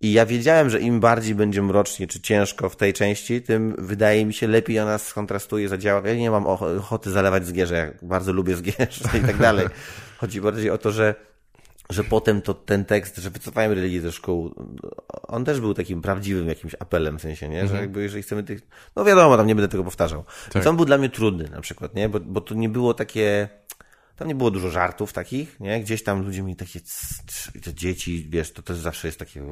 I ja wiedziałem, że im bardziej będzie mrocznie czy ciężko w tej części, tym wydaje mi się lepiej ona skontrastuje, zadziała. Ja nie mam ochoty zalewać zgierze, ja bardzo lubię zgierz i tak dalej. Chodzi bardziej o to, że że potem to ten tekst, że wycofajmy religię ze szkół, on też był takim prawdziwym jakimś apelem, w sensie, nie? Że mhm. jakby jeżeli chcemy tych, no wiadomo, tam nie będę tego powtarzał. Tak. Więc on był dla mnie trudny na przykład, nie? Bo, bo to nie było takie, tam nie było dużo żartów takich, nie? Gdzieś tam ludzie mieli takie, te dzieci, wiesz, to też zawsze jest takie,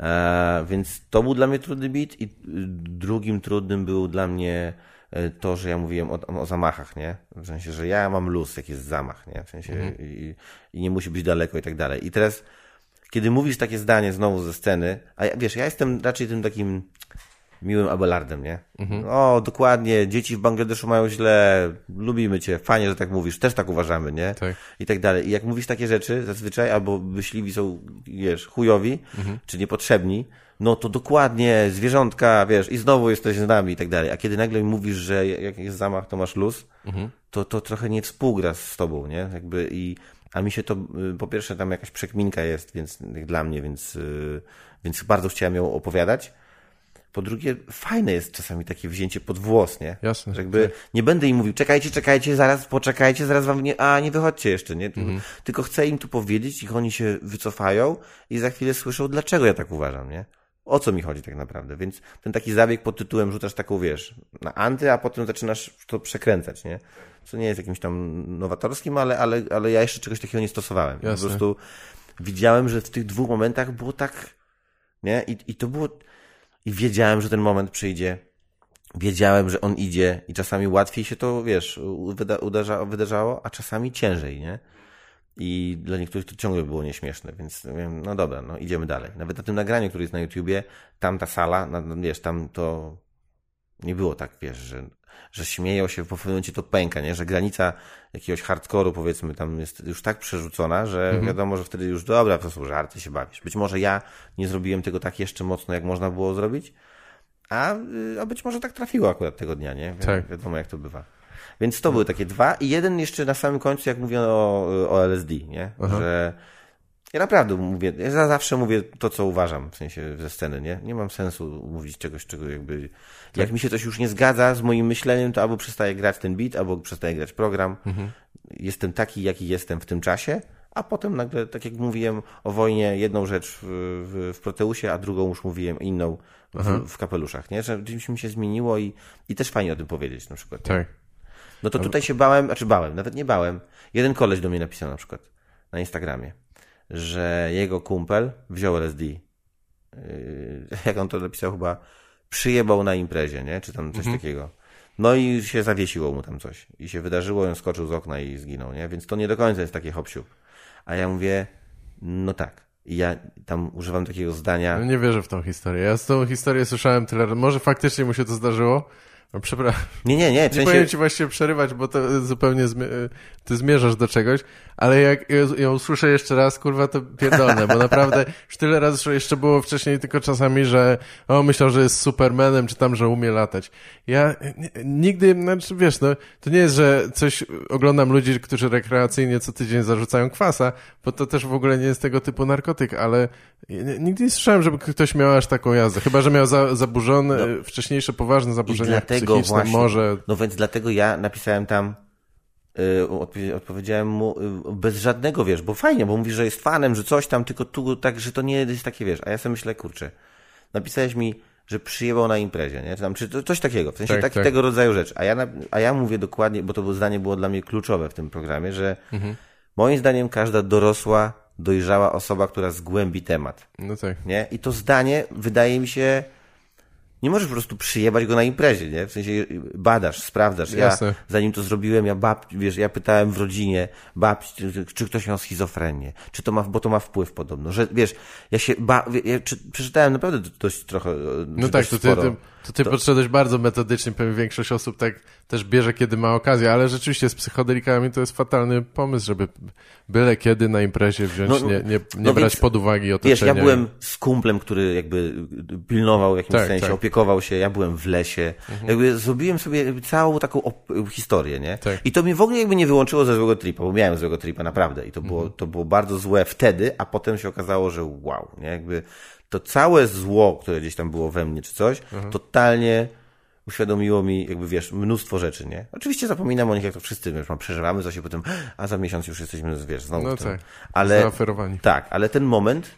E, więc to był dla mnie trudny bit i drugim trudnym był dla mnie e, to, że ja mówiłem o, o zamachach, nie? W sensie, że ja mam luz, jak jest zamach, nie? W sensie mhm. i, i, nie musi być daleko i tak dalej. I teraz, kiedy mówisz takie zdanie znowu ze sceny, a ja, wiesz, ja jestem raczej tym takim miłym Abelardem, nie? Mhm. O, dokładnie, dzieci w Bangladeszu mają źle, lubimy cię, fajnie, że tak mówisz, też tak uważamy, nie? Tak. I tak dalej. I jak mówisz takie rzeczy zazwyczaj, albo myśliwi są, wiesz, chujowi, mhm. czy niepotrzebni, no to dokładnie, zwierzątka, wiesz, i znowu jesteś z nami i tak dalej. A kiedy nagle mówisz, że jak jest zamach, to masz luz, mhm. to, to trochę nie współgra z tobą, nie? Jakby i a mi się to, y, po pierwsze tam jakaś przekminka jest, więc dla mnie, więc, y, więc bardzo chciałem ją opowiadać. Po drugie, fajne jest czasami takie wzięcie pod włos, nie? Jasne. Że jakby nie będę im mówił, czekajcie, czekajcie, zaraz poczekajcie, zaraz wam nie, a nie wychodźcie jeszcze, nie? Mhm. Tylko chcę im tu powiedzieć, ich oni się wycofają i za chwilę słyszą, dlaczego ja tak uważam, nie? O co mi chodzi tak naprawdę? Więc ten taki zabieg pod tytułem rzucasz taką, wiesz, na anty, a potem zaczynasz to przekręcać, nie? Co nie jest jakimś tam nowatorskim, ale, ale, ale ja jeszcze czegoś takiego nie stosowałem. Jasne. Po prostu widziałem, że w tych dwóch momentach było tak, nie? I, i to było, i wiedziałem, że ten moment przyjdzie. Wiedziałem, że on idzie i czasami łatwiej się to, wiesz, uderza, wydarzało, a czasami ciężej, nie? I dla niektórych to ciągle było nieśmieszne, więc wiem, no dobra, no idziemy dalej. Nawet na tym nagraniu, który jest na YouTubie, tam ta sala, wiesz, tam to nie było tak, wiesz, że, że śmieją się, w pewnym momencie to pęka, nie? Że granica jakiegoś hardkoru, powiedzmy, tam jest już tak przerzucona, że mhm. wiadomo, że wtedy już dobra, to są żarty, się bawisz. Być może ja nie zrobiłem tego tak jeszcze mocno, jak można było zrobić, a, y, a być może tak trafiło akurat tego dnia, nie? Wi tak. Wiadomo, jak to bywa. Więc to były takie dwa i jeden jeszcze na samym końcu, jak mówiono o, o LSD, nie? Aha. Że ja naprawdę mówię, ja zawsze mówię to, co uważam, w sensie ze sceny, nie? Nie mam sensu mówić czegoś, czego jakby... Tak. Jak mi się coś już nie zgadza z moim myśleniem, to albo przestaję grać ten beat, albo przestaję grać program. Mhm. Jestem taki, jaki jestem w tym czasie, a potem nagle, tak jak mówiłem o wojnie, jedną rzecz w, w, w Proteusie, a drugą już mówiłem inną w, w kapeluszach, nie? Że czymś mi się zmieniło i, i też fajnie o tym powiedzieć na przykład. Tak. No to tutaj się bałem, znaczy bałem, nawet nie bałem. Jeden koleś do mnie napisał na przykład na Instagramie, że jego kumpel wziął LSD. Yy, jak on to napisał chyba, przyjebał na imprezie, nie? Czy tam coś mhm. takiego. No i się zawiesiło mu tam coś. I się wydarzyło, on skoczył z okna i zginął, nie? Więc to nie do końca jest takie hopsiu. A ja mówię, no tak. I ja tam używam takiego zdania. No nie wierzę w tą historię. Ja z tą historię słyszałem tyle. Może faktycznie mu się to zdarzyło, no, przepraszam. Nie, nie, nie. Nie sensie... powinien ci właściwie przerywać, bo to zupełnie zmi... ty zmierzasz do czegoś, ale jak ją usłyszę jeszcze raz, kurwa, to pierdolę, bo naprawdę [laughs] już tyle razy jeszcze było wcześniej tylko czasami, że o, myślał, że jest Supermanem, czy tam, że umie latać. Ja nigdy, znaczy wiesz, no, to nie jest, że coś oglądam ludzi, którzy rekreacyjnie co tydzień zarzucają kwasa, bo to też w ogóle nie jest tego typu narkotyk, ale nigdy nie słyszałem, żeby ktoś miał aż taką jazdę, chyba, że miał za, zaburzone, no, wcześniejsze poważne zaburzenia dlatego właśnie, może... No więc dlatego ja napisałem tam Yy, odpowiedziałem mu yy, bez żadnego, wiesz, bo fajnie, bo mówisz, że jest fanem, że coś tam, tylko tu tak, że to nie jest takie, wiesz, a ja sobie myślę, kurczę, napisałeś mi, że przyjebał na imprezie, nie? Czy, tam, czy coś takiego, w sensie tak, taki, tak. tego rodzaju rzecz. A ja, a ja mówię dokładnie, bo to zdanie było dla mnie kluczowe w tym programie, że mhm. moim zdaniem każda dorosła, dojrzała osoba, która zgłębi temat. No tak. Nie? I to zdanie wydaje mi się nie możesz po prostu przyjebać go na imprezie, nie? W sensie badasz, sprawdzasz. Ja, zanim to zrobiłem, ja bab, wiesz, ja pytałem w rodzinie babci, czy, czy ktoś miał schizofrenię, czy to ma, bo to ma wpływ podobno, że wiesz, ja się, ba, ja, czy, przeczytałem naprawdę dość trochę, No tak, to ty, ty, to ty to... podszedłeś bardzo metodycznie, pewnie większość osób tak też bierze, kiedy ma okazję, ale rzeczywiście z psychodelikami to jest fatalny pomysł, żeby byle kiedy na imprezie wziąć, no, nie, nie, nie no brać więc, pod uwagę otoczenia. Wiesz, ja byłem z kumplem, który jakby pilnował w jakimś tak, sensie, tak. opiekował się, ja byłem w lesie, mhm. jakby zrobiłem sobie całą taką historię, nie? Tak. I to mnie w ogóle jakby nie wyłączyło ze złego tripa, bo miałem złego tripa naprawdę i to było, mhm. to było bardzo złe wtedy, a potem się okazało, że wow, nie? Jakby to całe zło, które gdzieś tam było we mnie czy coś, mhm. totalnie uświadomiło mi, jakby wiesz, mnóstwo rzeczy, nie? Oczywiście zapominam o nich, jak to wszyscy, wiesz, przeżywamy coś i potem, a za miesiąc już jesteśmy, wiesz, znowu no tak, ale, zaoferowani. Tak, ale ten moment,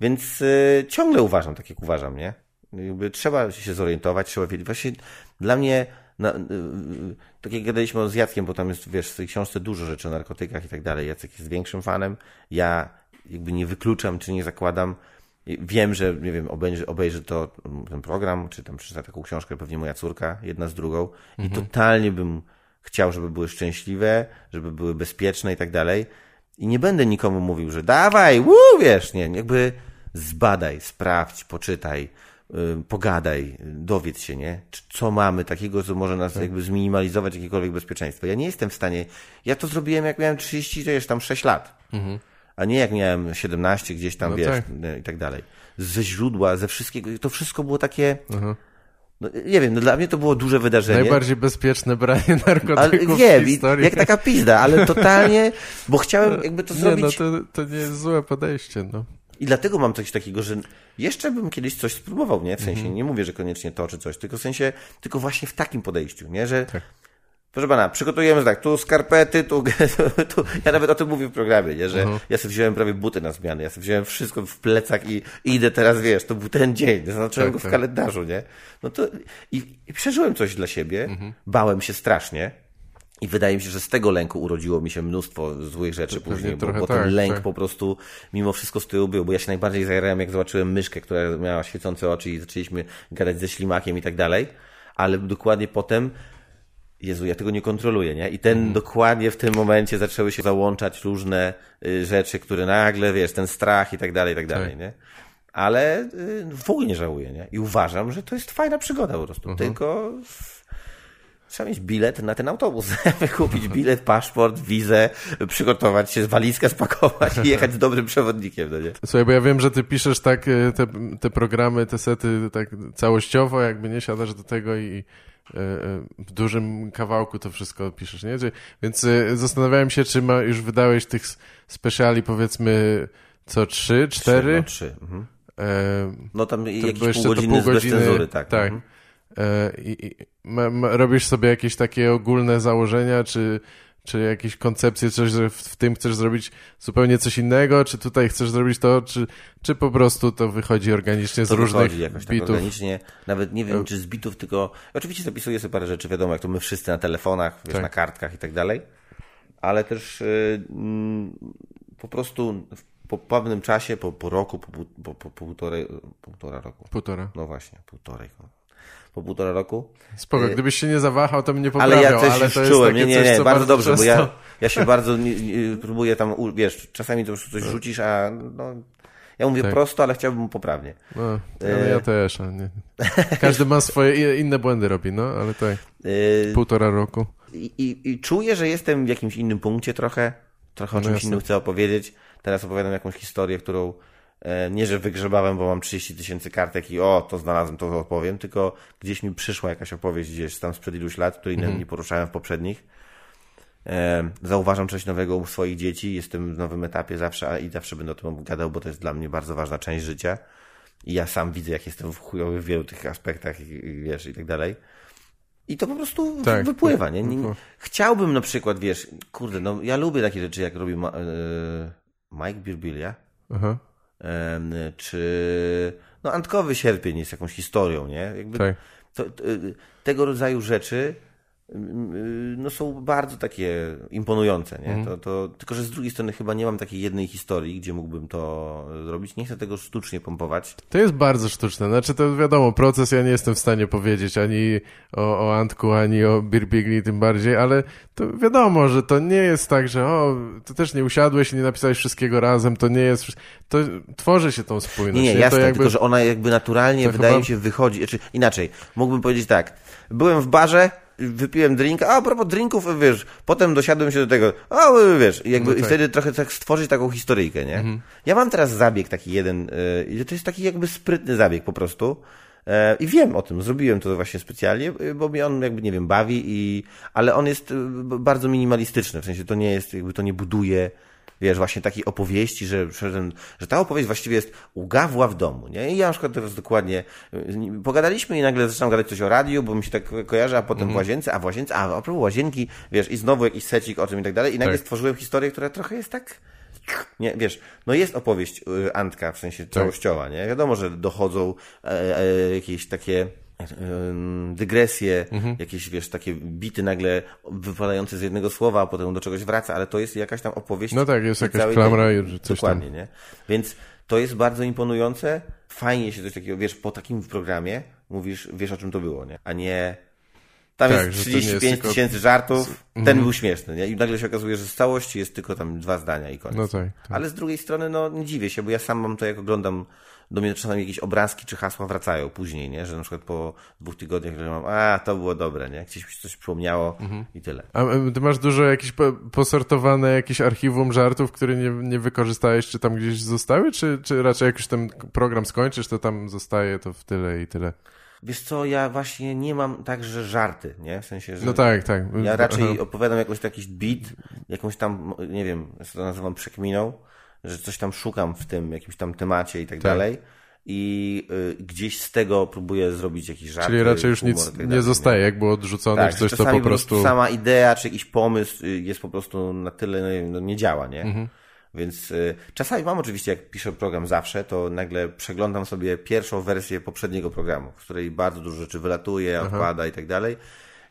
więc y, ciągle uważam, tak jak uważam, nie? Jakby trzeba się zorientować, trzeba wiedzieć. Właśnie dla mnie, na, y, y, tak jak gadaliśmy z Jackiem, bo tam jest, wiesz, w tej książce dużo rzeczy o narkotykach i tak dalej. Jacek jest większym fanem. Ja jakby nie wykluczam, czy nie zakładam, Wiem, że nie wiem, obejrzy, obejrzy to mm, ten program, czy tam przeczyta taką książkę, pewnie moja córka, jedna z drugą, mhm. i totalnie bym chciał, żeby były szczęśliwe, żeby były bezpieczne i tak dalej. I nie będę nikomu mówił, że dawaj, wuu, wiesz, nie, jakby zbadaj, sprawdź, poczytaj, yy, pogadaj, dowiedz się, nie? Co mamy takiego, co może nas tak. jakby zminimalizować jakiekolwiek bezpieczeństwo. Ja nie jestem w stanie, ja to zrobiłem jak miałem 30, to jest tam 6 lat. Mhm a nie jak miałem 17 gdzieś tam, no wiesz, tak. i tak dalej. Ze źródła, ze wszystkiego, to wszystko było takie... Mhm. no, nie wiem, no dla mnie to było duże wydarzenie. Najbardziej bezpieczne branie [laughs] narkotyków ale, wiem, w historii. jak taka pizda, ale totalnie, bo chciałem [laughs] jakby to nie, zrobić... no to, to nie jest złe podejście, no. I dlatego mam coś takiego, że jeszcze bym kiedyś coś spróbował, nie? W sensie, -hmm. nie mówię, że koniecznie to czy coś, tylko w sensie, tylko właśnie w takim podejściu, nie? Że tak. Proszę pana, przygotujemy tak, tu skarpety, tu, [laughs] tu, ja nawet o tym mówię w programie, nie, że uh mhm. -huh. ja sobie wziąłem prawie buty na zmianę, ja sobie wziąłem wszystko w plecach i, i idę teraz, wiesz, to był ten dzień, zaznaczyłem tak, go w tak. kalendarzu, nie, no to i, i przeżyłem coś dla siebie, uh mhm. -huh. bałem się strasznie i wydaje mi się, że z tego lęku urodziło mi się mnóstwo złych rzeczy to później, bo, bo ten tak, lęk tak. po prostu mimo wszystko z tyłu był, bo ja się najbardziej zajarałem, jak zobaczyłem myszkę, która miała świecące oczy i zaczęliśmy gadać ze ślimakiem i tak dalej, ale dokładnie potem Jezu, ja tego nie kontroluję, nie? I ten mm. dokładnie w tym momencie zaczęły się załączać różne y, rzeczy, które nagle, wiesz, ten strach i tak dalej, i tak dalej, tak. nie? Ale y, w ogóle nie żałuję, nie? I uważam, że to jest fajna przygoda po prostu. Mhm. Tylko trzeba mieć bilet na ten autobus. [laughs] Wykupić bilet, paszport, wizę, przygotować się, walizkę spakować i jechać z dobrym przewodnikiem, no nie? Słuchaj, bo ja wiem, że ty piszesz tak y, te, te programy, te sety tak całościowo, jakby nie siadasz do tego i w dużym kawałku to wszystko piszesz, nie? Więc e, zastanawiałem się, czy ma, już wydałeś tych speciali powiedzmy co trzy, cztery? No, trzy. Mhm. E, no tam jakieś pół godziny, pół godziny bez cenzury, tak. tak. Mhm. E, i, i ma, ma, robisz sobie jakieś takie ogólne założenia, czy czy jakieś koncepcje, coś w tym chcesz zrobić zupełnie coś innego, czy tutaj chcesz zrobić to, czy, czy po prostu to wychodzi organicznie z to różnych jakoś bitów? Tak organicznie, nawet nie wiem, e- czy z bitów, tylko oczywiście zapisuję sobie parę rzeczy, wiadomo, jak to my wszyscy na telefonach, wiesz, tak. na kartkach i tak dalej, ale też yy, po prostu po pewnym czasie, po, po roku, po, po, po, po półtorej, półtora roku. Półtora. No właśnie, półtorej po półtora roku. Spoko, y, gdybyś się nie zawahał, to mnie poprawiał, ale ja też ale to czułem, nie, nie, nie, bardzo, bardzo dobrze, często... bo ja, ja się bardzo [laughs] nie, nie, próbuję tam, wiesz, czasami to coś rzucisz, a no, ja mówię tak. prosto, ale chciałbym poprawnie. No, ale ja też. Nie. Każdy ma swoje inne błędy robi, no, ale tak. Yy... Półtora roku. I, i, I czuję, że jestem w jakimś innym punkcie trochę. Trochę o no czymś jasne. innym chcę opowiedzieć. Teraz opowiadam jakąś historię, którą E, nie, że wygrzebałem, bo mam 30 tysięcy kartek i o, to znalazłem, to opowiem, tylko gdzieś mi przyszła jakaś opowieść gdzieś tam sprzed iluś lat, której -hmm. nie poruszałem w poprzednich. E, zauważam coś nowego u swoich dzieci, jestem w nowym etapie zawsze i zawsze będę o tym gadał, bo to jest dla mnie bardzo ważna część życia. I ja sam widzę, jak jestem chujowy w wielu tych aspektach i, wiesz, i tak dalej. I to po prostu tak, wypływa, nie? nie? Chciałbym na przykład, wiesz, kurde, no ja lubię takie rzeczy, jak robi Ma e, Mike Birbilia. Aha czy no Antkowy Sierpień jest jakąś historią, nie? Jakby tak. to, to, tego rodzaju rzeczy no są bardzo takie imponujące, nie? Mm. To, to, tylko, że z drugiej strony chyba nie mam takiej jednej historii, gdzie mógłbym to zrobić. Nie chcę tego sztucznie pompować. To jest bardzo sztuczne. Znaczy to wiadomo, proces ja nie jestem w stanie powiedzieć ani o, o Antku, ani o Birbigli tym bardziej, ale to wiadomo, że to nie jest tak, że o, ty też nie usiadłeś i nie napisałeś wszystkiego razem, to nie jest... To tworzy się tą spójność. Nie, nie, nie? jasne, jakby... tylko że ona jakby naturalnie, wydaje chyba... mi się, wychodzi. Znaczy, inaczej, mógłbym powiedzieć tak, byłem w barze, wypiłem drink, a, a propos drinków, wiesz, potem dosiadłem się do tego, a wiesz, jakby no tak. i wtedy trochę tak stworzyć taką historyjkę, nie? Mhm. Ja mam teraz zabieg taki jeden, y, to jest taki jakby sprytny zabieg po prostu. E, I wiem o tym, zrobiłem to właśnie specjalnie, bo mnie on jakby, nie wiem, bawi, i, ale on jest bardzo minimalistyczny, w sensie to nie jest, jakby to nie buduje wiesz, właśnie takiej opowieści, że, że, ta opowieść właściwie jest u Gawła w domu, nie? I ja na przykład teraz dokładnie pogadaliśmy i nagle zaczynam gadać coś o radiu, bo mi się tak kojarzy, a potem mm. w łazience, a w łazience, a a propos łazienki, wiesz, i znowu jakiś secik o czym i tak dalej i nagle tak. stworzyłem historię, która trochę jest tak nie, wiesz, no jest opowieść y, Antka, w sensie tak. całościowa, nie? Wiadomo, że dochodzą e, e, jakieś takie dygresje, mhm. jakieś, wiesz, takie bity nagle wypadające z jednego słowa, a potem do czegoś wraca, ale to jest jakaś tam opowieść. No tak, jest jakaś klamra i coś Dokładnie, tam. nie? Więc to jest bardzo imponujące. Fajnie się coś takiego, wiesz, po takim programie mówisz, wiesz o czym to było, nie? A nie tam tak, jest 35 tysięcy tylko... żartów, ten mhm. był śmieszny, nie? I nagle się okazuje, że z całości jest tylko tam dwa zdania i koniec. No tak, tak. Ale z drugiej strony, no nie dziwię się, bo ja sam mam to, jak oglądam do mnie czasami jakieś obrazki czy hasła wracają później, nie? Że na przykład po dwóch tygodniach, że mam, a to było dobre, nie? Gdzieś mi się coś przypomniało mhm. i tyle. A ty masz dużo jakieś posortowane jakieś archiwum żartów, które nie, nie wykorzystałeś, czy tam gdzieś zostały, czy, czy raczej jak już ten program skończysz, to tam zostaje to w tyle i tyle? Wiesz co, ja właśnie nie mam także żarty, nie? W sensie, że... No tak, tak. Ja raczej opowiadam jakoś jakiś beat, jakąś tam, nie wiem, ja to nazywam przekminą, że coś tam szukam w tym, jakimś tam temacie i tak, tak. dalej i y, gdzieś z tego próbuję zrobić jakiś żart. Czyli raczej już nic tak nie zostaje, nie? jak było odrzucone, tak, coś to po prostu... sama idea, czy jakiś pomysł y, jest po prostu na tyle, no, nie działa, nie? Mhm. Więc y, czasami mam oczywiście, jak piszę program zawsze, to nagle przeglądam sobie pierwszą wersję poprzedniego programu, w której bardzo dużo rzeczy wylatuje, Aha. odpada i tak dalej.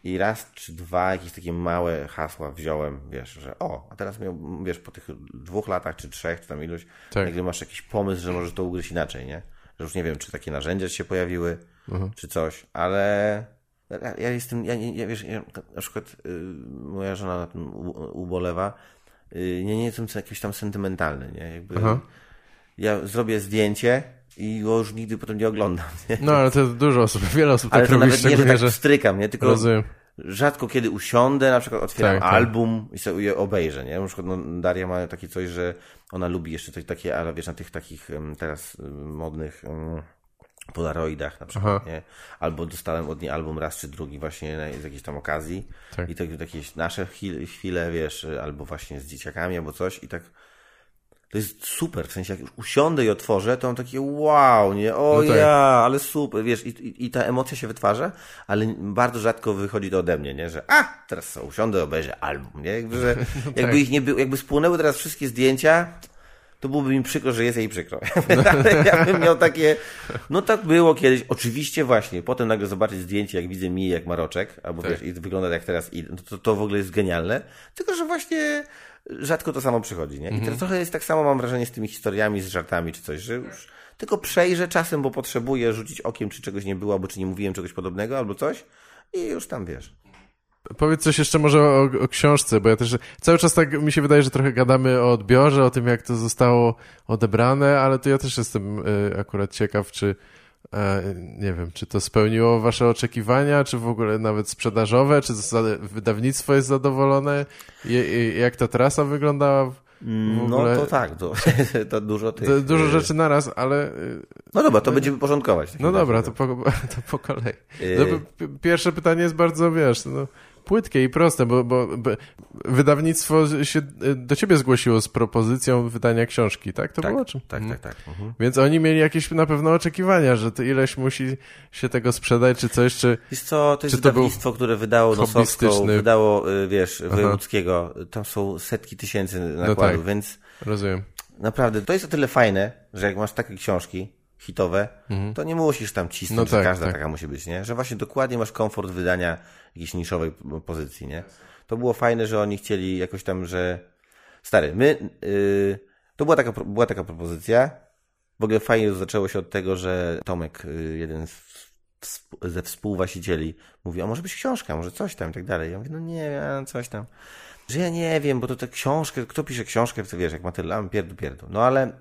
I raz czy dwa jakieś takie małe hasła wziąłem, wiesz, że o, a teraz miał, wiesz, po tych dwóch latach czy trzech, czy tam iluś, tak. nagle masz jakiś pomysł, że możesz to ugryźć inaczej, nie? Że już nie wiem, czy takie narzędzia się pojawiły, mhm. czy coś, ale ja, jestem, ja, ja wiesz, ja, na przykład y, moja żona na tym ubolewa, y, nie, nie jestem jakiś tam sentymentalny, nie? Jakby ja zrobię zdjęcie i go już nigdy potem nie oglądam, nie? No, ale to dużo osób, wiele osób ale tak robi, nawet nie, że tak że... strykam, nie? Tylko Rozumiem. rzadko kiedy usiądę, na przykład otwieram tak, tak. album tak. i sobie obejrzę, nie? Na przykład no, Daria ma takie coś, że ona lubi jeszcze coś takie, ale wiesz, na tych takich teraz modnych polaroidach na przykład, nie? Albo dostałem od niej album raz czy drugi właśnie z jakiejś tam okazji tak. i tak, takie nasze chwile, wiesz, albo właśnie z dzieciakami, albo coś i tak to jest super, w sensie jak już usiądę i otworzę, to mam takie wow, nie, o no tak. ja, ale super, wiesz, i, i, i, ta emocja się wytwarza, ale bardzo rzadko wychodzi to ode mnie, nie, że a, teraz co, usiądę, obejrzę album, nie, jakby, że, [laughs] no tak. jakby ich nie było, jakby spłynęły teraz wszystkie zdjęcia, to byłoby mi przykro, że jest jej przykro. [laughs] No. [laughs] ja bym miał takie, no tak było kiedyś. Oczywiście właśnie, potem nagle zobaczyć zdjęcie, jak widzę mi jak Maroczek, albo tak. wiesz, i wygląda jak teraz i to, to w ogóle jest genialne. Tylko, że właśnie rzadko to samo przychodzi, nie? I mhm. teraz trochę jest tak samo, mam wrażenie, z tymi historiami, z żartami czy coś, że już tylko przejrzę czasem, bo potrzebuję rzucić okiem, czy czegoś nie było, albo czy nie mówiłem czegoś podobnego, albo coś i już tam wiesz. Powiedz coś jeszcze może o, o, książce, bo ja też cały czas tak mi się wydaje, że trochę gadamy o odbiorze, o tym jak to zostało odebrane, ale to ja też jestem y, akurat ciekaw, czy nie wiem, czy to spełniło wasze oczekiwania, czy w ogóle nawet sprzedażowe, czy wydawnictwo jest zadowolone? Jak ta trasa wyglądała? No to tak, to, [laughs] to dużo tych... To dużo rzeczy naraz, ale... Y, no dobra, to no, będziemy porządkować. No dobra, to po, [laughs] to po kolei. No, pierwsze pytanie jest bardzo, wiesz, no, płytkie i proste, bo, bo, bo, wydawnictwo się e, do ciebie zgłosiło z propozycją wydania książki, tak? To tak, było czym? Tak, mhm. tak, tak. Mhm. Więc oni mieli jakieś na pewno oczekiwania, że to ileś musi się tego sprzedać, czy coś, czy... Wiesz co, to jest wydawnictwo, które wydało Nosowską, wydało, y, wiesz, Wojewódzkiego. Tam są setki tysięcy nakładów, no tak. więc... Rozumiem. Naprawdę, to jest o tyle fajne, że jak masz takie książki, hitowe, mhm. to nie musisz tam cisnąć, no tak, że każda tak. taka musi być, nie? Że właśnie dokładnie masz komfort wydania jakiejś niszowej pozycji, nie? To było fajne, że oni chcieli jakoś tam, że stary, my, yy, to była taka, była taka propozycja, w ogóle fajnie zaczęło się od tego, że Tomek, yy, jeden z, ze współwłaścicieli, mówi, a może być książka, może coś tam i tak dalej. Ja mówię, no nie, coś tam. Że ja nie wiem, bo to tę książkę, kto pisze książkę, to wiesz, jak ma tyle, pierdu, pierdu. No ale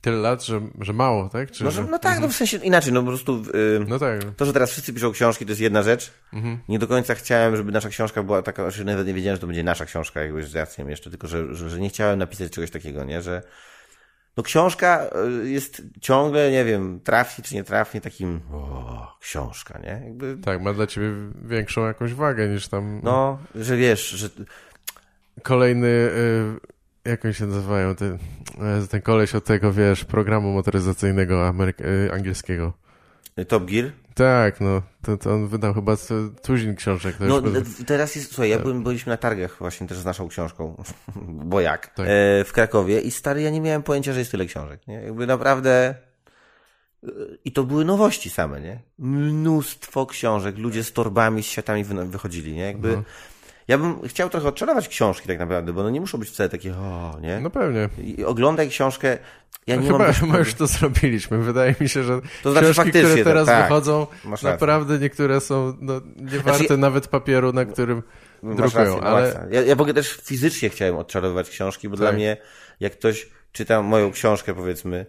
Tyle lat, że, że mało, tak? Czy, no, że... no tak, mhm. no w sensie inaczej, no po prostu yy, no tak. to, że teraz wszyscy piszą książki, to jest jedna rzecz. Mhm. Nie do końca chciałem, żeby nasza książka była taka, że znaczy nawet nie wiedziałem, że to będzie nasza książka jakby z racją jeszcze, tylko że, że, że, nie chciałem napisać czegoś takiego, nie, że no książka y, jest ciągle, nie wiem, trafnie czy nie trafnie takim o, książka, nie? Jakby... Tak, ma dla ciebie większą jakąś wagę niż tam... No, że wiesz, że... Kolejny... Y jak oni się nazywają, ten, e, ten koleś od tego, wiesz, programu motoryzacyjnego ameryk e, angielskiego. Top Gear? Tak, no, to, to on wydał chyba tuzin książek. No, teraz jest, słuchaj, ja tak. byłem, byliśmy na targach właśnie też z naszą książką, [laughs] bo jak, tak. e, w Krakowie i stary, ja nie miałem pojęcia, że jest tyle książek, nie? Jakby naprawdę... E, I to były nowości same, nie? Mnóstwo książek, ludzie z torbami, z światami wychodzili, nie? Jakby... Mhm ja bym chciał trochę odczarować książki tak naprawdę, bo no nie muszą być wcale takie, o, nie? No pewnie. I oglądaj książkę. Ja no nie chyba, mam [laughs] chyba już to zrobiliśmy. Wydaje mi się, że to znaczy książki, które tak, teraz tak, wychodzą, naprawdę niektóre są no, nie warte znaczy, nawet papieru, na którym drukują. Rację, ale... Ja, ja w ogóle też fizycznie chciałem odczarowywać książki, bo tak. dla mnie, jak ktoś czyta moją książkę, powiedzmy,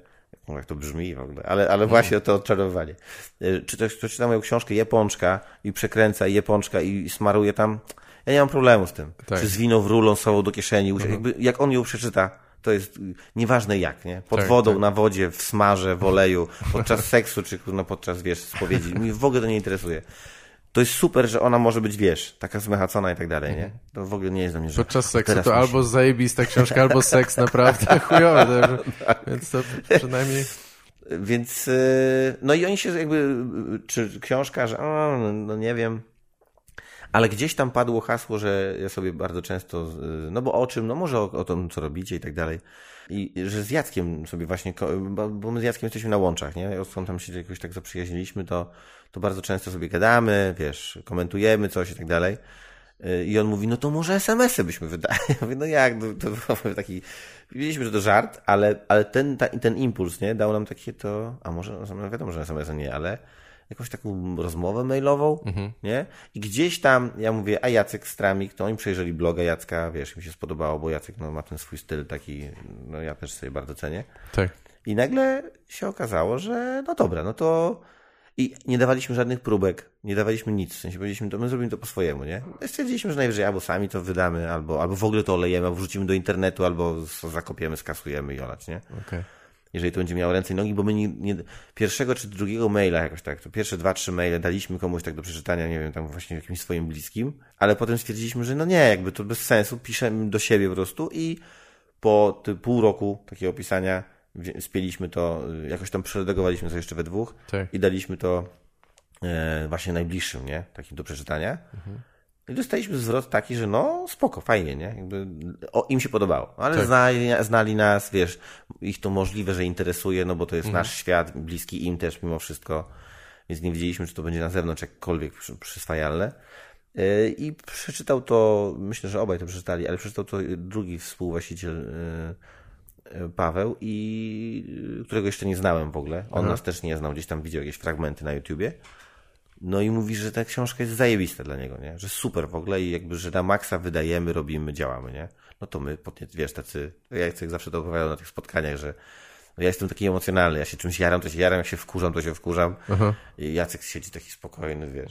jak to brzmi w ogóle, ale, ale mhm. właśnie to odczarowywanie. Y, czy ktoś, kto czyta moją książkę Jeponczka i przekręca Jeponczka i smaruje tam ja nie mam problemu z tym. Tak. Czy zwinął w rulą sobą do kieszeni. Mhm. Jakby, jak on ją przeczyta, To jest y, nieważne jak, nie? Pod tak, wodą, tak. na wodzie, w smarze, w oleju, podczas [laughs] seksu, czy no, podczas, wiesz, spowiedzi. Mi w ogóle to nie interesuje. To jest super, że ona może być, wiesz, taka zmechacona i tak dalej, nie? To w ogóle nie jest dla mnie, że... Podczas seksu to musi... albo zajebista książka, albo seks [laughs] naprawdę chujowy. [laughs] Więc to przynajmniej... Więc, y, no i oni się jakby, czy książka, że, o, no nie wiem, ale gdzieś tam padło hasło, że ja sobie bardzo często, no bo o czym, no może o, o tym, co robicie i tak dalej. I że z Jackiem sobie właśnie, bo my z Jackiem jesteśmy na łączach, nie? Skąd tam się jakoś tak zaprzyjaźniliśmy, to, to bardzo często sobie gadamy, wiesz, komentujemy coś i tak dalej. I on mówi, no to może SMS-y byśmy wydali. Ja mówię, no jak, no, to, to taki, wiedzieliśmy, że to żart, ale, ale ten, ta, ten impuls, nie, dał nam takie to, a może, no wiadomo, że SMS-y nie, ale jakąś taką rozmowę mailową, mhm. nie? I gdzieś tam, ja mówię, a Jacek Stramik, to oni przejrzeli bloga Jacka, wiesz, mi się spodobało, bo Jacek no, ma ten swój styl taki, no ja też sobie bardzo cenię. Tak. I nagle się okazało, że no dobra, no to i nie dawaliśmy żadnych próbek, nie dawaliśmy nic. W sensie powiedzieliśmy, to my zrobimy to po swojemu, nie? Stwierdziliśmy, że najwyżej albo sami to wydamy, albo, albo w ogóle to olejemy, albo wrzucimy do internetu, albo zakopiemy, skasujemy i olać, nie? Okay jeżeli to będzie miało ręce i nogi, bo my nie, nie, pierwszego czy drugiego maila jakoś tak, to pierwsze dwa, trzy maile daliśmy komuś tak do przeczytania, nie wiem, tam właśnie jakimś swoim bliskim, ale potem stwierdziliśmy, że no nie, jakby to bez sensu, piszemy do siebie po prostu i po ty, pół roku takiego pisania spieliśmy to, jakoś tam przeredagowaliśmy to jeszcze we dwóch tak. i daliśmy to e, właśnie najbliższym, nie? Takim do przeczytania. Mhm. I dostaliśmy zwrot taki, że no spoko, fajnie, nie? Jakby, o, im się podobało. Ale tak. znali, znali nas, wiesz, ich to możliwe, że interesuje, no bo to jest mhm. nasz świat, bliski im też mimo wszystko, więc nie wiedzieliśmy, czy to będzie na zewnątrz jakkolwiek przyswajalne. E, I przeczytał to, myślę, że obaj to przeczytali, ale przeczytał to drugi współwłaściciel e, e, Paweł i którego jeszcze nie znałem w ogóle. On nas też nie znał, gdzieś tam widział jakieś fragmenty na YouTubie. No i mówi, że ta książka jest zajebista dla niego, nie? Że super w ogóle i jakby, że na maksa wydajemy, robimy, działamy, nie? No to my, wiesz, tacy, ja jak zawsze to opowiadam na tych spotkaniach, że no ja jestem taki emocjonalny, ja się czymś jaram, to się jaram, jak się wkurzam, to się wkurzam. Aha. I Jacek siedzi taki spokojny, wiesz.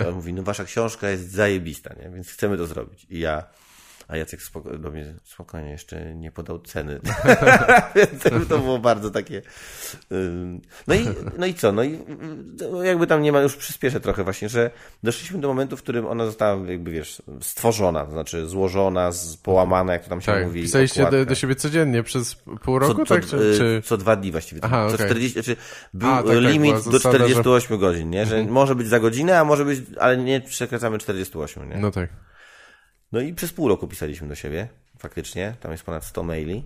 I on mówi, no wasza książka jest zajebista, nie? Więc chcemy to zrobić. I ja a Jacek spoko do mnie spokojnie jeszcze nie podał ceny. Więc [laughs] [laughs] to było bardzo takie. No i, no i co? No i no jakby tam nie ma, już przyspieszę trochę właśnie, że doszliśmy do momentu, w którym ona została jakby, wiesz, stworzona, to znaczy złożona, połamana, jak to tam się tak, mówi. Pisaliście do, do, siebie codziennie przez pół roku, co, tak? Co, czy, czy... co dwa dni właściwie. Aha, co okay. 40, znaczy był a, tak, tak limit tak, do 48 że... godzin, nie? Że mhm. może być za godzinę, a może być, ale nie przekraczamy 48, nie? No tak. No i przez pół roku pisaliśmy do siebie, faktycznie. Tam jest ponad 100 maili.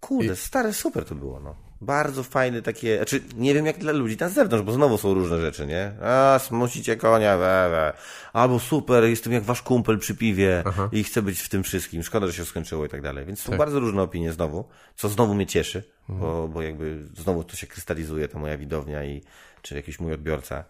Kurde, I... stare, super to było, no. Bardzo fajne takie, znaczy nie wiem jak dla ludzi na zewnątrz, bo znowu są różne rzeczy, nie? A, smucicie konia, we, we. albo super, jestem jak wasz kumpel przy piwie Aha. i chcę być w tym wszystkim, szkoda, że się skończyło i tak dalej. Więc są tak. bardzo różne opinie znowu, co znowu mnie cieszy, mhm. bo, bo jakby znowu to się krystalizuje, ta moja widownia i czy jakiś mój odbiorca.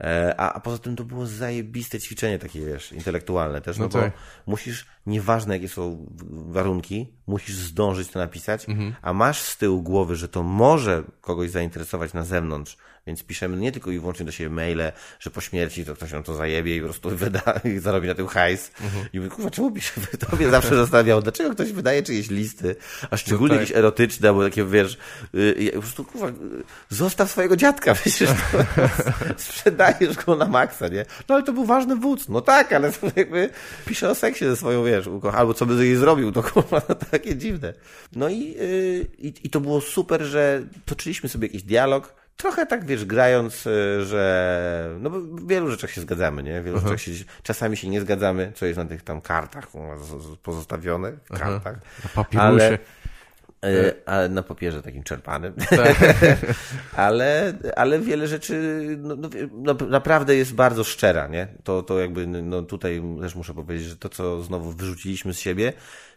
E, a, a poza tym to było zajebiste ćwiczenie takie, wiesz, intelektualne też, no, no bo tak. musisz, nieważne jakie są warunki, musisz zdążyć to napisać, mhm. a masz z tyłu głowy, że to może kogoś zainteresować na zewnątrz, więc piszemy nie tylko i wyłącznie do siebie maile, że po śmierci to ktoś nam to zajebie i po prostu wyda i zarobi na tym hajs. Mhm. I mówię, kurwa, czemu piszę? To mnie zawsze zastanawiało, dlaczego ktoś wydaje czyjeś listy, a szczególnie no tak. jakieś erotyczne, albo takie, wiesz, yy, po prostu, kurwa, zostaw swojego dziadka, [laughs] przecież to, sprzedajesz go na maksa, nie? No ale to był ważny wódz. No tak, ale to jakby pisze o seksie ze swoją, wiesz, albo co by jej zrobił, to kurwa, no, takie dziwne. No i, yy, i, i to było super, że toczyliśmy sobie jakiś dialog, trochę tak, wiesz, grając, y, że no bo w wielu rzeczach się zgadzamy, nie? W wielu Aha. rzeczach się, czasami się nie zgadzamy, co jest na tych tam kartach pozostawione, kartach. Na ale, y, ale na papierze takim czerpanym. Tak. [laughs] ale, ale wiele rzeczy no, no, no, naprawdę jest bardzo szczera, nie? To, to jakby, no tutaj też muszę powiedzieć, że to, co znowu wyrzuciliśmy z siebie,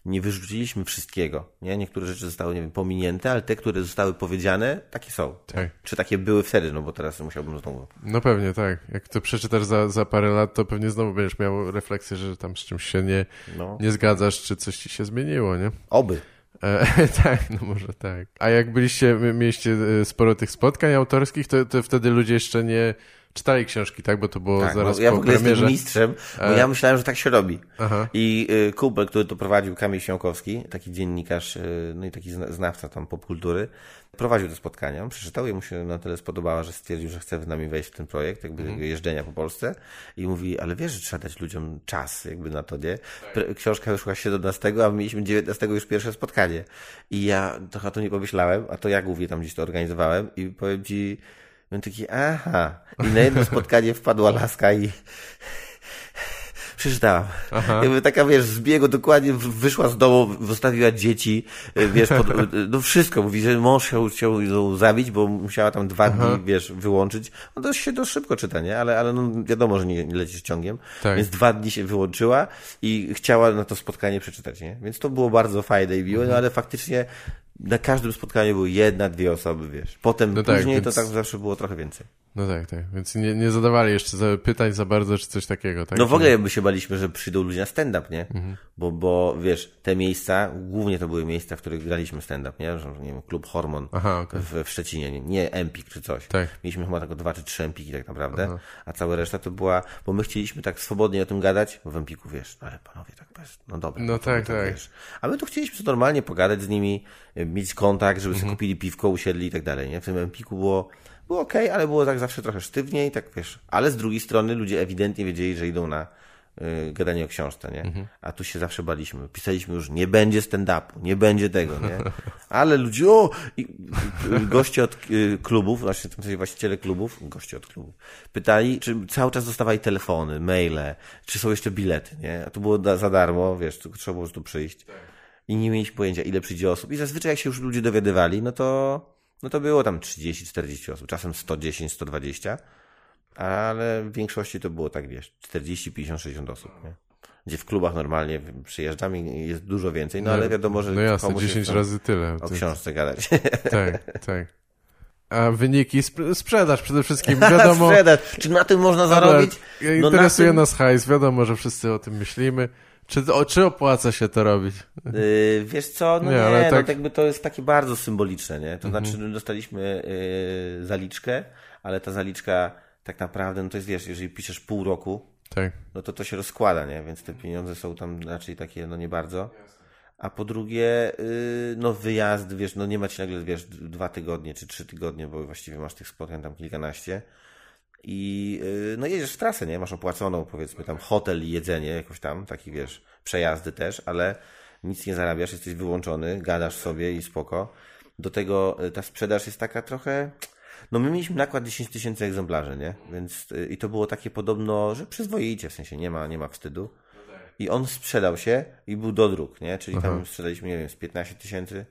nie wyrzuciliśmy wszystkiego. Nie? Niektóre rzeczy zostały, nie wiem, pominięte, ale te, które zostały powiedziane, takie są. Tak. Czy takie były wtedy, no bo teraz musiałbym znowu. No pewnie, tak. Jak to przeczytasz za, za parę lat, to pewnie znowu będziesz miał refleksję, że tam z czymś się nie, no. nie zgadzasz, czy coś ci się zmieniło, nie? Oby. E, [laughs] tak, no może tak. A jak byliście, mieliście e, sporo tych spotkań autorskich, to, to wtedy ludzie jeszcze nie czytali książki, tak? Bo to było tak, zaraz no, ja po w ogóle premierze. jestem mistrzem, bo E. ja myślałem, że tak się robi. Aha. I y, Kubel, który to prowadził, Kamil Śmiałkowski, taki dziennikarz, y, no i taki zna- znawca tam popkultury, prowadził to spotkanie. On przeczytał i mu się na tyle spodobała, że stwierdził, że chce z nami wejść w ten projekt, jakby jego jeżdżenia po Polsce. I mówi, ale wiesz, że trzeba dać ludziom czas jakby na to, nie? Pre- Książka wyszła 17, a my mieliśmy 19 już pierwsze spotkanie. I ja trochę o to nie pomyślałem, a to ja głównie tam gdzieś to organizowałem i powiem ci, Byłem taki, aha. I na jedno spotkanie wpadła laska i [laughs] przeczytałam. Jakby taka, wiesz, z biegu dokładnie wyszła z domu, zostawiła dzieci, wiesz, pod, [laughs] no wszystko. Mówi, że mąż chciał, chciał ją zabić, bo musiała tam dwa dni, wiesz, wyłączyć. No to się dość szybko czyta, nie? Ale, ale no wiadomo, że nie, nie lecisz ciągiem. Tak. Więc dwa dni się wyłączyła i chciała na to spotkanie przeczytać, nie? Więc to było bardzo fajne i miłe, no ale faktycznie na każdym spotkaniu były jedna, dwie osoby, wiesz. Potem, No tak, później więc- to tak zawsze było trochę więcej. No tak, tak. Więc nie, nie zadawali jeszcze za, pytań za bardzo, czy coś takiego, tak? No w ogóle by się baliśmy, że przyjdą ludzie na stand-up, nie? Mhm. Bo, bo wiesz, te miejsca, głównie to były miejsca, w których graliśmy stand-up, nie? Że, nie wiem, klub Hormon Aha, okej. w, w Szczecinie, nie, nie Empik czy coś. Tak. Mieliśmy chyba tylko dwa czy trzy Empiki tak naprawdę, a cała reszta to była, bo my chcieliśmy tak swobodnie o tym gadać, bo w Empiku wiesz, no ale panowie tak bez, no dobra. No to tak, tak. Wiesz. A my tu chcieliśmy normalnie pogadać z nimi, mieć kontakt, żeby Mhm. sobie kupili piwko, usiedli i tak dalej, nie? W tym Empiku było, było okej, ale było tak zawsze trochę sztywniej, tak wiesz, ale z drugiej strony ludzie ewidentnie wiedzieli, że idą na y, gadanie o książce, nie? Mhm. A tu się zawsze baliśmy. Pisaliśmy już, nie będzie stand-upu, nie będzie tego, nie? Ale ludzie, o! I, y, goście od y, klubów, właśnie w tym sensie właściciele klubów, goście od klubów, pytali, czy cały czas dostawali telefony, maile, czy są jeszcze bilety, nie? A to było da, za darmo, wiesz, tylko trzeba było tu przyjść. I nie mieliśmy pojęcia, ile przyjdzie osób. I zazwyczaj jak się już ludzie dowiadywali, no to, no to było tam 30-40 osób, czasem 110, 120, ale w większości to było tak, wiesz, 40, 50, 60 osób, nie? Gdzie w klubach normalnie przyjeżdżam i jest dużo więcej, no ale wiadomo, że No jasne, komuś 10 jest razy tyle. o książce gadać. [laughs] Tak, tak. A wyniki, sp- sprzedaż przede wszystkim, [laughs] wiadomo. Sprzedaż. Czy na tym można zarobić? No Interesuje tym- nas hajs, wiadomo, że wszyscy o tym myślimy. Czy, o, czy opłaca się to robić? Yy, wiesz co, no Nie, nie, ale no tak- jakby to jest takie bardzo symboliczne, nie? To Mhm. znaczy dostaliśmy yy, zaliczkę, ale ta zaliczka tak naprawdę, no to jest wiesz, jeżeli piszesz pół roku, Tak. no to to się rozkłada, nie? Więc te pieniądze są tam raczej takie, no nie bardzo. A po drugie, yy, no wyjazd, wiesz, no nie ma ci nagle, wiesz, dwa tygodnie czy trzy tygodnie, bo właściwie masz tych spotkań tam kilkanaście. I yy, no jedziesz w trasę, nie? Masz opłaconą, powiedzmy, tam hotel i jedzenie, jakoś tam, taki wiesz, przejazdy też, ale nic nie zarabiasz, jesteś wyłączony, gadasz sobie i spoko. Do tego yy, ta sprzedaż jest taka trochę. No my mieliśmy nakład 10 tysięcy egzemplarzy, nie? Więc yy, i to było takie podobno, że przyzwoicie, w sensie nie ma, nie ma wstydu. I on sprzedał się i był do druk, nie? Czyli tam sprzedaliśmy, nie wiem, z 15 tysięcy.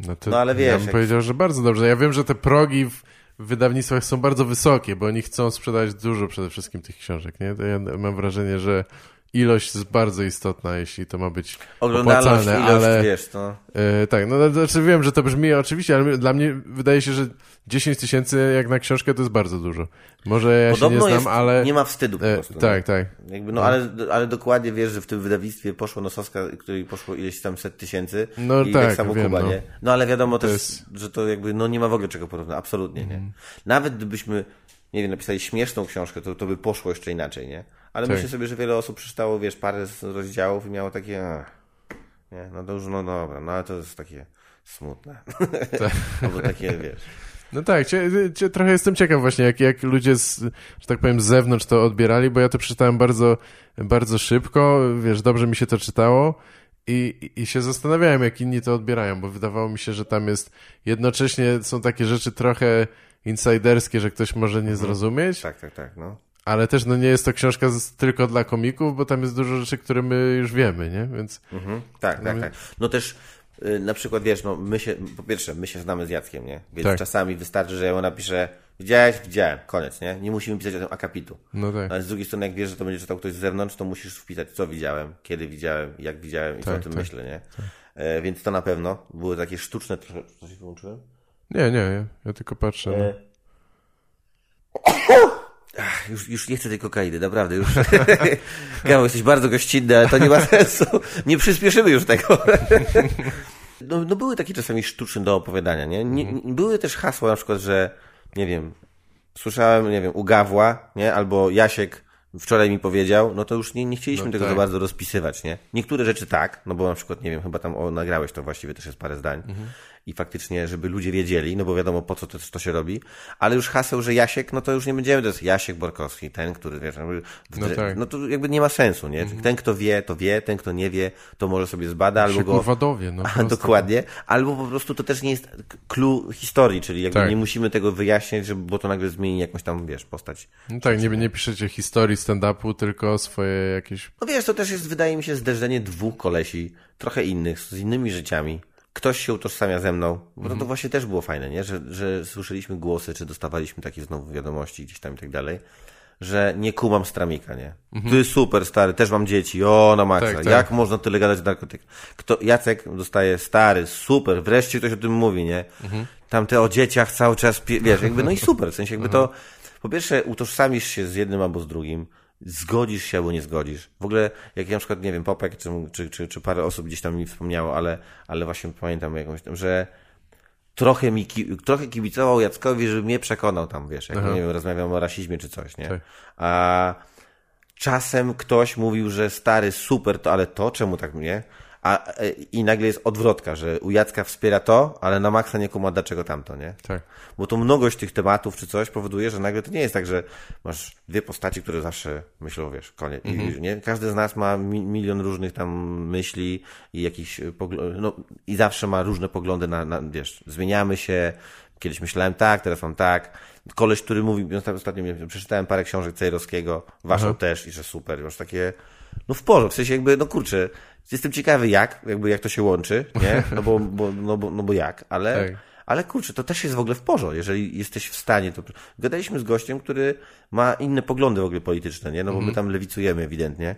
No, to No, ale ja wiesz, bym jak- powiedział, że bardzo dobrze. Ja wiem, że te progi w wydawnictwach są bardzo wysokie, bo oni chcą sprzedać dużo przede wszystkim tych książek, nie? Ja mam wrażenie, że ilość jest bardzo istotna, jeśli to ma być Oglądalność, opłacalne, ilość, ale... wiesz, to... E, tak, no znaczy wiem, że to brzmi oczywiście, ale dla mnie wydaje się, że 10 tysięcy jak na książkę to jest bardzo dużo. Może ja Podobno się nie znam, jest, ale... nie ma wstydu po e, prostu. tak, tak. nie? Jakby, no, ale, ale dokładnie wiesz, że w tym wydawnictwie poszło Nosowska, której poszło ileś tam set tysięcy No i tak, tak samo wiem, Kuba, no. nie? No ale wiadomo też, jest- że to jakby, no nie ma w ogóle czego porównać, absolutnie, nie? Mhm. Nawet gdybyśmy, nie wiem, napisali śmieszną książkę, to, to by poszło jeszcze inaczej, nie? Ale Tak. myślę sobie, że wiele osób przeczytało, wiesz, parę rozdziałów i miało takie, ach, nie, no już, no dobra, no ale to jest takie smutne. [laughs] Tak. [laughs] Albo takie, wiesz... No tak, cie, cie, trochę jestem ciekaw właśnie, jak, jak ludzie, z, że tak powiem, z zewnątrz to odbierali, bo ja to przeczytałem bardzo, bardzo szybko, wiesz, dobrze mi się to czytało i- i się zastanawiałem, jak inni to odbierają, bo wydawało mi się, że tam jest, jednocześnie są takie rzeczy trochę insiderskie, że ktoś może nie zrozumieć, Tak, tak, tak, no. ale też no nie jest to książka z, tylko dla komików, bo tam jest dużo rzeczy, które my już wiemy, nie? Więc Mhm. Tak, tak, tak. No też y, na przykład wiesz, no my się, po pierwsze, my się znamy z Jackiem, nie? Więc Tak. czasami wystarczy, że ja mu napiszę widziałeś, widziałem, koniec, nie? Nie musimy pisać o tym akapitu. no tak. Ale z drugiej strony, jak wiesz, że to będzie czytał ktoś z zewnątrz, to musisz wpisać, co widziałem, kiedy widziałem, jak widziałem i co Tak, o tym tak, myślę, nie? E, więc to na pewno. Były takie sztuczne. Co się wyłączyłem? Nie, nie, ja, ja tylko patrzę. No. E, Ach, Już, już nie chcę tej kokainy, naprawdę, już. [laughs] Gało, jesteś bardzo gościnny, ale to nie ma [laughs] sensu. Nie przyspieszymy już tego. [laughs] No, no były takie czasami sztuczne do opowiadania, nie? nie? nie- Były też hasła na przykład, że nie wiem, słyszałem, nie wiem, u Gawła, nie? Albo Jasiek wczoraj mi powiedział, no to już nie, nie chcieliśmy No tego tak. za bardzo rozpisywać, nie? Niektóre rzeczy tak, no bo na przykład, nie wiem, chyba tam o, nagrałeś to właściwie też jest parę zdań. Mhm. I faktycznie, żeby ludzie wiedzieli, no bo wiadomo po co to, to się robi, ale już haseł, że Jasiek, no to już nie będziemy, to jest Jasiek Borkowski, ten, który, wiesz, no, No tak. no to jakby nie ma sensu, nie? Ten, kto wie, to wie, ten, kto nie wie, to może sobie zbada, albo go... kurwa dowie, no. [laughs] Dokładnie. Albo po prostu to też nie jest clue historii, czyli jakby Tak. nie musimy tego wyjaśniać, żeby, bo to nagle zmieni jakąś tam, wiesz, postać. No tak, nie, nie piszecie historii stand-upu, tylko swoje jakieś... No wiesz, to też jest, wydaje mi się, zderzenie dwóch kolesi, trochę innych, z innymi życiami. Ktoś się utożsamia ze mną, bo Mhm. to właśnie też było fajne, nie? Że, że słyszeliśmy głosy, czy dostawaliśmy takie znowu wiadomości gdzieś tam i tak dalej, że nie kumam stramika, nie? Ty super, stary, też mam dzieci, o, na maksa. Mhm. Tak, tak. Jak można tyle gadać o narkotykach? Kto, Jacek dostaje, stary, super, wreszcie ktoś o tym mówi, nie? Mhm. Tam te o dzieciach cały czas, wiesz, jakby, no i super, w sensie jakby to, po pierwsze utożsamisz się z jednym albo z drugim, zgodzisz się albo nie zgodzisz. W ogóle, jak ja na przykład, nie wiem, Popek, czy, czy, czy, czy parę osób gdzieś tam mi wspomniało, ale, ale właśnie pamiętam jakąś tam, że trochę mi, trochę kibicował Jackowi, żeby mnie przekonał tam, wiesz, jak, nie wiem, rozmawiam o rasizmie czy coś, nie? Tak. A czasem ktoś mówił, że stary, super, to ale to, czemu tak mnie? A, e, I nagle jest odwrotka, że u Jacka wspiera to, ale na maksa nie kuma dlaczego tamto, nie? Tak. Bo to mnogość tych tematów czy coś powoduje, że nagle to nie jest tak, że masz dwie postaci, które zawsze myślą, wiesz, koniec. I, nie? Każdy z nas ma mi, milion różnych tam myśli i jakichś poglądów, no i zawsze ma różne poglądy na, na, wiesz, zmieniamy się, kiedyś myślałem tak, teraz mam tak. Koleś, który mówi, ostatnio przeczytałem parę książek Cejrowskiego, waszą też i że super, już takie, no w porządku, w sensie jakby, no kurczę, jestem ciekawy jak, jakby jak to się łączy, nie? No bo, bo, no bo, no bo jak, ale... Tak. Ale kurczę, to też jest w ogóle w porządku, jeżeli jesteś w stanie. To... Gadaliśmy z gościem, który ma inne poglądy w ogóle polityczne, nie? No bo my tam lewicujemy ewidentnie.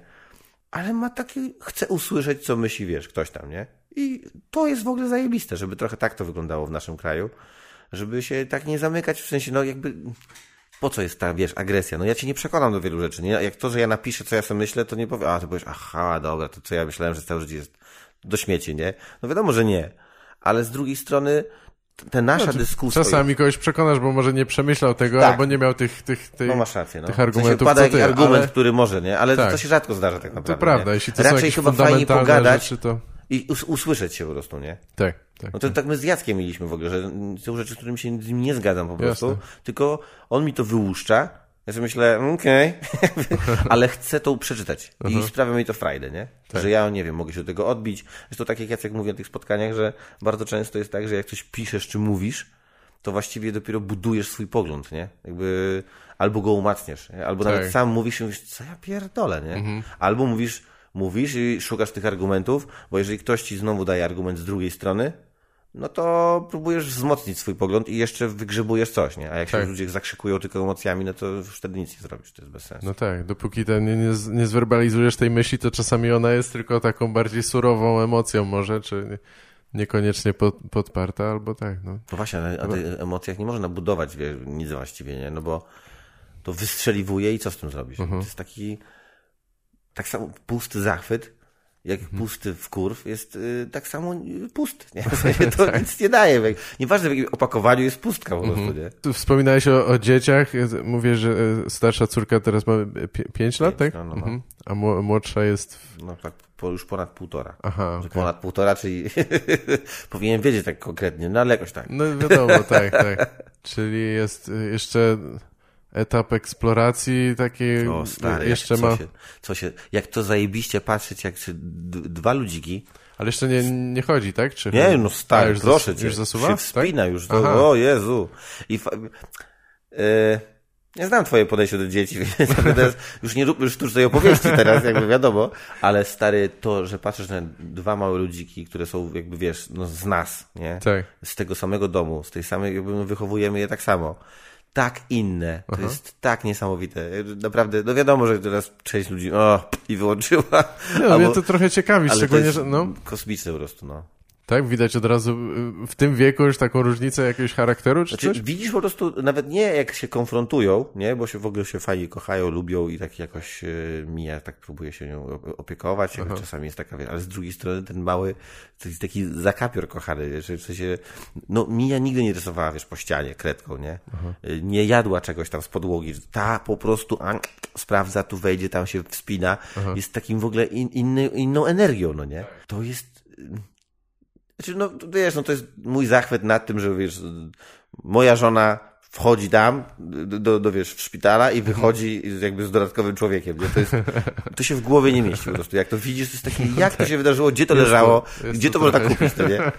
Ale ma taki, chce usłyszeć, co myśli, wiesz, ktoś tam, nie? I to jest w ogóle zajebiste, żeby trochę tak to wyglądało w naszym kraju. Żeby się tak nie zamykać, w sensie, no jakby, po co jest ta, wiesz, agresja? No ja cię nie przekonam do wielu rzeczy, nie? Jak to, że ja napiszę, co ja sobie myślę, to nie powiem, a ty powiesz, aha, dobra, to co ja myślałem, że całe życie jest do śmieci, nie? No wiadomo, że nie. Ale z drugiej strony, t- ta nasza dyskusja... Czasami kogoś przekonasz, bo może nie przemyślał tego, Tak. albo nie miał tych, tych, tych, No masz rację, no. tych W sensie argumentów, pada ty, argument, ale... który może, nie? Ale Tak. to się rzadko zdarza tak naprawdę. To prawda, nie? jeśli to są Raczej jakieś chyba fajnie pogadać rzeczy, to... i us- usłyszeć się po prostu, nie? Tak, tak. No to tak my z Jackiem mieliśmy w ogóle, że są rzeczy, z którymi się z nim nie zgadzam po prostu, Jasne. tylko on mi to wyłuszcza, ja sobie myślę, okej, [laughs] ale chcę to przeczytać i sprawia mi to frajdę, nie? Tak. Że ja, nie wiem, mogę się do tego odbić. Jest to tak, jak Jacek mówi na tych spotkaniach, że bardzo często jest tak, że jak coś piszesz czy mówisz, to właściwie dopiero budujesz swój pogląd, nie? Jakby albo go umacniasz, nie? albo Tak. nawet sam mówisz i mówisz, co ja pierdolę, nie? Albo mówisz, mówisz i szukasz tych argumentów, bo jeżeli ktoś ci znowu daje argument z drugiej strony, no to próbujesz wzmocnić swój pogląd i jeszcze wygrzebujesz coś, nie? A jak się Tak. ludzie zakrzykują tylko emocjami, no to już wtedy nic nie zrobisz, to jest bez sensu. No tak, dopóki ten nie, nie, zwerbalizujesz tej myśli, to czasami ona jest tylko taką bardziej surową emocją może, czy nie- niekoniecznie pod, podparta, albo tak, no. No właśnie, ale na tych emocjach nie można budować wie, nic właściwie, nie? No bo to wystrzeliwuje i co z tym zrobisz? Mhm. To jest taki tak samo pusty zachwyt, jak Mhm. pusty wkurw jest y, tak samo y, pusty, nie? [laughs] W sensie to Tak. nic nie daje. Jak- Nieważne w jakim opakowaniu jest pustka po prostu, Mhm. nie? Tu wspominałeś o, o dzieciach, mówię, że e, starsza córka teraz ma 5 lat, tak? no, no, no. Mhm. A mło- młodsza jest... W... No tak po, już ponad półtora. Aha, okej. Ponad półtora, czyli [laughs] powinien wiedzieć tak konkretnie, no ale jakoś tak. No wiadomo, [laughs] tak, tak. Czyli jest y, jeszcze etap eksploracji takiej, O stary, jeszcze jak, ma, co, się, co się, jak to zajebiście patrzeć, jak d- dwa ludziki ale jeszcze nie, nie chodzi, tak? Czy Nie, no stary, już proszę zas- cię. Już zasuwa? Się wspina tak? już. To, o Jezu. I fa... e, nie znam twoje podejście do dzieci, [laughs] więc teraz już nie róbmy sztucznej opowieści teraz, jakby wiadomo, ale stary, to, że patrzysz na dwa małe ludziki, które są jakby, wiesz, no z nas, nie? Tak. Z tego samego domu, z tej samej, jakby my wychowujemy je tak samo. Tak inne. To jest tak niesamowite. Naprawdę, no wiadomo, że teraz część ludzi, o, i wyłączyła. No, Albo- mnie to trochę ciekawi, szczególnie, że no, kosmiczne po prostu, no. Tak? Widać od razu y, w tym wieku już taką różnicę jakiegoś charakteru, czy znaczy, coś? Widzisz po prostu, nawet nie jak się konfrontują, nie? Bo się w ogóle się fajnie kochają, lubią i tak jakoś y, Mija tak próbuje się nią opiekować, jakoś czasami jest taka, ale z drugiej strony ten mały, to jest taki zakapior kochany, że w sensie, no Mija nigdy nie rysowała, wiesz, po ścianie kredką, nie? Aha. Y, nie jadła czegoś tam z podłogi, ta po prostu a, sprawdza, tu wejdzie, tam się wspina, Aha. jest takim w ogóle in, inny, inną energią, no nie? To jest znaczy, no wiesz, no to jest mój zachwyt nad tym, że wiesz, moja żona wchodzi tam, do, do, wiesz, w szpitala i wychodzi jakby z dodatkowym człowiekiem. Nie? To, jest, to się w głowie nie mieści po prostu. Jak to widzisz, to jest takie, jak to się wydarzyło, gdzie to leżało, to, gdzie to, to można kupić, to nie? [laughs]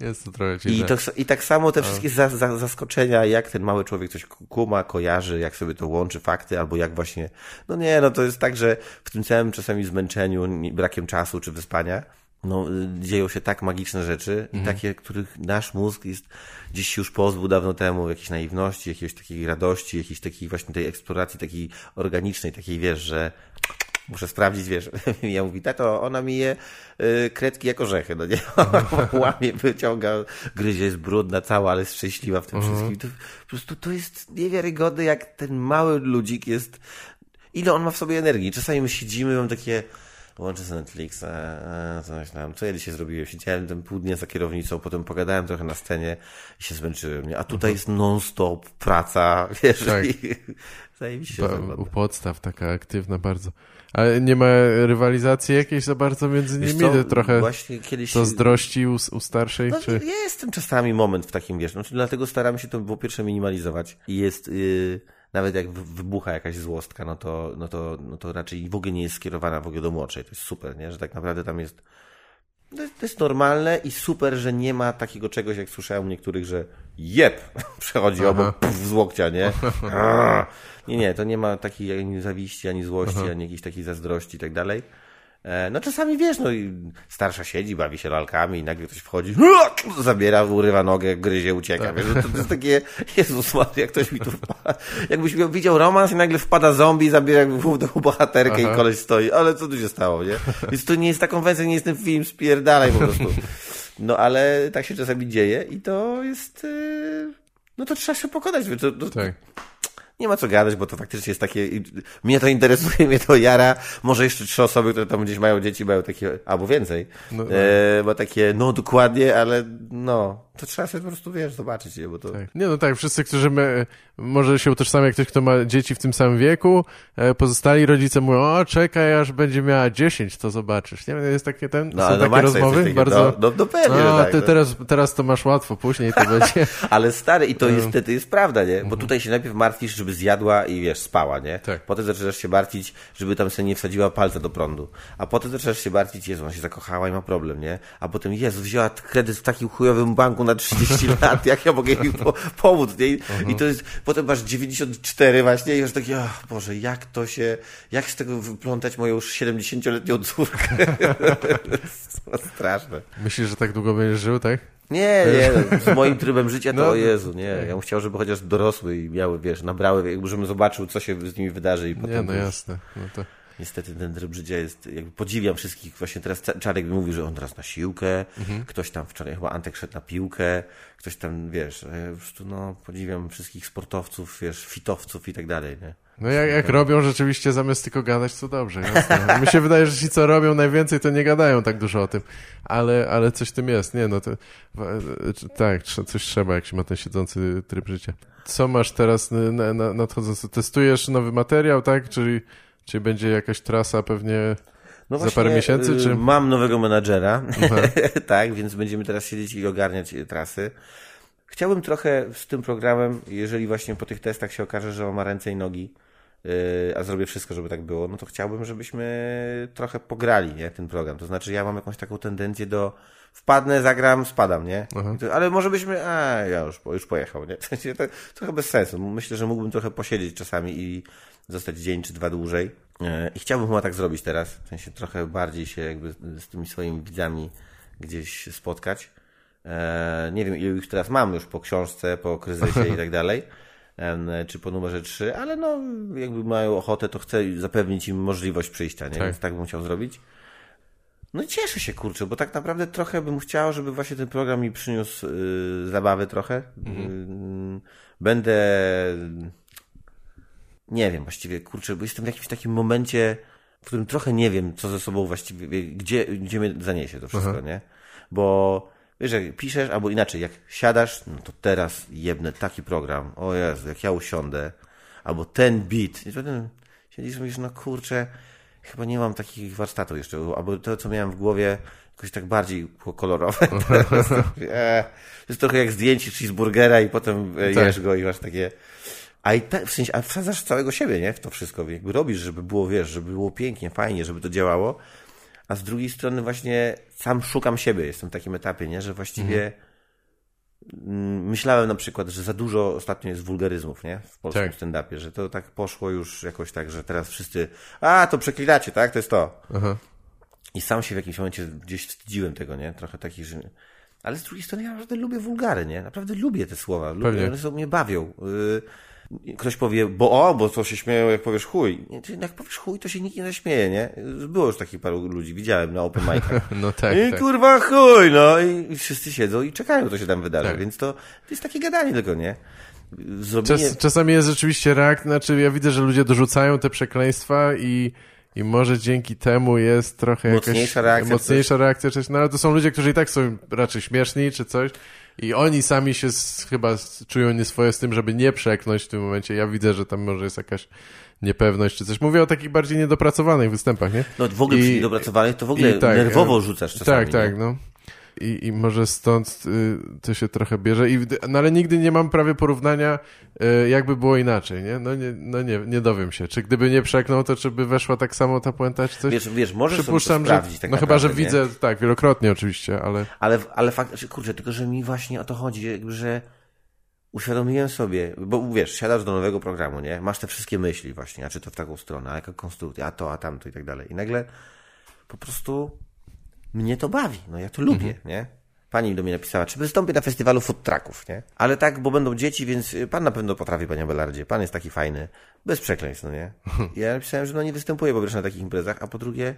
Jest to trochę I, to, I tak samo te wszystkie za, za, zaskoczenia, jak ten mały człowiek coś kuma, kojarzy, jak sobie to łączy fakty, albo jak właśnie, no nie, no to jest tak, że w tym całym czasami zmęczeniu, brakiem czasu czy wyspania, no, dzieją się tak magiczne rzeczy i mhm. takie, których nasz mózg jest gdzieś się już pozbył dawno temu, jakiejś naiwności, jakiejś takiej radości, jakiejś takiej właśnie tej eksploracji takiej organicznej, takiej wiesz, że muszę sprawdzić, wiesz, [laughs] ja mówi, tato, ona mi je y, kredki jak orzechy, no nie? [laughs] Łamie, wyciąga, gryzie, jest brudna cała, ale jest szczęśliwa w tym mhm. wszystkim. To, po prostu to jest niewiarygodne, jak ten mały ludzik jest, ile on ma w sobie energii. Czasami my siedzimy, mam takie, Łączę z Netflixa, e, coś tam. Co ja dzisiaj zrobiłem? Siedziałem ten pół dnia za kierownicą, potem pogadałem trochę na scenie i się zmęczyłem. A tutaj mhm. jest non-stop praca, [laughs] wiesz, tak. i zajebiście U podstaw taka aktywna bardzo. Ale nie ma rywalizacji jakiejś za bardzo między nimi? Co, trochę właśnie kiedyś... to zdrości u, u starszej? No, czy... Jest ten czasami moment w takim, wiesz, no, dlatego staramy się to po pierwsze minimalizować i jest... Yy nawet jak wybucha jakaś złostka, no to, no to, no to raczej w ogóle nie jest skierowana w ogóle do młodszej. To jest super, nie? Że tak naprawdę tam jest to jest normalne i super, że nie ma takiego czegoś, jak słyszałem niektórych, że jeb, [laughs] przechodzi Aha. obok puf, z łokcia, nie? [laughs] nie, nie, to nie ma takiej ani zawiści, ani złości, Aha. ani jakiejś takiej zazdrości i tak dalej. E, no czasami wiesz, no i starsza siedzi, bawi się lalkami i nagle ktoś wchodzi, [laughs] zabiera, urywa nogę, gryzie, ucieka. Tak. Wiesz, to, to, jest takie, [laughs] Jezus jak ktoś mi tu wpada. Jakbyś widział romans i nagle wpada zombie, zabiera główną bohaterkę Aha. i koleś stoi, ale co tu się stało, nie? Więc to nie jest ta konwencja, nie jest ten film, spierdalaj po prostu. No ale tak się czasami dzieje i to jest... Yy... No to trzeba się pokonać. To, to, tak nie ma co gadać, bo to faktycznie jest takie, mnie to interesuje, [laughs] mnie to jara, może jeszcze trzy osoby, które tam gdzieś mają dzieci, mają takie, albo więcej, no, no. E, bo takie, no dokładnie, ale no, to trzeba sobie po prostu, wiesz, zobaczyć, nie, bo to... Tak. Nie, no tak, wszyscy, którzy my, może się utożsamiać, ktoś, kto ma dzieci w tym samym wieku, e, pozostali rodzice mówią, o, czekaj, aż będzie miała 10, to zobaczysz, nie? Jest takie, ten, no, są takie rozmowy, takie, bardzo... No, no, no pewnie, no, tak, ty no. teraz, teraz to masz łatwo, później to [laughs] będzie... ale stary, i to jest, to jest prawda, nie? Bo mhm. tutaj się najpierw martwisz, żeby zjadła i, wiesz, spała, nie? Tak. Potem zaczynasz się martwić, żeby tam sobie nie wsadziła palca do prądu. A potem zaczynasz się martwić, Jezu, ona się zakochała i ma problem, nie? A potem, Jezu, wzięła kredyt w takim chujowym banku na 30 [laughs] lat, jak ja mogę jej po, pomóc, nie? I to jest, potem masz 94 właśnie i już taki, oh, Boże, jak to się, jak z tego wyplątać moją już 70-letnią córkę? [laughs] Straszne. Myślisz, że tak długo będziesz żył, tak? Nie, nie, z moim trybem życia to, no, o Jezu, nie. Ja bym chciał, żeby chociaż dorosły i miały, wiesz, nabrały, żebym zobaczył, co się z nimi wydarzy i potem... Nie, no jasne. No to... Niestety ten tryb życia jest, jakby podziwiam wszystkich, właśnie teraz Czarek mi mówił, że on teraz na siłkę, mhm. ktoś tam wczoraj chyba Antek szedł na piłkę, ktoś tam, wiesz, ja po prostu no, podziwiam wszystkich sportowców, wiesz, fitowców i tak dalej, nie? No jak, jak robią rzeczywiście zamiast tylko gadać, to dobrze. Jasne. Mi się wydaje, że ci co robią najwięcej, to nie gadają tak dużo o tym, ale, ale coś tym jest. Nie, no to tak, coś trzeba, jak się ma ten siedzący tryb życia. Co masz teraz na, na, nadchodzący? Testujesz nowy materiał, tak? Czyli czy będzie jakaś trasa pewnie no za parę miesięcy? Y, czy... Mam nowego menadżera, [laughs] tak, więc będziemy teraz siedzieć i ogarniać trasy. Chciałbym trochę z tym programem, jeżeli właśnie po tych testach się okaże, że on ma ręce i nogi, y, a zrobię wszystko, żeby tak było, no to chciałbym, żebyśmy trochę pograli nie, ten program. To znaczy ja mam jakąś taką tendencję do wpadnę, zagram, spadam, nie? To, ale może byśmy, a ja już, już pojechał, nie? [laughs] To, trochę bez sensu. Myślę, że mógłbym trochę posiedzieć czasami i zostać dzień czy dwa dłużej. E, I chciałbym chyba tak zrobić teraz, w sensie trochę bardziej się jakby z tymi swoimi widzami gdzieś spotkać. E, nie wiem, ile już teraz mam już po książce, po kryzysie i tak [laughs] dalej, czy po numerze 3, ale no, jakby mają ochotę, to chcę zapewnić im możliwość przyjścia, nie? Tak. Więc tak bym chciał zrobić. No cieszę się, kurczę, bo tak naprawdę trochę bym chciał, żeby właśnie ten program mi przyniósł y, zabawy trochę. Mhm. Y, będę... Nie wiem właściwie, kurczę, bo jestem w jakimś takim momencie, w którym trochę nie wiem, co ze sobą właściwie, gdzie, gdzie mnie zaniesie to wszystko, Aha. nie? Bo wiesz, jak piszesz, albo inaczej, jak siadasz, no to teraz jebnę taki program, o Jezu, jak ja usiądę, albo ten beat, i potem siedzisz i mówisz, no kurczę, chyba nie mam takich warsztatów jeszcze, albo to, co miałem w głowie, jakoś tak bardziej kolorowe. [laughs] e, to jest trochę jak zdjęcie cheeseburgera i potem e, tak. jesz go i masz takie... A i tak, w sensie, a wsadzasz całego siebie, nie? W to wszystko. Jakby robisz, żeby było, wiesz, żeby było pięknie, fajnie, żeby to działało. A z drugiej strony właśnie sam szukam siebie. Jestem w takim etapie, nie? Że właściwie mhm. Myślałem na przykład, że za dużo ostatnio jest wulgaryzmów, nie? W polskim tak. stand-upie, że to tak poszło już jakoś tak, że teraz wszyscy, a to przeklinacie, tak? To jest to. Aha. I sam się w jakimś momencie gdzieś wstydziłem tego, nie? Trochę takich, że... Ale z drugiej strony ja naprawdę lubię wulgary, nie? Naprawdę lubię te słowa. Lubię, one są, mnie bawią. Yy Ktoś powie, bo o, bo to się śmieją, jak powiesz chuj. Jak powiesz chuj, to się nikt nie zaśmieje, nie? Było już takich paru ludzi, widziałem na open micach. [laughs] no tak, I tak. kurwa chuj, no. I wszyscy siedzą i czekają, co się tam wydarzy. Tak. Więc to, to jest takie gadanie tylko, nie? Zrobienie... Czas, czasami jest rzeczywiście reakcja, znaczy ja widzę, że ludzie dorzucają te przekleństwa i i może dzięki temu jest trochę mocniejsza jakaś reakcja, mocniejsza reakcja, no ale to są ludzie, którzy i tak są raczej śmieszni czy coś i oni sami się z, chyba czują nieswoje z tym, żeby nie przeknąć w tym momencie. Ja widzę, że tam może jest jakaś niepewność czy coś. Mówię o takich bardziej niedopracowanych występach, nie? No w ogóle I, przy niedopracowanych to w ogóle tak, nerwowo rzucasz czasami. Tak, tak, no i, i może stąd y, to się trochę bierze. I, no ale nigdy nie mam prawie porównania, y, jakby było inaczej, nie? No, nie, no nie, nie dowiem się. Czy gdyby nie przeknął, to czy by weszła tak samo ta puenta, czy coś? Wiesz, wiesz możesz Przypuszczam, sobie to sprawdzić, że, tak No naprawdę, chyba, że nie? widzę, tak, wielokrotnie oczywiście, ale... Ale, ale fakt, kurczę, tylko że mi właśnie o to chodzi, jakby, że uświadomiłem sobie, bo wiesz, siadasz do nowego programu, nie? Masz te wszystkie myśli właśnie, a czy to w taką stronę, a jaka konstrukcja, a to, a tamto i tak dalej. I nagle po prostu mnie to bawi, no ja to lubię, mhm. nie? Pani do mnie napisała, czy wystąpię na festiwalu food trucków, nie? Ale tak, bo będą dzieci, więc y, pan na pewno potrafi, panie Belardzie. Pan jest taki fajny. Bez przekleństw, no nie? I [laughs] ja napisałem, że no nie występuję po pierwsze na takich imprezach, a po drugie,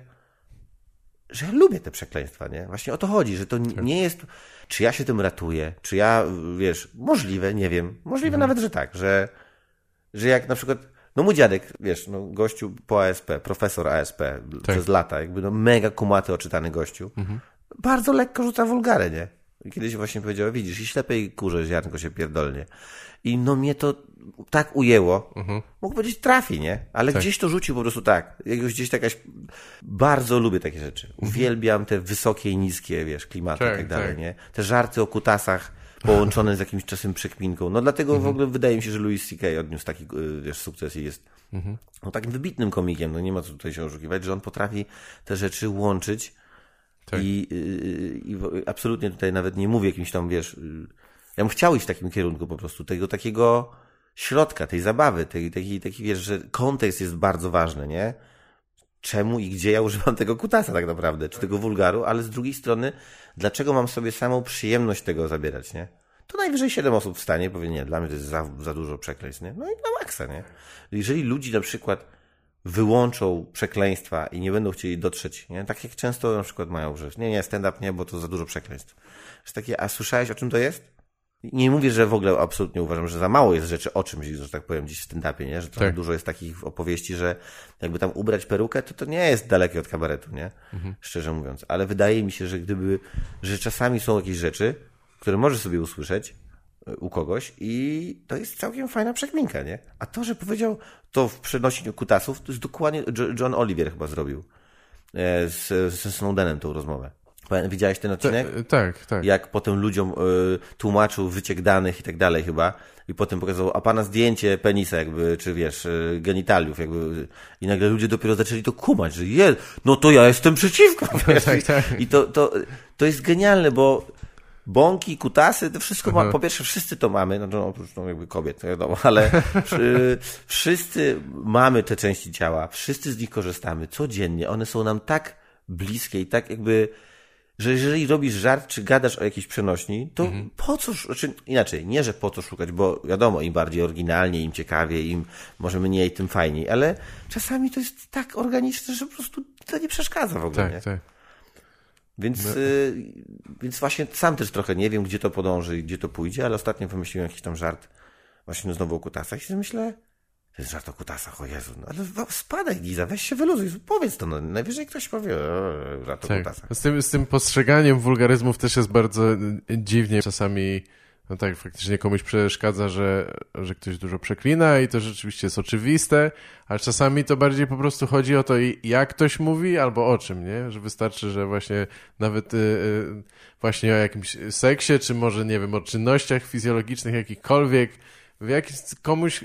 że ja lubię te przekleństwa, nie? Właśnie o to chodzi, że to tak. nie jest, czy ja się tym ratuję, czy ja, wiesz, możliwe, nie wiem, możliwe mhm. nawet, że tak, że, że jak na przykład, no mój dziadek, wiesz, no gościu po ASP, profesor ASP tak. przez lata, jakby no mega kumaty oczytany gościu, mhm bardzo lekko rzuca wulgarę, nie? Kiedyś właśnie powiedział, widzisz, i ślepej kurze ziarnko się pierdolnie. I no mnie to tak ujęło. Mhm. Mógł powiedzieć trafi, nie? Ale tak. gdzieś to rzucił po prostu tak. Jakoś gdzieś jakaś... Bardzo lubię takie rzeczy. Mhm. Uwielbiam te wysokie i niskie, wiesz, klimaty tak, i tak dalej, tak. nie? Te żarty o kutasach połączone z jakimś czasem przekminką. No dlatego mhm. w ogóle wydaje mi się, że Louis C.K. odniósł taki, y, wiesz, sukces i jest mhm. no, takim wybitnym komikiem. No nie ma co tutaj się oszukiwać, że on potrafi te rzeczy łączyć tak. I, i, I, absolutnie tutaj nawet nie mówię jakimś tam, wiesz, ja bym chciał iść w takim kierunku po prostu, tego takiego środka, tej zabawy, tej, taki, taki, wiesz, że kontekst jest bardzo ważny, nie? Czemu i gdzie ja używam tego kutasa tak naprawdę, czy tego wulgaru, ale z drugiej strony, dlaczego mam sobie samą przyjemność tego zabierać, nie? To najwyżej siedem osób w stanie powie, nie, dla mnie to jest za, za dużo przekleństw, nie? No i na maksa, nie? Jeżeli ludzi na przykład wyłączą przekleństwa i nie będą chcieli dotrzeć, nie? Tak jak często na przykład mają, że nie, nie, stand-up nie, bo to za dużo przekleństw. Jest takie, a słyszałeś o czym to jest? Nie mówię, że w ogóle absolutnie uważam, że za mało jest rzeczy o czymś, że tak powiem, dziś w stand-upie, nie? Że tak. dużo jest takich opowieści, że jakby tam ubrać perukę, to to nie jest dalekie od kabaretu, nie? Mhm. Szczerze mówiąc. Ale wydaje mi się, że gdyby, że czasami są jakieś rzeczy, które możesz sobie usłyszeć, u kogoś i to jest całkiem fajna przekminka, nie? A to, że powiedział to w przenosieniu kutasów, to jest dokładnie John Oliver chyba zrobił e, z, ze Snowdenem tą rozmowę. Widziałeś ten odcinek? Tak, tak. Jak potem ludziom y, tłumaczył wyciek danych i tak dalej chyba. I potem pokazał, a pana zdjęcie penisa jakby, czy wiesz, y, genitaliów jakby. I nagle ludzie dopiero zaczęli to kumać, że je, no to ja jestem przeciwko. [laughs] Wiesz? Tak, tak. I to, to, to jest genialne, bo bąki, kutasy, to wszystko ma, po pierwsze wszyscy to mamy, no, no oprócz no, jakby kobiet, wiadomo, ale [laughs] wszyscy mamy te części ciała, wszyscy z nich korzystamy codziennie, one są nam tak bliskie i tak jakby, że jeżeli robisz żart, czy gadasz o jakiejś przenośni, to mhm. po co, znaczy inaczej, nie, że po co szukać, bo wiadomo, im bardziej oryginalnie, im ciekawiej, im może mniej, tym fajniej, ale czasami to jest tak organiczne, że po prostu to nie przeszkadza w ogóle. Tak, nie? tak. Więc, no. y, więc właśnie sam też trochę nie wiem, gdzie to podąży i gdzie to pójdzie, ale ostatnio wymyśliłem jakiś tam żart właśnie znowu o kutasach i sobie to żart o Jezu, no, ale spadaj Giza, weź się wyluzuj, powiedz to, no, najwyżej ktoś powie, o, żart o tak. kutasach. Z tym, z tym postrzeganiem wulgaryzmów też jest bardzo y, dziwnie czasami no tak, faktycznie komuś przeszkadza, że, że ktoś dużo przeklina i to rzeczywiście jest oczywiste, ale czasami to bardziej po prostu chodzi o to, jak ktoś mówi albo o czym, nie? Że wystarczy, że właśnie nawet y, y, właśnie o jakimś seksie, czy może, nie wiem, o czynnościach fizjologicznych jakichkolwiek, w jakiś, komuś,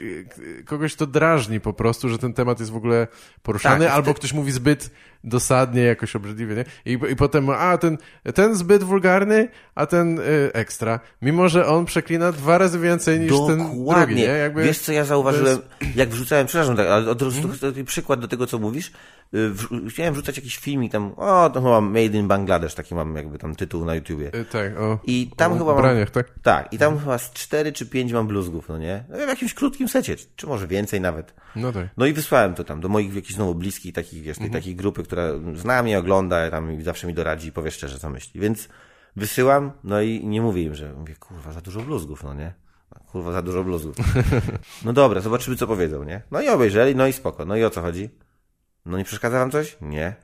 kogoś to drażni po prostu, że ten temat jest w ogóle poruszany, tak, albo ty... ktoś mówi zbyt dosadnie, jakoś obrzydliwie, nie? I, i potem, a ten, ten zbyt wulgarny, a ten y, ekstra. Mimo, że on przeklina dwa razy więcej niż Dokładnie. ten drugi, nie? Jakby Wiesz, co ja zauważyłem, jest... jak wrzucałem, przepraszam, tak, ale od razu hmm? przykład do tego, co mówisz, y, chciałem wrzucać jakiś filmik tam, o, to chyba Made in Bangladesh, taki mam jakby tam tytuł na YouTubie. Y, tak, o, I tam o chyba ubraniach, mam, tak? Tak, i tam chyba z cztery czy pięć mam bluzgów, no nie? No, w jakimś krótkim secie, czy może więcej nawet. No tak. No i wysłałem to tam do moich jakichś znowu bliskich takich, wiesz, tej mhm. takiej grupy, która zna mnie, ogląda, tam zawsze mi doradzi i powie szczerze, co myśli. Więc wysyłam, no i nie mówię im, że mówię, kurwa, za dużo bluzgów, no nie? Kurwa, za dużo bluzgów. [laughs] No dobra, zobaczymy, co powiedzą, nie? No i obejrzeli, no i spoko. No i o co chodzi? No nie przeszkadza wam coś? Nie.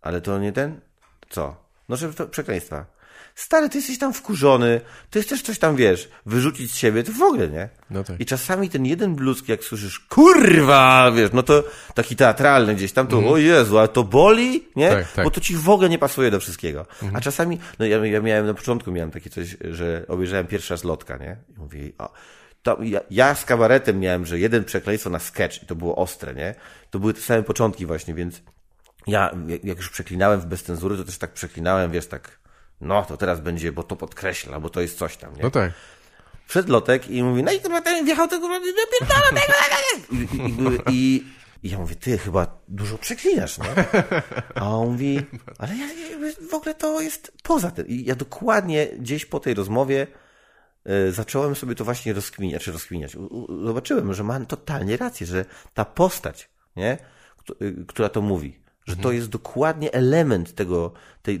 Ale to nie ten? Co? No, że przekleństwa stary, ty jesteś tam wkurzony, ty chcesz coś tam, wiesz, wyrzucić z siebie, to w ogóle, nie? No tak. I czasami ten jeden bluzk, jak słyszysz, kurwa, wiesz, no to taki teatralny gdzieś tam, to mm. o Jezu, ale to boli, nie? Tak, tak. Bo to ci w ogóle nie pasuje do wszystkiego. Mm. A czasami, no ja, ja miałem, na początku miałem takie coś, że obejrzałem pierwszy raz lotka, nie? I mówię, o, ja, ja, z kabaretem miałem, że jeden przekleństwo na sketch i to było ostre, nie? To były te same początki właśnie, więc ja, jak już przeklinałem w bezcenzury, to też tak przeklinałem, wiesz, tak no to teraz będzie, bo to podkreśla, bo to jest coś tam, nie? No tak. Wszedł Lotek i mówi, no i kurwa ten wjechał tego, napierdala tego, I, i, i, i ja mówię, ty chyba dużo przeklinasz, no. A on mówi, ale ja, w ogóle to jest poza tym. I ja dokładnie gdzieś po tej rozmowie y, zacząłem sobie to właśnie rozkminiać, czy rozkminiać. Zobaczyłem, że mam totalnie rację, że ta postać, nie, y, która to mówi, że to mhm. jest dokładnie element tego, tej,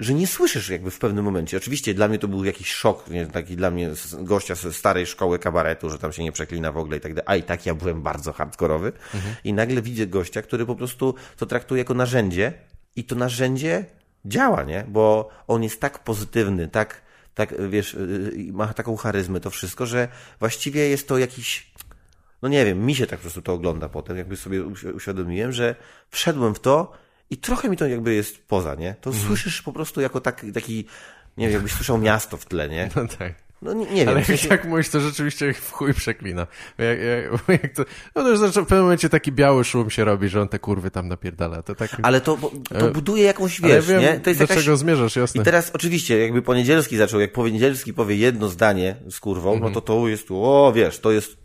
że nie słyszysz jakby w pewnym momencie. Oczywiście dla mnie to był jakiś szok, nie, taki dla mnie gościa ze starej szkoły kabaretu, że tam się nie przeklina w ogóle i tak dalej. A i tak ja byłem bardzo hardkorowy. Mhm. I nagle widzę gościa, który po prostu to traktuje jako narzędzie i to narzędzie działa, nie? Bo on jest tak pozytywny, tak, tak wiesz, y, y, ma taką charyzmę to wszystko, że właściwie jest to jakiś no nie wiem, mi się tak po prostu to ogląda potem, jakby sobie uświadomiłem, że wszedłem w to i trochę mi to jakby jest poza, nie? To mhm. słyszysz po prostu jako tak, taki, nie wiem, jakbyś słyszał miasto w tle, nie? [laughs] No tak. No nie, nie wiem. Ale jak, jak mówisz, to rzeczywiście w chuj przeklina. Jak, jak, jak to, no to już w pewnym momencie taki biały szum się robi, że on te kurwy tam napierdala. To tak... Ale to, to e, buduje jakąś, wiesz, wiem, nie? To jest do jakaś... czego zmierzasz, jasne. I teraz oczywiście, jakby Poniedzielski zaczął, jak Poniedzielski powie jedno zdanie z kurwą, mhm. no to to jest, o wiesz, to jest...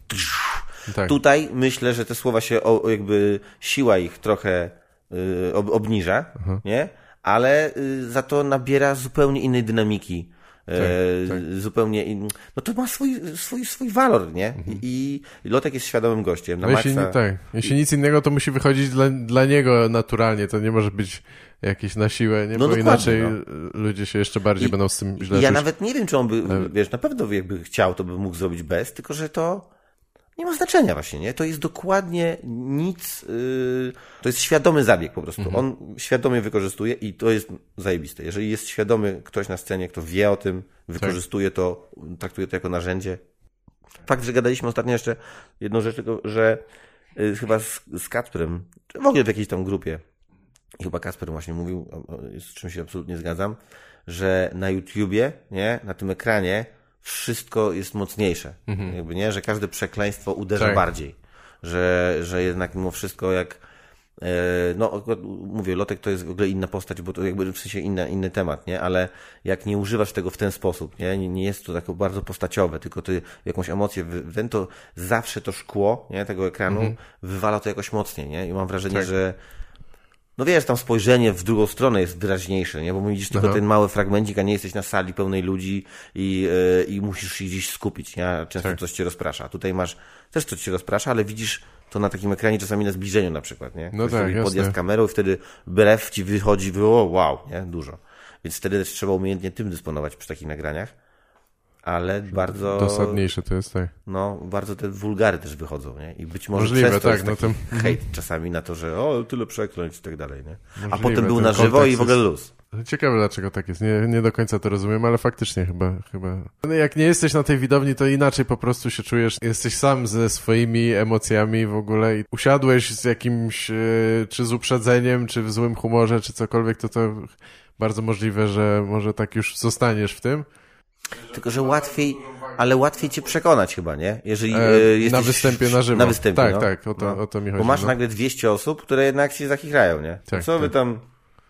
Tak. Tutaj myślę, że te słowa się, o, jakby siła ich trochę ob, obniża, mhm. nie? Ale y, za to nabiera zupełnie innej dynamiki. Tak, e, tak. Zupełnie in... No to ma swój, swój, swój walor, nie? Mhm. I Lotek jest świadomym gościem. Na no jeśli, tak. jeśli nic innego, to musi wychodzić dla, dla niego naturalnie. To nie może być jakieś na siłę, nie? No bo inaczej no. ludzie się jeszcze bardziej I, będą z tym źle Ja czuć. nawet nie wiem, czy on by, wiesz, na pewno jakby chciał, to by mógł zrobić bez, tylko że to nie ma znaczenia właśnie, nie? To jest dokładnie nic, yy, to jest świadomy zabieg po prostu. Mhm. On świadomie wykorzystuje i to jest zajebiste. Jeżeli jest świadomy ktoś na scenie, kto wie o tym, wykorzystuje tak. to, traktuje to jako narzędzie. Fakt, że gadaliśmy ostatnio jeszcze jedną rzecz, tylko, że yy, chyba z, z Kacprem, czy w ogóle w jakiejś tam grupie, i chyba Kasper właśnie mówił, z czym się absolutnie zgadzam, że na YouTubie, nie, na tym ekranie wszystko jest mocniejsze. Mhm. Jakby nie, że każde przekleństwo uderza tak. bardziej. Że, że jednak mimo wszystko jak e, no, mówię, Lotek to jest w ogóle inna postać, bo to jakby w sensie inny, inny temat, nie? Ale jak nie używasz tego w ten sposób, nie? Nie, nie jest to tak bardzo postaciowe, tylko ty jakąś emocję, ten to zawsze to szkło, nie? Tego ekranu mhm. wywala to jakoś mocniej, nie? I mam wrażenie, tak. że no wiesz, tam spojrzenie w drugą stronę jest wyraźniejsze, nie? Bo widzisz tylko Aha. ten mały fragmencik, a nie jesteś na sali pełnej ludzi i, yy, i musisz się gdzieś skupić, nie? Często tak. coś cię rozprasza. Tutaj masz też coś cię rozprasza, ale widzisz to na takim ekranie czasami na zbliżeniu na przykład, nie? No Ktoś tak, podjazd kamerą i wtedy brew ci wychodzi, o, wow, nie? Dużo. Więc wtedy też trzeba umiejętnie tym dysponować przy takich nagraniach. Ale bardzo, Dosadniejsze to jest, tak. no, bardzo te wulgary też wychodzą, nie? I być może Możliwe, przez to tak, no to- hejt czasami na to, że o, tyle przekląć i tak dalej, nie? A Możliwe, potem był ten na żywo i w ogóle jest- luz. Ciekawe dlaczego tak jest. Nie, nie do końca to rozumiem, ale faktycznie chyba, chyba. No Jak nie jesteś na tej widowni, to inaczej po prostu się czujesz. Jesteś sam ze swoimi emocjami w ogóle i usiadłeś z jakimś, e, czy z uprzedzeniem, czy w złym humorze, czy cokolwiek, to to bardzo możliwe, że może tak już zostaniesz w tym. Tylko, że łatwiej, ale łatwiej cię przekonać chyba, nie? Jeżeli E, e, jesteś na występie na żywo. Na występie, Tak, no. tak, o to- no. o to mi Bo chodzi, masz no. nagle 200 osób, które jednak się zachichrają, nie? Tak, Co wy tak. tam...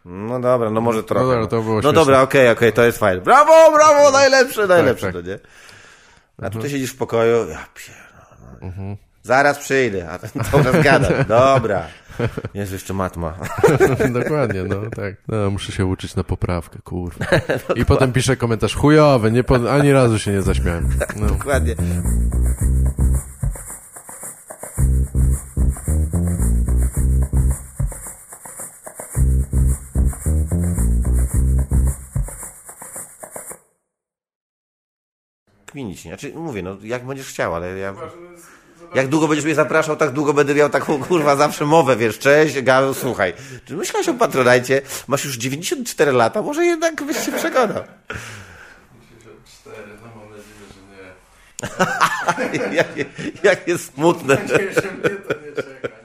No dobra, no może trochę. dobra, to było no śmieszne. dobra, okej, okej, to jest fajne. Brawo, brawo, najlepsze, najlepsze, tak. to nie? A Mhm. tutaj siedzisz w pokoju, ja pierdolę. Zaraz przyjdę, a ten czas [laughs] gada. Dobra. [laughs] Jest jeszcze matma. [laughs] Dokładnie, no tak. No, muszę się uczyć na poprawkę, kurwa. [laughs] I potem piszę komentarz chujowy, nie po, ani razu się nie zaśmiałem. No. Dokładnie. Kminić, nie? Znaczy, mówię, no jak będziesz chciał, ale ja... Jak długo będziesz mnie zapraszał, tak długo będę miał taką, kurwa, zawsze mowę, wiesz, cześć, Gaweł, słuchaj, czy myślałeś o Patronajcie? Masz już 94 lata, może jednak byś się przekonał. Cztery, no mam nadzieję, że nie. [laughs] jakie, jakie smutne. Nadzieję, że mnie to nie czeka.